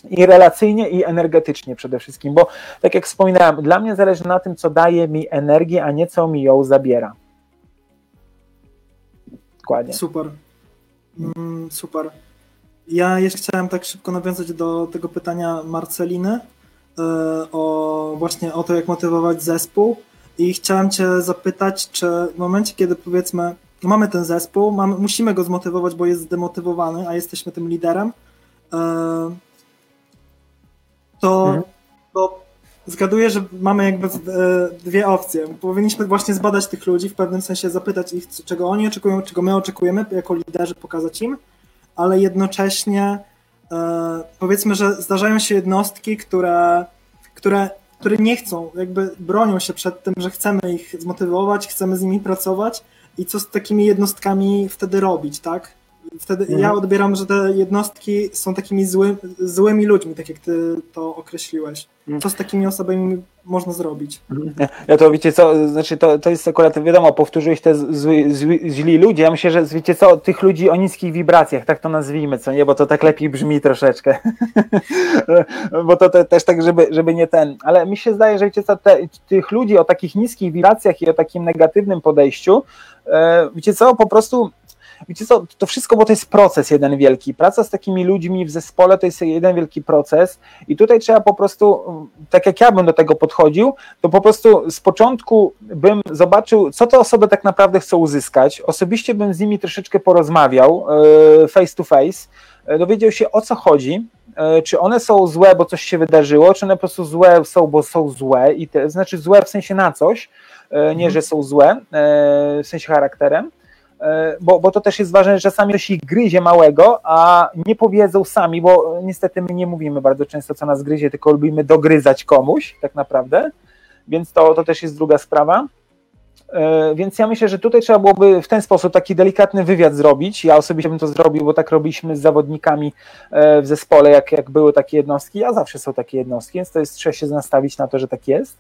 i relacyjnie, i energetycznie przede wszystkim, bo tak jak wspominałem, dla mnie zależy na tym, co daje mi energię, a nie co mi ją zabiera. Dokładnie. Super. Mm, super. Ja jeszcze chciałem tak szybko nawiązać do tego pytania Marceliny yy, o właśnie o to, jak motywować zespół. I chciałem Cię zapytać, czy w momencie, kiedy powiedzmy, mamy ten zespół, mamy, musimy go zmotywować, bo jest zdemotywowany, a jesteśmy tym liderem. Yy, to, mhm. to zgaduję, że mamy jakby e, dwie opcje. Powinniśmy właśnie zbadać tych ludzi, w pewnym sensie zapytać ich, czego oni oczekują, czego my oczekujemy, jako liderzy pokazać im, ale jednocześnie e, powiedzmy, że zdarzają się jednostki, które, które które nie chcą, jakby bronią się przed tym, że chcemy ich zmotywować, chcemy z nimi pracować i co z takimi jednostkami wtedy robić, tak? Wtedy mhm. ja odbieram, że te jednostki są takimi zły, złymi ludźmi, tak jak ty to określiłeś. Mhm. Co z takimi osobami można zrobić? Mhm. Ja to wiecie co, znaczy to, to jest akurat wiadomo, powtórzyłeś te zły, zły, źli ludzie. Ja myślę, że wiecie co, tych ludzi o niskich wibracjach, tak to nazwijmy, co nie, bo to tak lepiej brzmi troszeczkę. [laughs] bo to te, też tak, żeby, żeby nie ten. Ale mi się zdaje, że wiecie co, te, tych ludzi o takich niskich wibracjach i o takim negatywnym podejściu, e, wiecie co, po prostu wiecie co, to wszystko, bo to jest proces jeden wielki. Praca z takimi ludźmi w zespole to jest jeden wielki proces i tutaj trzeba po prostu, tak jak ja bym do tego podchodził, to po prostu z początku bym zobaczył, co te osoby tak naprawdę chcą uzyskać. Osobiście bym z nimi troszeczkę porozmawiał e, face to face, e, dowiedział się o co chodzi, e, czy one są złe, bo coś się wydarzyło, czy one po prostu złe są, bo są złe, i te, znaczy złe w sensie na coś, nie, mhm. że są złe, w sensie charakterem, bo, bo to też jest ważne, że czasami ktoś ich gryzie małego, a nie powiedzą sami, bo niestety my nie mówimy bardzo często, co nas gryzie, tylko lubimy dogryzać komuś tak naprawdę, więc to, to też jest druga sprawa. E, więc ja myślę, że tutaj trzeba byłoby w ten sposób taki delikatny wywiad zrobić. Ja osobiście bym to zrobił, bo tak robiliśmy z zawodnikami e, w zespole, jak, jak były takie jednostki, a zawsze są takie jednostki, więc to jest, trzeba się nastawić na to, że tak jest.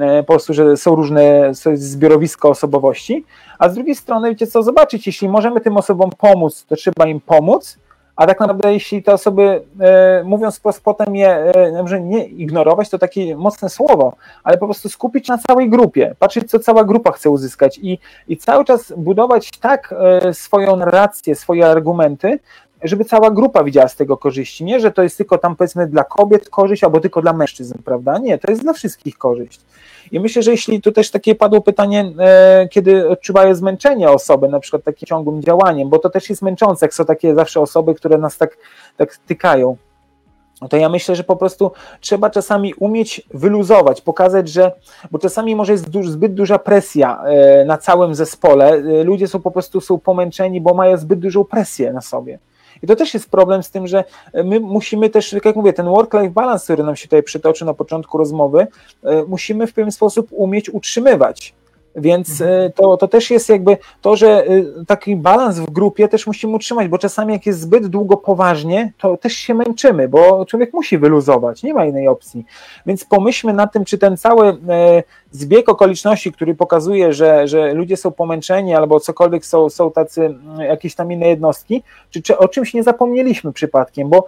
E, po prostu, że są różne, zbiorowisko osobowości, a z drugiej strony, wiecie co, zobaczyć, jeśli możemy tym osobom pomóc, to trzeba im pomóc, a tak naprawdę jeśli te osoby, e, mówiąc potem je, e, nie ignorować, to takie mocne słowo, ale po prostu skupić na całej grupie, patrzeć, co cała grupa chce uzyskać i, i cały czas budować tak e, swoją narrację, swoje argumenty, żeby cała grupa widziała z tego korzyści. Nie, że to jest tylko tam powiedzmy dla kobiet korzyść, albo tylko dla mężczyzn, prawda? Nie, to jest dla wszystkich korzyść. I myślę, że jeśli tu też takie padło pytanie, e, kiedy odczuwają zmęczenie osoby, na przykład takim ciągłym działaniem, bo to też jest męczące, jak są takie zawsze osoby, które nas tak, tak tykają to ja myślę, że po prostu trzeba czasami umieć wyluzować, pokazać, że, bo czasami może jest duż, zbyt duża presja e, na całym zespole, e, ludzie są po prostu są pomęczeni, bo mają zbyt dużą presję na sobie. I to też jest problem z tym, że my musimy też, tak jak mówię, ten work-life balance, który nam się tutaj przytoczy na początku rozmowy, e, musimy w pewien sposób umieć utrzymywać. Więc mhm. e, to, to też jest jakby to, że e, taki balans w grupie też musimy utrzymać, bo czasami jak jest zbyt długo poważnie, to też się męczymy, bo człowiek musi wyluzować, nie ma innej opcji. Więc pomyślmy nad tym, czy ten cały e, zbieg okoliczności, który pokazuje, że, że ludzie są pomęczeni albo cokolwiek są, są tacy jakieś tam inne jednostki, czy, czy o czymś nie zapomnieliśmy przypadkiem, bo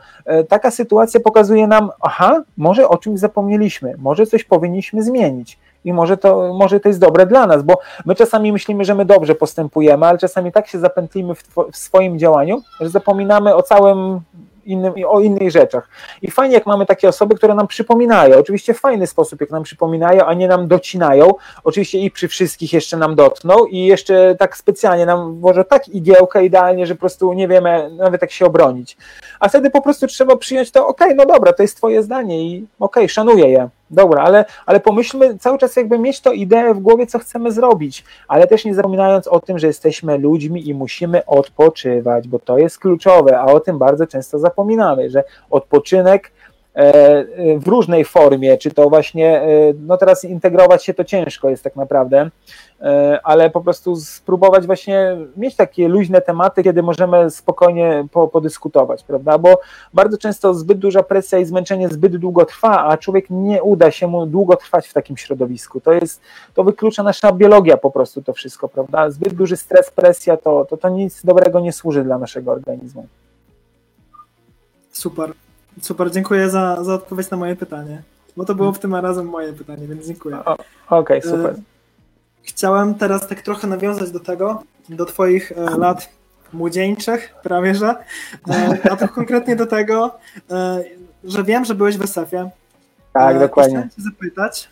taka sytuacja pokazuje nam, aha, może o czymś zapomnieliśmy, może coś powinniśmy zmienić i może to, może to jest dobre dla nas, bo my czasami myślimy, że my dobrze postępujemy, ale czasami tak się zapętlimy w, w swoim działaniu, że zapominamy o całym innym, o innych rzeczach. I fajnie, jak mamy takie osoby, które nam przypominają. Oczywiście w fajny sposób, jak nam przypominają, a nie nam docinają. Oczywiście i przy wszystkich jeszcze nam dotkną i jeszcze tak specjalnie nam włożą tak igiełkę idealnie, że po prostu nie wiemy nawet jak się obronić. A wtedy po prostu trzeba przyjąć to, okej, okay, no dobra, to jest twoje zdanie i okej, okay, szanuję je. Dobra, ale, ale pomyślmy cały czas, jakby mieć to ideę w głowie, co chcemy zrobić, ale też nie zapominając o tym, że jesteśmy ludźmi i musimy odpoczywać, bo to jest kluczowe, a o tym bardzo często zapominamy, że odpoczynek w różnej formie, czy to właśnie, e, no teraz integrować się to ciężko jest tak naprawdę, e, ale po prostu spróbować właśnie mieć takie luźne tematy, kiedy możemy spokojnie po, podyskutować, prawda? Bo bardzo często zbyt duża presja i zmęczenie zbyt długo trwa, a człowiek nie uda się mu długo trwać w takim środowisku. To jest, to wyklucza nasza biologia po prostu to wszystko, prawda? Zbyt duży stres, presja to, to, to nic dobrego nie służy dla naszego organizmu. Super. Super, dziękuję za, za odpowiedź na moje pytanie. Bo to było w tym razem moje pytanie, więc dziękuję. Okej, okay, super. E, chciałem teraz tak trochę nawiązać do tego, do Twoich e, lat młodzieńczych, prawie że, e, a to konkretnie do tego, że wiem, że byłeś w SF-ie. Tak, dokładnie. Chciałem Cię zapytać,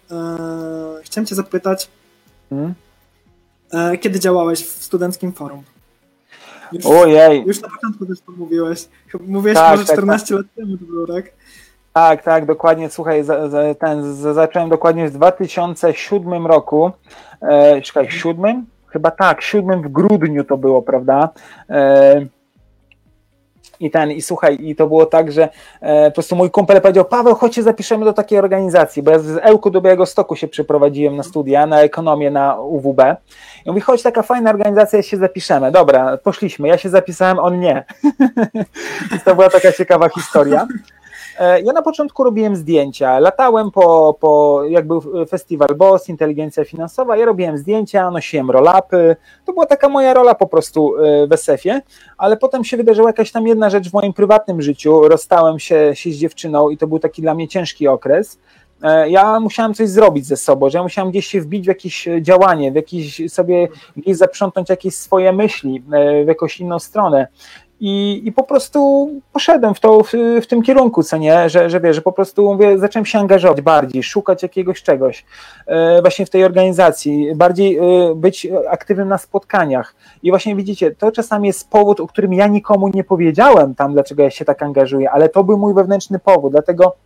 chciałem Cię zapytać, hmm? kiedy działałeś w Studenckim Forum? Już, Ojej. Już na początku też to mówiłeś. Mówiłeś tak, może 14 tak, tak. lat temu to było, tak? Tak, tak, dokładnie. Słuchaj, za, za, ten, za, zacząłem dokładnie w 2007 roku. E, czekaj, siódmym? Chyba tak, siódmym w grudniu to było, prawda? E, I ten, i słuchaj, i to było tak, że e, po prostu mój kumpel powiedział, Paweł, chodź się zapiszemy do takiej organizacji, bo ja z Ełku do Białego Stoku się przeprowadziłem na studia, na ekonomię na UWB. I mówi, chodź, taka fajna organizacja, się zapiszemy. Dobra, poszliśmy, ja się zapisałem, on nie. [laughs] to była taka ciekawa historia. E, ja na początku robiłem zdjęcia, latałem po, po jakby festiwal BOSS, inteligencja finansowa, ja robiłem zdjęcia, nosiłem rolapy, to była taka moja rola po prostu e, w SF-ie, ale potem się wydarzyła jakaś tam jedna rzecz w moim prywatnym życiu, rozstałem się, się z dziewczyną i to był taki dla mnie ciężki okres, e, ja musiałem coś zrobić ze sobą, że ja musiałem gdzieś się wbić w jakieś działanie, w jakiś sobie gdzieś zaprzątnąć jakieś swoje myśli w jakąś inną stronę. I, I po prostu poszedłem w, to, w, w, tym kierunku, co nie, że, że wiesz, że po prostu mówię, zacząłem się angażować bardziej, szukać jakiegoś czegoś e, właśnie w tej organizacji, bardziej e, być aktywnym na spotkaniach. I właśnie widzicie, to czasami jest powód, o którym ja nikomu nie powiedziałem tam, dlaczego ja się tak angażuję, ale to był mój wewnętrzny powód, dlatego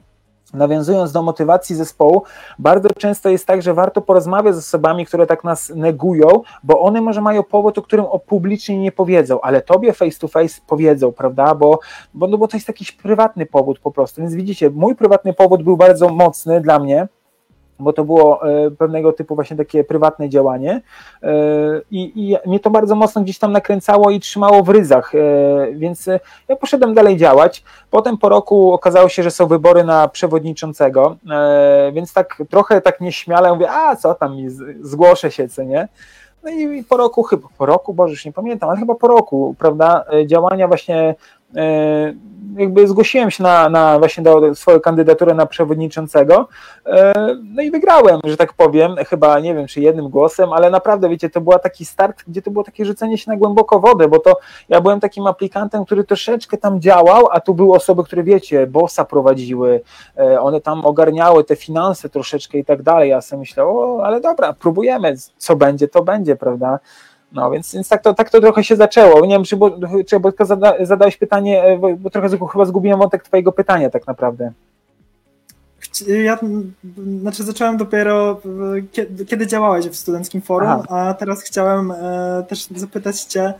Nawiązując do motywacji zespołu, bardzo często jest tak, że warto porozmawiać z osobami, które tak nas negują, bo one może mają powód, o którym publicznie nie powiedzą, ale tobie face to face powiedzą, prawda? Bo, bo, no bo to jest jakiś prywatny powód po prostu. Więc widzicie, mój prywatny powód był bardzo mocny dla mnie bo to było e, pewnego typu właśnie takie prywatne działanie e, i, i mnie to bardzo mocno gdzieś tam nakręcało i trzymało w ryzach, e, więc ja poszedłem dalej działać. Potem po roku okazało się, że są wybory na przewodniczącego, więc tak trochę tak nieśmiale mówię, a co tam, zgłoszę się, co nie? No i po roku, chyba po roku, Boże, już nie pamiętam, ale chyba po roku, prawda, działania właśnie jakby zgłosiłem się na, na właśnie do swoją kandydaturę na przewodniczącego, e, no i wygrałem, że tak powiem, chyba nie wiem czy jednym głosem, ale naprawdę wiecie, to był taki start, gdzie to było takie rzucenie się na głęboko wodę, bo to ja byłem takim aplikantem, który troszeczkę tam działał, a tu były osoby, które wiecie, bossa prowadziły, e, one tam ogarniały te finanse troszeczkę i tak dalej, ja sobie myślałem, o, ale dobra, próbujemy, co będzie, to będzie, prawda, no więc, więc tak, to, tak to trochę się zaczęło. Nie wiem, czy, bo, czy bo zada, zadałeś pytanie, e, bo, bo trochę chyba zgubiłem wątek twojego pytania tak naprawdę. Ja znaczy zacząłem dopiero kiedy, kiedy działałeś w Studenckim Forum, Aha. a teraz chciałem e, też zapytać cię,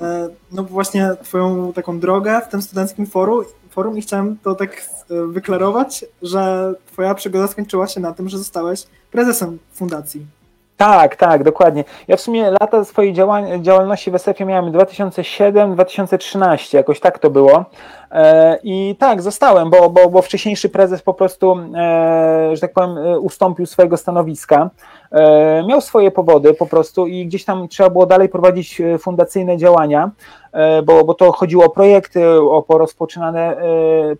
e, no właśnie twoją taką drogę w tym Studenckim Forum, forum i chciałem to tak e, wyklarować, że twoja przygoda skończyła się na tym, że zostałeś prezesem fundacji. Tak, tak, dokładnie. Ja w sumie lata swojej działalności w SF-ie miałem 2007-2013, jakoś tak to było. E, I tak, zostałem, bo, bo, bo wcześniejszy prezes po prostu, e, że tak powiem, e, ustąpił swojego stanowiska. Miał swoje powody po prostu i gdzieś tam trzeba było dalej prowadzić fundacyjne działania, bo, bo to chodziło o projekty, o porozpoczynane,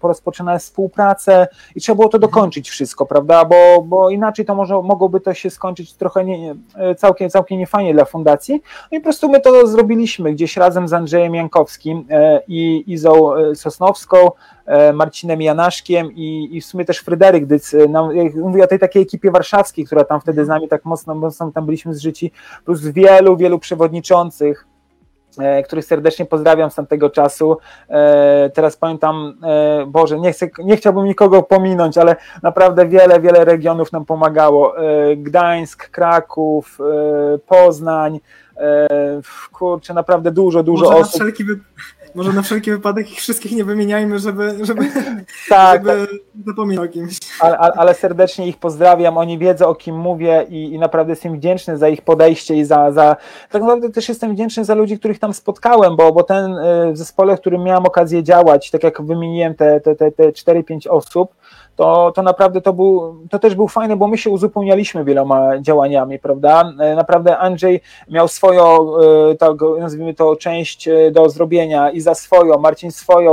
porozpoczynane współpracę i trzeba było to dokończyć wszystko, prawda? Bo, bo inaczej to może, mogłoby to się skończyć trochę nie, całkiem, całkiem niefajnie dla fundacji. No i po prostu my to zrobiliśmy gdzieś razem z Andrzejem Jankowskim i Izą Sosnowską Sosnowską, e, Marcinem Janaszkiem i, i w sumie też Fryderyk Dyc. E, nam, mówię o tej takiej ekipie warszawskiej, która tam wtedy z nami tak mocno, mocno tam byliśmy zżyci, plus wielu, wielu przewodniczących, e, których serdecznie pozdrawiam z tamtego czasu. Teraz pamiętam, Boże, nie, chcę, nie chciałbym nikogo pominąć, ale naprawdę wiele, wiele regionów nam pomagało. Gdańsk, Kraków, Poznań, kurczę, naprawdę dużo, dużo Może osób. Na wszelki, może na wszelki wypadek ich wszystkich nie wymieniajmy, żeby, żeby, [laughs] tak, żeby tak. zapomniał o kimś. Ale, ale, serdecznie ich pozdrawiam, oni wiedzą o kim mówię i, i naprawdę jestem wdzięczny za ich podejście i za, za... Tak naprawdę też jestem wdzięczny za ludzi, których tam spotkałem, bo, bo ten y, w zespole, w którym miałem okazję działać, tak jak wymieniłem te, te, te, te 4-5 osób, to, to naprawdę to, był, to też był fajne, bo my się uzupełnialiśmy wieloma działaniami, prawda? E, naprawdę Andrzej miał swoją, e, tak, nazwijmy to, część e, do zrobienia i za swoją, Marcin swoją,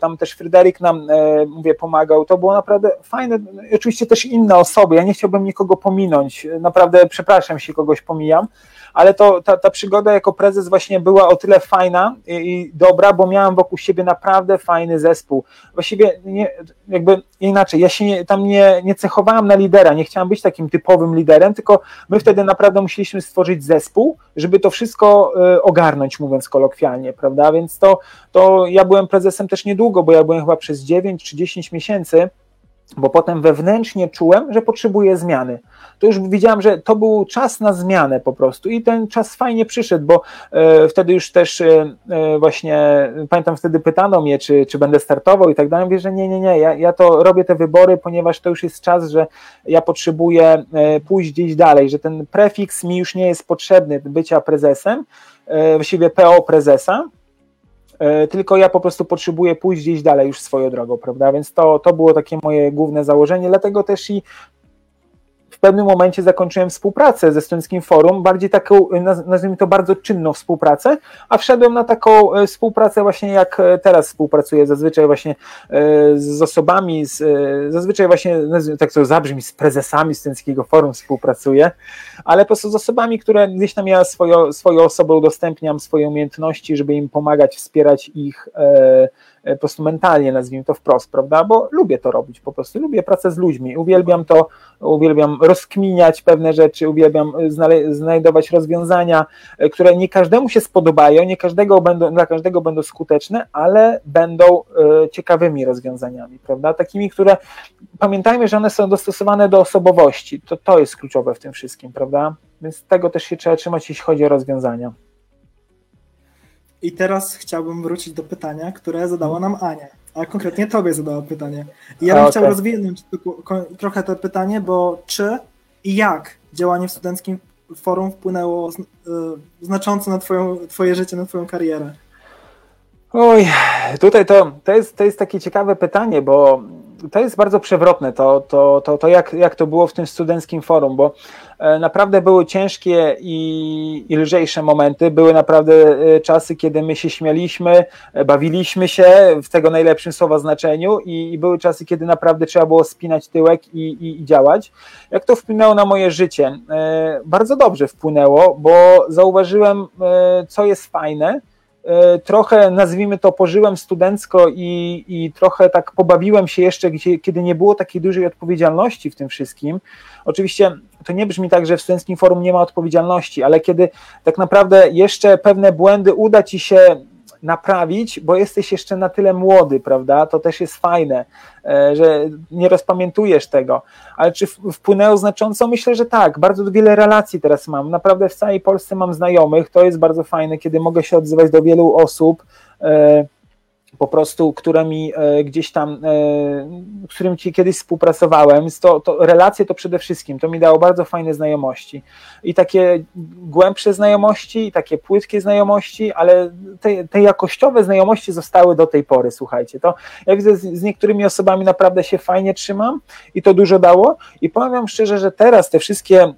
tam też Fryderyk nam, mówię, pomagał. To było naprawdę fajne. Oczywiście też inne osoby, ja nie chciałbym nikogo pominąć, naprawdę przepraszam, jeśli kogoś pomijam, ale to ta, ta przygoda jako prezes właśnie była o tyle fajna i, i dobra, bo miałem wokół siebie naprawdę fajny zespół. Właściwie nie, jakby inaczej, ja się nie, tam nie, nie cechowałem na lidera, nie chciałem być takim typowym liderem, tylko my wtedy naprawdę musieliśmy stworzyć zespół, żeby to wszystko y, ogarnąć, mówiąc kolokwialnie, prawda? Więc to, to ja byłem prezesem też niedługo, bo ja byłem chyba przez 9 czy 10 miesięcy bo potem wewnętrznie czułem, że potrzebuję zmiany. To już widziałem, że to był czas na zmianę po prostu i ten czas fajnie przyszedł, bo e, wtedy już też e, e właśnie, pamiętam wtedy pytano mnie, czy, czy będę startował i tak dalej, mówię, że nie, nie, nie, ja, ja to robię te wybory, ponieważ to już jest czas, że ja potrzebuję e, pójść gdzieś dalej, że ten prefiks mi już nie jest potrzebny bycia prezesem, e, właściwie PO prezesa, tylko ja po prostu potrzebuję pójść gdzieś dalej już swoją drogą, prawda? Więc to, to było takie moje główne założenie, dlatego też i pewnym momencie zakończyłem współpracę ze Studenckim Forum, bardziej taką, nazwijmy to bardzo czynną współpracę, a wszedłem na taką e, współpracę właśnie jak e, teraz współpracuję, zazwyczaj właśnie e, z osobami, z, zazwyczaj właśnie, tak to zabrzmi, z prezesami Studenckiego Forum współpracuję, ale po prostu z osobami, które gdzieś tam ja swoją, swoją osobę udostępniam, swoje umiejętności, żeby im pomagać, wspierać ich po prostu mentalnie, nazwijmy to wprost, prawda, bo lubię to robić po prostu, lubię pracę z ludźmi, uwielbiam to, uwielbiam rozkminiać pewne rzeczy, uwielbiam e, znajdować rozwiązania, e, które nie każdemu się spodobają, nie każdego będą, dla każdego będą skuteczne, ale będą e, ciekawymi rozwiązaniami, prawda? Takimi, które pamiętajmy, że one są dostosowane do osobowości. To, to jest kluczowe w tym wszystkim, prawda? Więc tego też się trzeba trzymać, jeśli chodzi o rozwiązania. I teraz chciałbym wrócić do pytania, które zadała nam Ania a konkretnie tobie zadała pytanie. I ja bym okay. chciał rozwinąć trochę to pytanie, bo czy i jak działanie w studenckim forum wpłynęło y, znacząco na twoją, twoje życie, na twoją karierę? Oj, tutaj to, to, jest, to jest takie ciekawe pytanie, bo to jest bardzo przewrotne, to, to, to, to jak, jak to było w tym studenckim forum, bo e, naprawdę były ciężkie i, i lżejsze momenty, były naprawdę e, czasy, kiedy my się śmialiśmy, e, bawiliśmy się w tego najlepszym słowa znaczeniu i, i były czasy, kiedy naprawdę trzeba było spinać tyłek i, i, i działać. Jak to wpłynęło na moje życie? Bardzo dobrze wpłynęło, bo zauważyłem, co jest fajne, trochę, nazwijmy to, pożyłem studencko i, i trochę tak pobawiłem się jeszcze, gdzie, kiedy nie było takiej dużej odpowiedzialności w tym wszystkim. Oczywiście to nie brzmi tak, że w Studenckim Forum nie ma odpowiedzialności, ale kiedy tak naprawdę jeszcze pewne błędy uda ci się naprawić, bo jesteś jeszcze na tyle młody, prawda? To też jest fajne, e, że nie rozpamiętujesz tego. Ale czy wpłynęło znacząco? Myślę, że tak. Bardzo wiele relacji teraz mam. Naprawdę w całej Polsce mam znajomych. To jest bardzo fajne, kiedy mogę się odzywać do wielu osób e, po prostu, którymi e, gdzieś tam, e, z którym ci kiedyś współpracowałem, to, to relacje to przede wszystkim, to mi dało bardzo fajne znajomości. I takie głębsze znajomości, i takie płytkie znajomości, ale te, te jakościowe znajomości zostały do tej pory, słuchajcie, to ja widzę z, z niektórymi osobami naprawdę się fajnie trzymam i to dużo dało. I powiem szczerze, że teraz te wszystkie, e,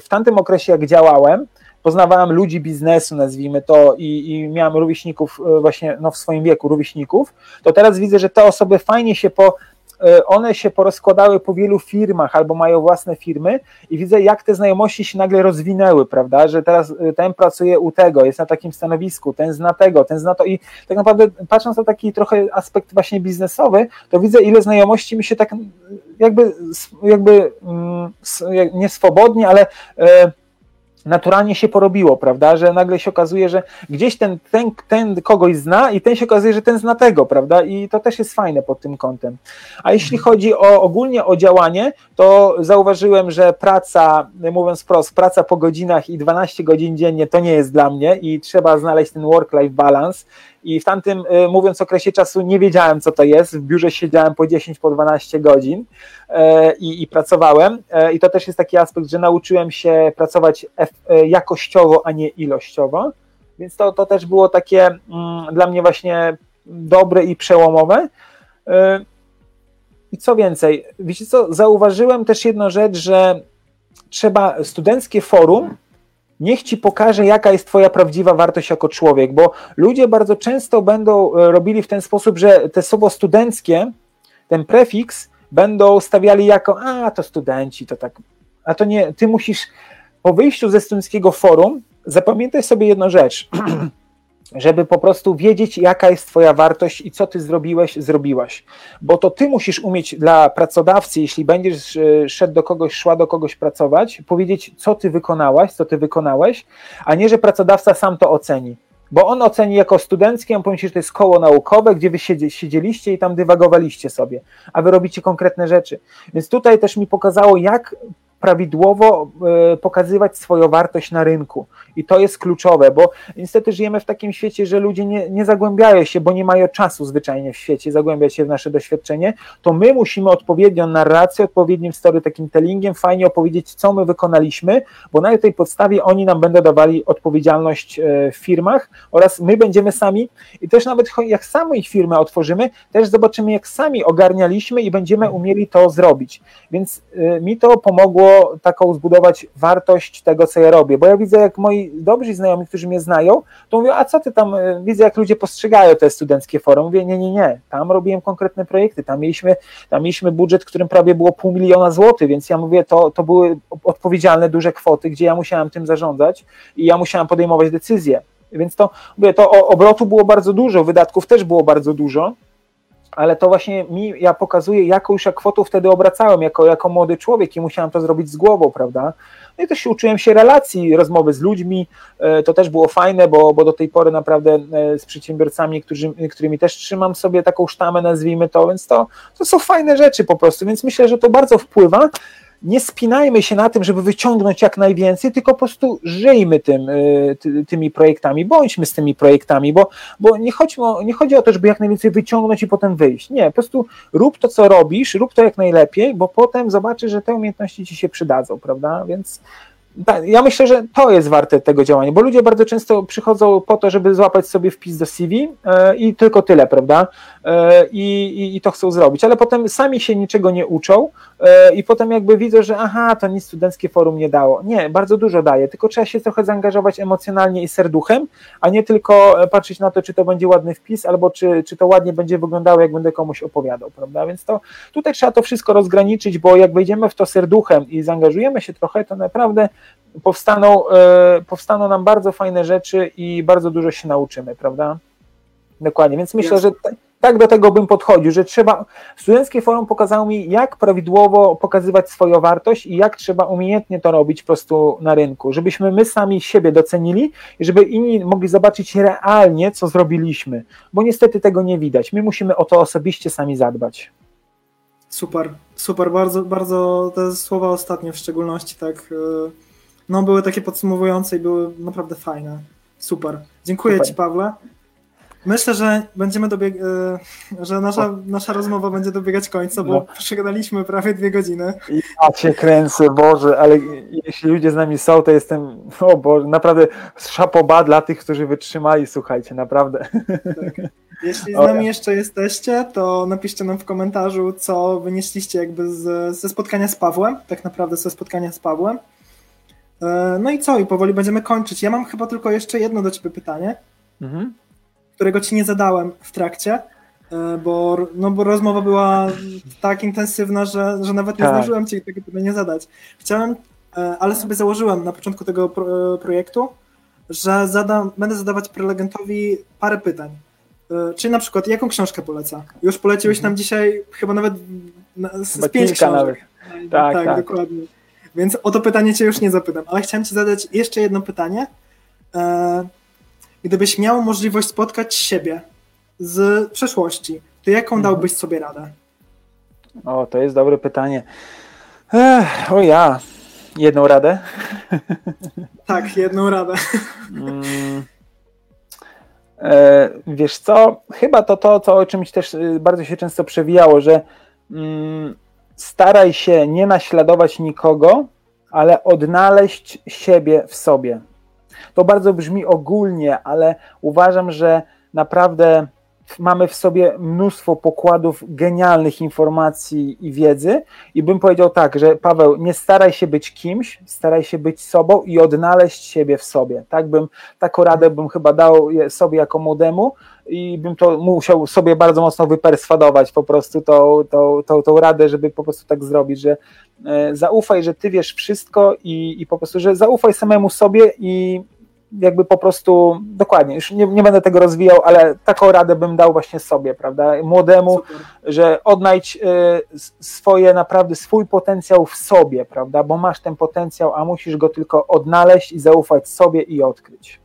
w tamtym okresie jak działałem, poznawałem ludzi biznesu, nazwijmy to, i, i miałem rówieśników e, właśnie no, w swoim wieku, rówieśników, to teraz widzę, że te osoby fajnie się po e, one się porozkładały po wielu firmach albo mają własne firmy i widzę, jak te znajomości się nagle rozwinęły, prawda, że teraz e, ten pracuje u tego, jest na takim stanowisku, ten zna tego, ten zna to i tak naprawdę patrząc na taki trochę aspekt właśnie biznesowy, to widzę, ile znajomości mi się tak jakby, jakby mm, nie swobodnie, ale naturalnie się porobiło, prawda, że nagle się okazuje, że gdzieś ten, ten, ten kogoś zna i ten się okazuje, że ten zna tego, prawda, i to też jest fajne pod tym kątem. A jeśli mhm. chodzi o ogólnie o działanie, to zauważyłem, że praca, mówiąc wprost, praca po godzinach i 12 godzin dziennie to nie jest dla mnie i trzeba znaleźć ten work-life balance, i w tamtym, y, mówiąc okresie czasu, nie wiedziałem, co to jest. W biurze siedziałem po 10, po 12 godzin e, i, i pracowałem. E, I to też jest taki aspekt, że nauczyłem się pracować e, jakościowo, a nie ilościowo. Więc to, to też było takie mm, dla mnie właśnie dobre i przełomowe. I co więcej, wiecie co, zauważyłem też jedną rzecz, że trzeba studenckie forum niech ci pokaże, jaka jest twoja prawdziwa wartość jako człowiek, bo ludzie bardzo często będą e, robili w ten sposób, że te słowo studenckie, ten prefiks, będą stawiali jako, a to studenci, to tak, a to nie, ty musisz po wyjściu ze studenckiego forum zapamiętaj sobie jedną rzecz. [clears throat] żeby po prostu wiedzieć, jaka jest Twoja wartość i co Ty zrobiłeś, zrobiłaś. Bo to Ty musisz umieć dla pracodawcy, jeśli będziesz e, szedł do kogoś, szła do kogoś pracować, powiedzieć, co Ty wykonałaś, co Ty wykonałeś, a nie, że pracodawca sam to oceni. Bo on oceni jako studenckie, on pomyśli, że to jest koło naukowe, gdzie wy siedzieliście i tam dywagowaliście sobie, a wy robicie konkretne rzeczy. Więc tutaj też mi pokazało, jak prawidłowo e, pokazywać swoją wartość na rynku. I to jest kluczowe, bo niestety żyjemy w takim świecie, że ludzie nie, nie zagłębiają się, bo nie mają czasu zwyczajnie w świecie zagłębiać się w nasze doświadczenie. To my musimy odpowiednią narrację, odpowiednim storytellingiem fajnie opowiedzieć, co my wykonaliśmy, bo na tej podstawie oni nam będą dawali odpowiedzialność e, w firmach oraz my będziemy sami i też nawet jak sami ich firmę otworzymy, też zobaczymy, jak sami ogarnialiśmy i będziemy umieli to zrobić. Więc e, mi to pomogło taką zbudować wartość tego, co ja robię, bo ja widzę, jak moi dobrzy znajomi, którzy mnie znają, to mówią, a co ty tam, e, widzę, jak ludzie postrzegają te studenckie forum, mówię, nie, nie, nie, tam robiłem konkretne projekty, tam mieliśmy, tam mieliśmy budżet, którym prawie było pół miliona złotych, więc ja mówię, to, to były odpowiedzialne duże kwoty, gdzie ja musiałem tym zarządzać i ja musiałem podejmować decyzje, więc to, mówię, to obrotu było bardzo dużo, wydatków też było bardzo dużo, ale to właśnie mi, ja pokazuję, jaką już ja kwotą wtedy obracałem, jako, jako młody człowiek i musiałem to zrobić z głową, prawda? No i też uczyłem się relacji, rozmowy z ludźmi, e, to też było fajne, bo, bo do tej pory naprawdę e, z przedsiębiorcami, którzy, którymi też trzymam sobie taką sztamę, nazwijmy to, więc to, to są fajne rzeczy po prostu, więc myślę, że to bardzo wpływa nie spinajmy się na tym, żeby wyciągnąć jak najwięcej, tylko po prostu żyjmy tym, y, ty, tymi projektami, bądźmy z tymi projektami, bo, bo nie, chodzi o, nie chodzi o to, żeby jak najwięcej wyciągnąć i potem wyjść. Nie, po prostu rób to, co robisz, rób to jak najlepiej, bo potem zobaczysz, że te umiejętności ci się przydadzą, prawda? Więc ja myślę, że to jest warte tego działania, bo ludzie bardzo często przychodzą po to, żeby złapać sobie wpis do CV e, i tylko tyle, prawda? E, I, i, to chcą zrobić, ale potem sami się niczego nie uczą i potem jakby widzą, że aha, to nic studenckie forum nie dało. Nie, bardzo dużo daje, tylko trzeba się trochę zaangażować emocjonalnie i serduchem, a nie tylko patrzeć na to, czy to będzie ładny wpis, albo czy, czy to ładnie będzie wyglądało, jak będę komuś opowiadał, prawda? Więc to tutaj trzeba to wszystko rozgraniczyć, bo jak wejdziemy w to serduchem i zaangażujemy się trochę, to naprawdę powstaną, e, powstaną nam bardzo fajne rzeczy i bardzo dużo się nauczymy, prawda? Dokładnie, więc myślę, że tak do tego bym podchodził, że trzeba. Studenckie forum pokazało mi, jak prawidłowo pokazywać swoją wartość i jak trzeba umiejętnie to robić po prostu na rynku, żebyśmy my sami siebie docenili i żeby inni mogli zobaczyć realnie, co zrobiliśmy, bo niestety tego nie widać. My musimy o to osobiście sami zadbać. Super, super, bardzo, bardzo te słowa ostatnie w szczególności tak. Yy no były takie podsumowujące i były naprawdę fajne. Super. Dziękuję Super. Ci, Pawle. Myślę, że będziemy dobieg... E, że nasza, nasza rozmowa będzie dobiegać końca, bo no. przegadaliśmy prawie dwie godziny. Ja cię kręcę, Boże, ale jeśli ludzie z nami są, to jestem, o Boże, naprawdę szapoba dla tych, którzy wytrzymali, słuchajcie, naprawdę. Tak. Jeśli z nami jeszcze jesteście, to napiszcie nam w komentarzu, co wynieśliście jakby z, ze spotkania z Pawłem, tak naprawdę ze spotkania z Pawłem. E, no i co? I powoli będziemy kończyć. Ja mam chyba tylko jeszcze jedno do ciebie pytanie, mhm. Którego ci nie zadałem w trakcie, e, bo, no bo rozmowa była tak intensywna, że, że nawet nie tak. zdążyłem ci tego pytania zadać. Chciałem, e, ale sobie założyłem na początku tego pro, projektu, że zadam, będę zadawać prelegentowi parę pytań. Czy na przykład, jaką książkę poleca? Już poleciłeś mhm. nam dzisiaj chyba nawet z, z pięć książek. Nawet. Tak, tak, tak, dokładnie. Więc o to pytanie cię już nie zapytam, ale chciałem ci zadać jeszcze jedno pytanie. Gdybyś miał możliwość spotkać siebie z przeszłości, to jaką mhm. dałbyś sobie radę? O, to jest dobre pytanie. Ech, o ja, jedną radę? [laughs] Tak, jedną radę. Mm. E, wiesz co, chyba to to, co o czymś też y, bardzo się często przewijało, że mm, staraj się nie naśladować nikogo, ale odnaleźć siebie w sobie. To bardzo brzmi ogólnie, ale uważam, że naprawdę mamy w sobie mnóstwo pokładów genialnych informacji i wiedzy i bym powiedział tak, że Paweł, nie staraj się być kimś, staraj się być sobą i odnaleźć siebie w sobie. Tak bym, taką radę bym chyba dał sobie jako młodemu i bym to musiał sobie bardzo mocno wyperswadować po prostu tą, tą, tą, tą radę, żeby po prostu tak zrobić, że e, zaufaj, że ty wiesz wszystko i, i po prostu, że zaufaj samemu sobie i jakby po prostu, dokładnie, już nie, nie będę tego rozwijał, ale taką radę bym dał właśnie sobie, prawda, młodemu, Super. że odnajdź y, swoje, naprawdę swój potencjał w sobie, prawda, bo masz ten potencjał, a musisz go tylko odnaleźć i zaufać sobie i odkryć.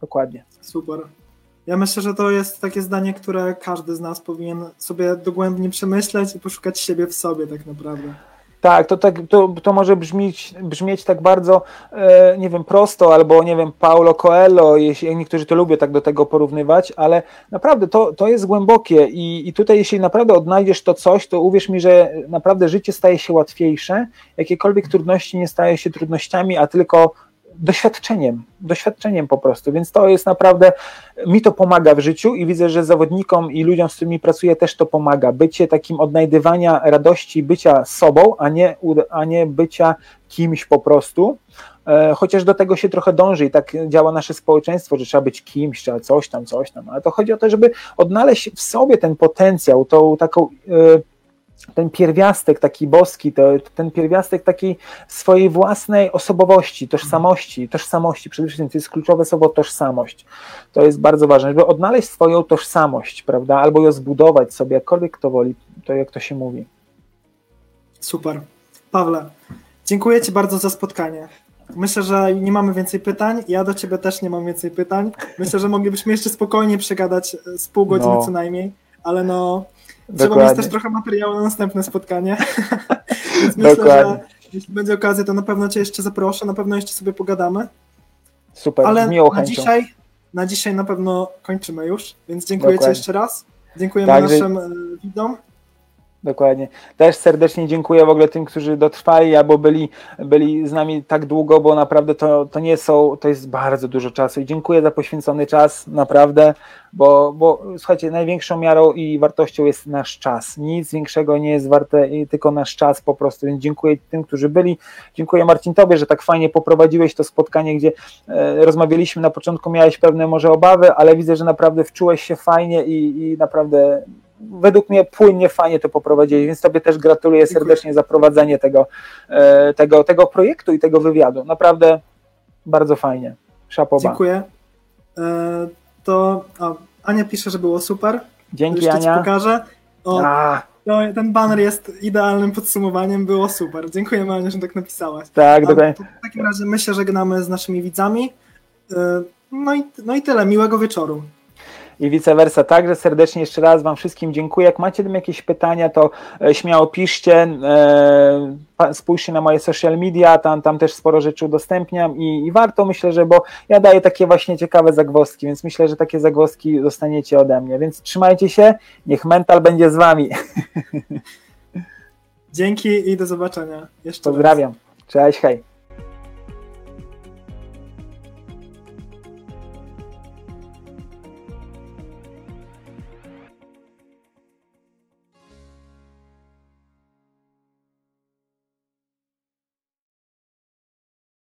Dokładnie. Super. Ja myślę, że to jest takie zdanie, które każdy z nas powinien sobie dogłębnie przemyśleć i poszukać siebie w sobie tak naprawdę. Tak, to, tak, to, to może brzmieć, brzmieć tak bardzo, e, nie wiem, prosto, albo nie wiem, Paulo Coelho, jeśli niektórzy to lubią tak do tego porównywać, ale naprawdę to, to jest głębokie i, i tutaj jeśli naprawdę odnajdziesz to coś, to uwierz mi, że naprawdę życie staje się łatwiejsze, jakiekolwiek trudności nie stają się trudnościami, a tylko doświadczeniem, doświadczeniem po prostu, więc to jest naprawdę, mi to pomaga w życiu i widzę, że zawodnikom i ludziom, z którymi pracuję też to pomaga, bycie takim odnajdywania radości, bycia sobą, a nie, a nie bycia kimś po prostu, e, chociaż do tego się trochę dąży i tak działa nasze społeczeństwo, że trzeba być kimś, trzeba coś tam, coś tam, ale to chodzi o to, żeby odnaleźć w sobie ten potencjał, tą taką yy, ten pierwiastek taki boski, to, ten pierwiastek takiej swojej własnej osobowości, tożsamości, tożsamości, przede wszystkim to jest kluczowe słowo tożsamość. To jest bardzo ważne, żeby odnaleźć swoją tożsamość, prawda, albo ją zbudować sobie, jakkolwiek kto woli, to jak to się mówi. Super. Pawle, dziękuję Ci bardzo za spotkanie. Myślę, że nie mamy więcej pytań. Ja do Ciebie też nie mam więcej pytań. Myślę, że moglibyśmy jeszcze spokojnie przegadać z pół godziny no. co najmniej, ale no Trzeba mieć też trochę materiału na następne spotkanie. [laughs] Więc myślę, Dokładnie. że jeśli będzie okazja, to na pewno Cię jeszcze zaproszę, na pewno jeszcze sobie pogadamy. Super, Ale na dzisiaj, na dzisiaj na pewno kończymy już, więc dziękuję Dokładnie. Ci jeszcze raz. Dziękujemy tak, naszym że... widzom. Dokładnie. Też serdecznie dziękuję w ogóle tym, którzy dotrwali albo byli, byli z nami tak długo, bo naprawdę to, to nie są, to jest bardzo dużo czasu i dziękuję za poświęcony czas, naprawdę, bo, bo słuchajcie, największą miarą i wartością jest nasz czas. Nic większego nie jest warte, tylko nasz czas po prostu, więc dziękuję tym, którzy byli. Dziękuję Marcin Tobie, że tak fajnie poprowadziłeś to spotkanie, gdzie e, rozmawialiśmy na początku, miałeś pewne może obawy, ale widzę, że naprawdę wczułeś się fajnie i, i naprawdę według mnie płynnie, fajnie to poprowadzili, więc Tobie też gratuluję serdecznie za prowadzenie tego, e, tego, tego projektu i tego wywiadu. Naprawdę bardzo fajnie. Szapoba. Dziękuję. E, to a, Ania pisze, że było super. Dzięki Jeszcze Ania. Ci pokażę. O, no, ten banner jest idealnym podsumowaniem, było super. Dziękuję Ania, że tak napisałaś. Tak, dokładnie. W takim razie my się żegnamy z naszymi widzami. E, no i, no i tyle. Miłego wieczoru i vice versa. Także serdecznie jeszcze raz Wam wszystkim dziękuję. Jak macie tam jakieś pytania, to e, śmiało piszcie. E, spójrzcie na moje social media, tam, tam też sporo rzeczy udostępniam i, i warto myślę, że bo ja daję takie właśnie ciekawe zagwozdki, więc myślę, że takie zagwozdki dostaniecie ode mnie. Więc trzymajcie się, niech mental będzie z Wami. Dzięki i do zobaczenia. Jeszcze Pozdrawiam. Raz. Cześć, hej.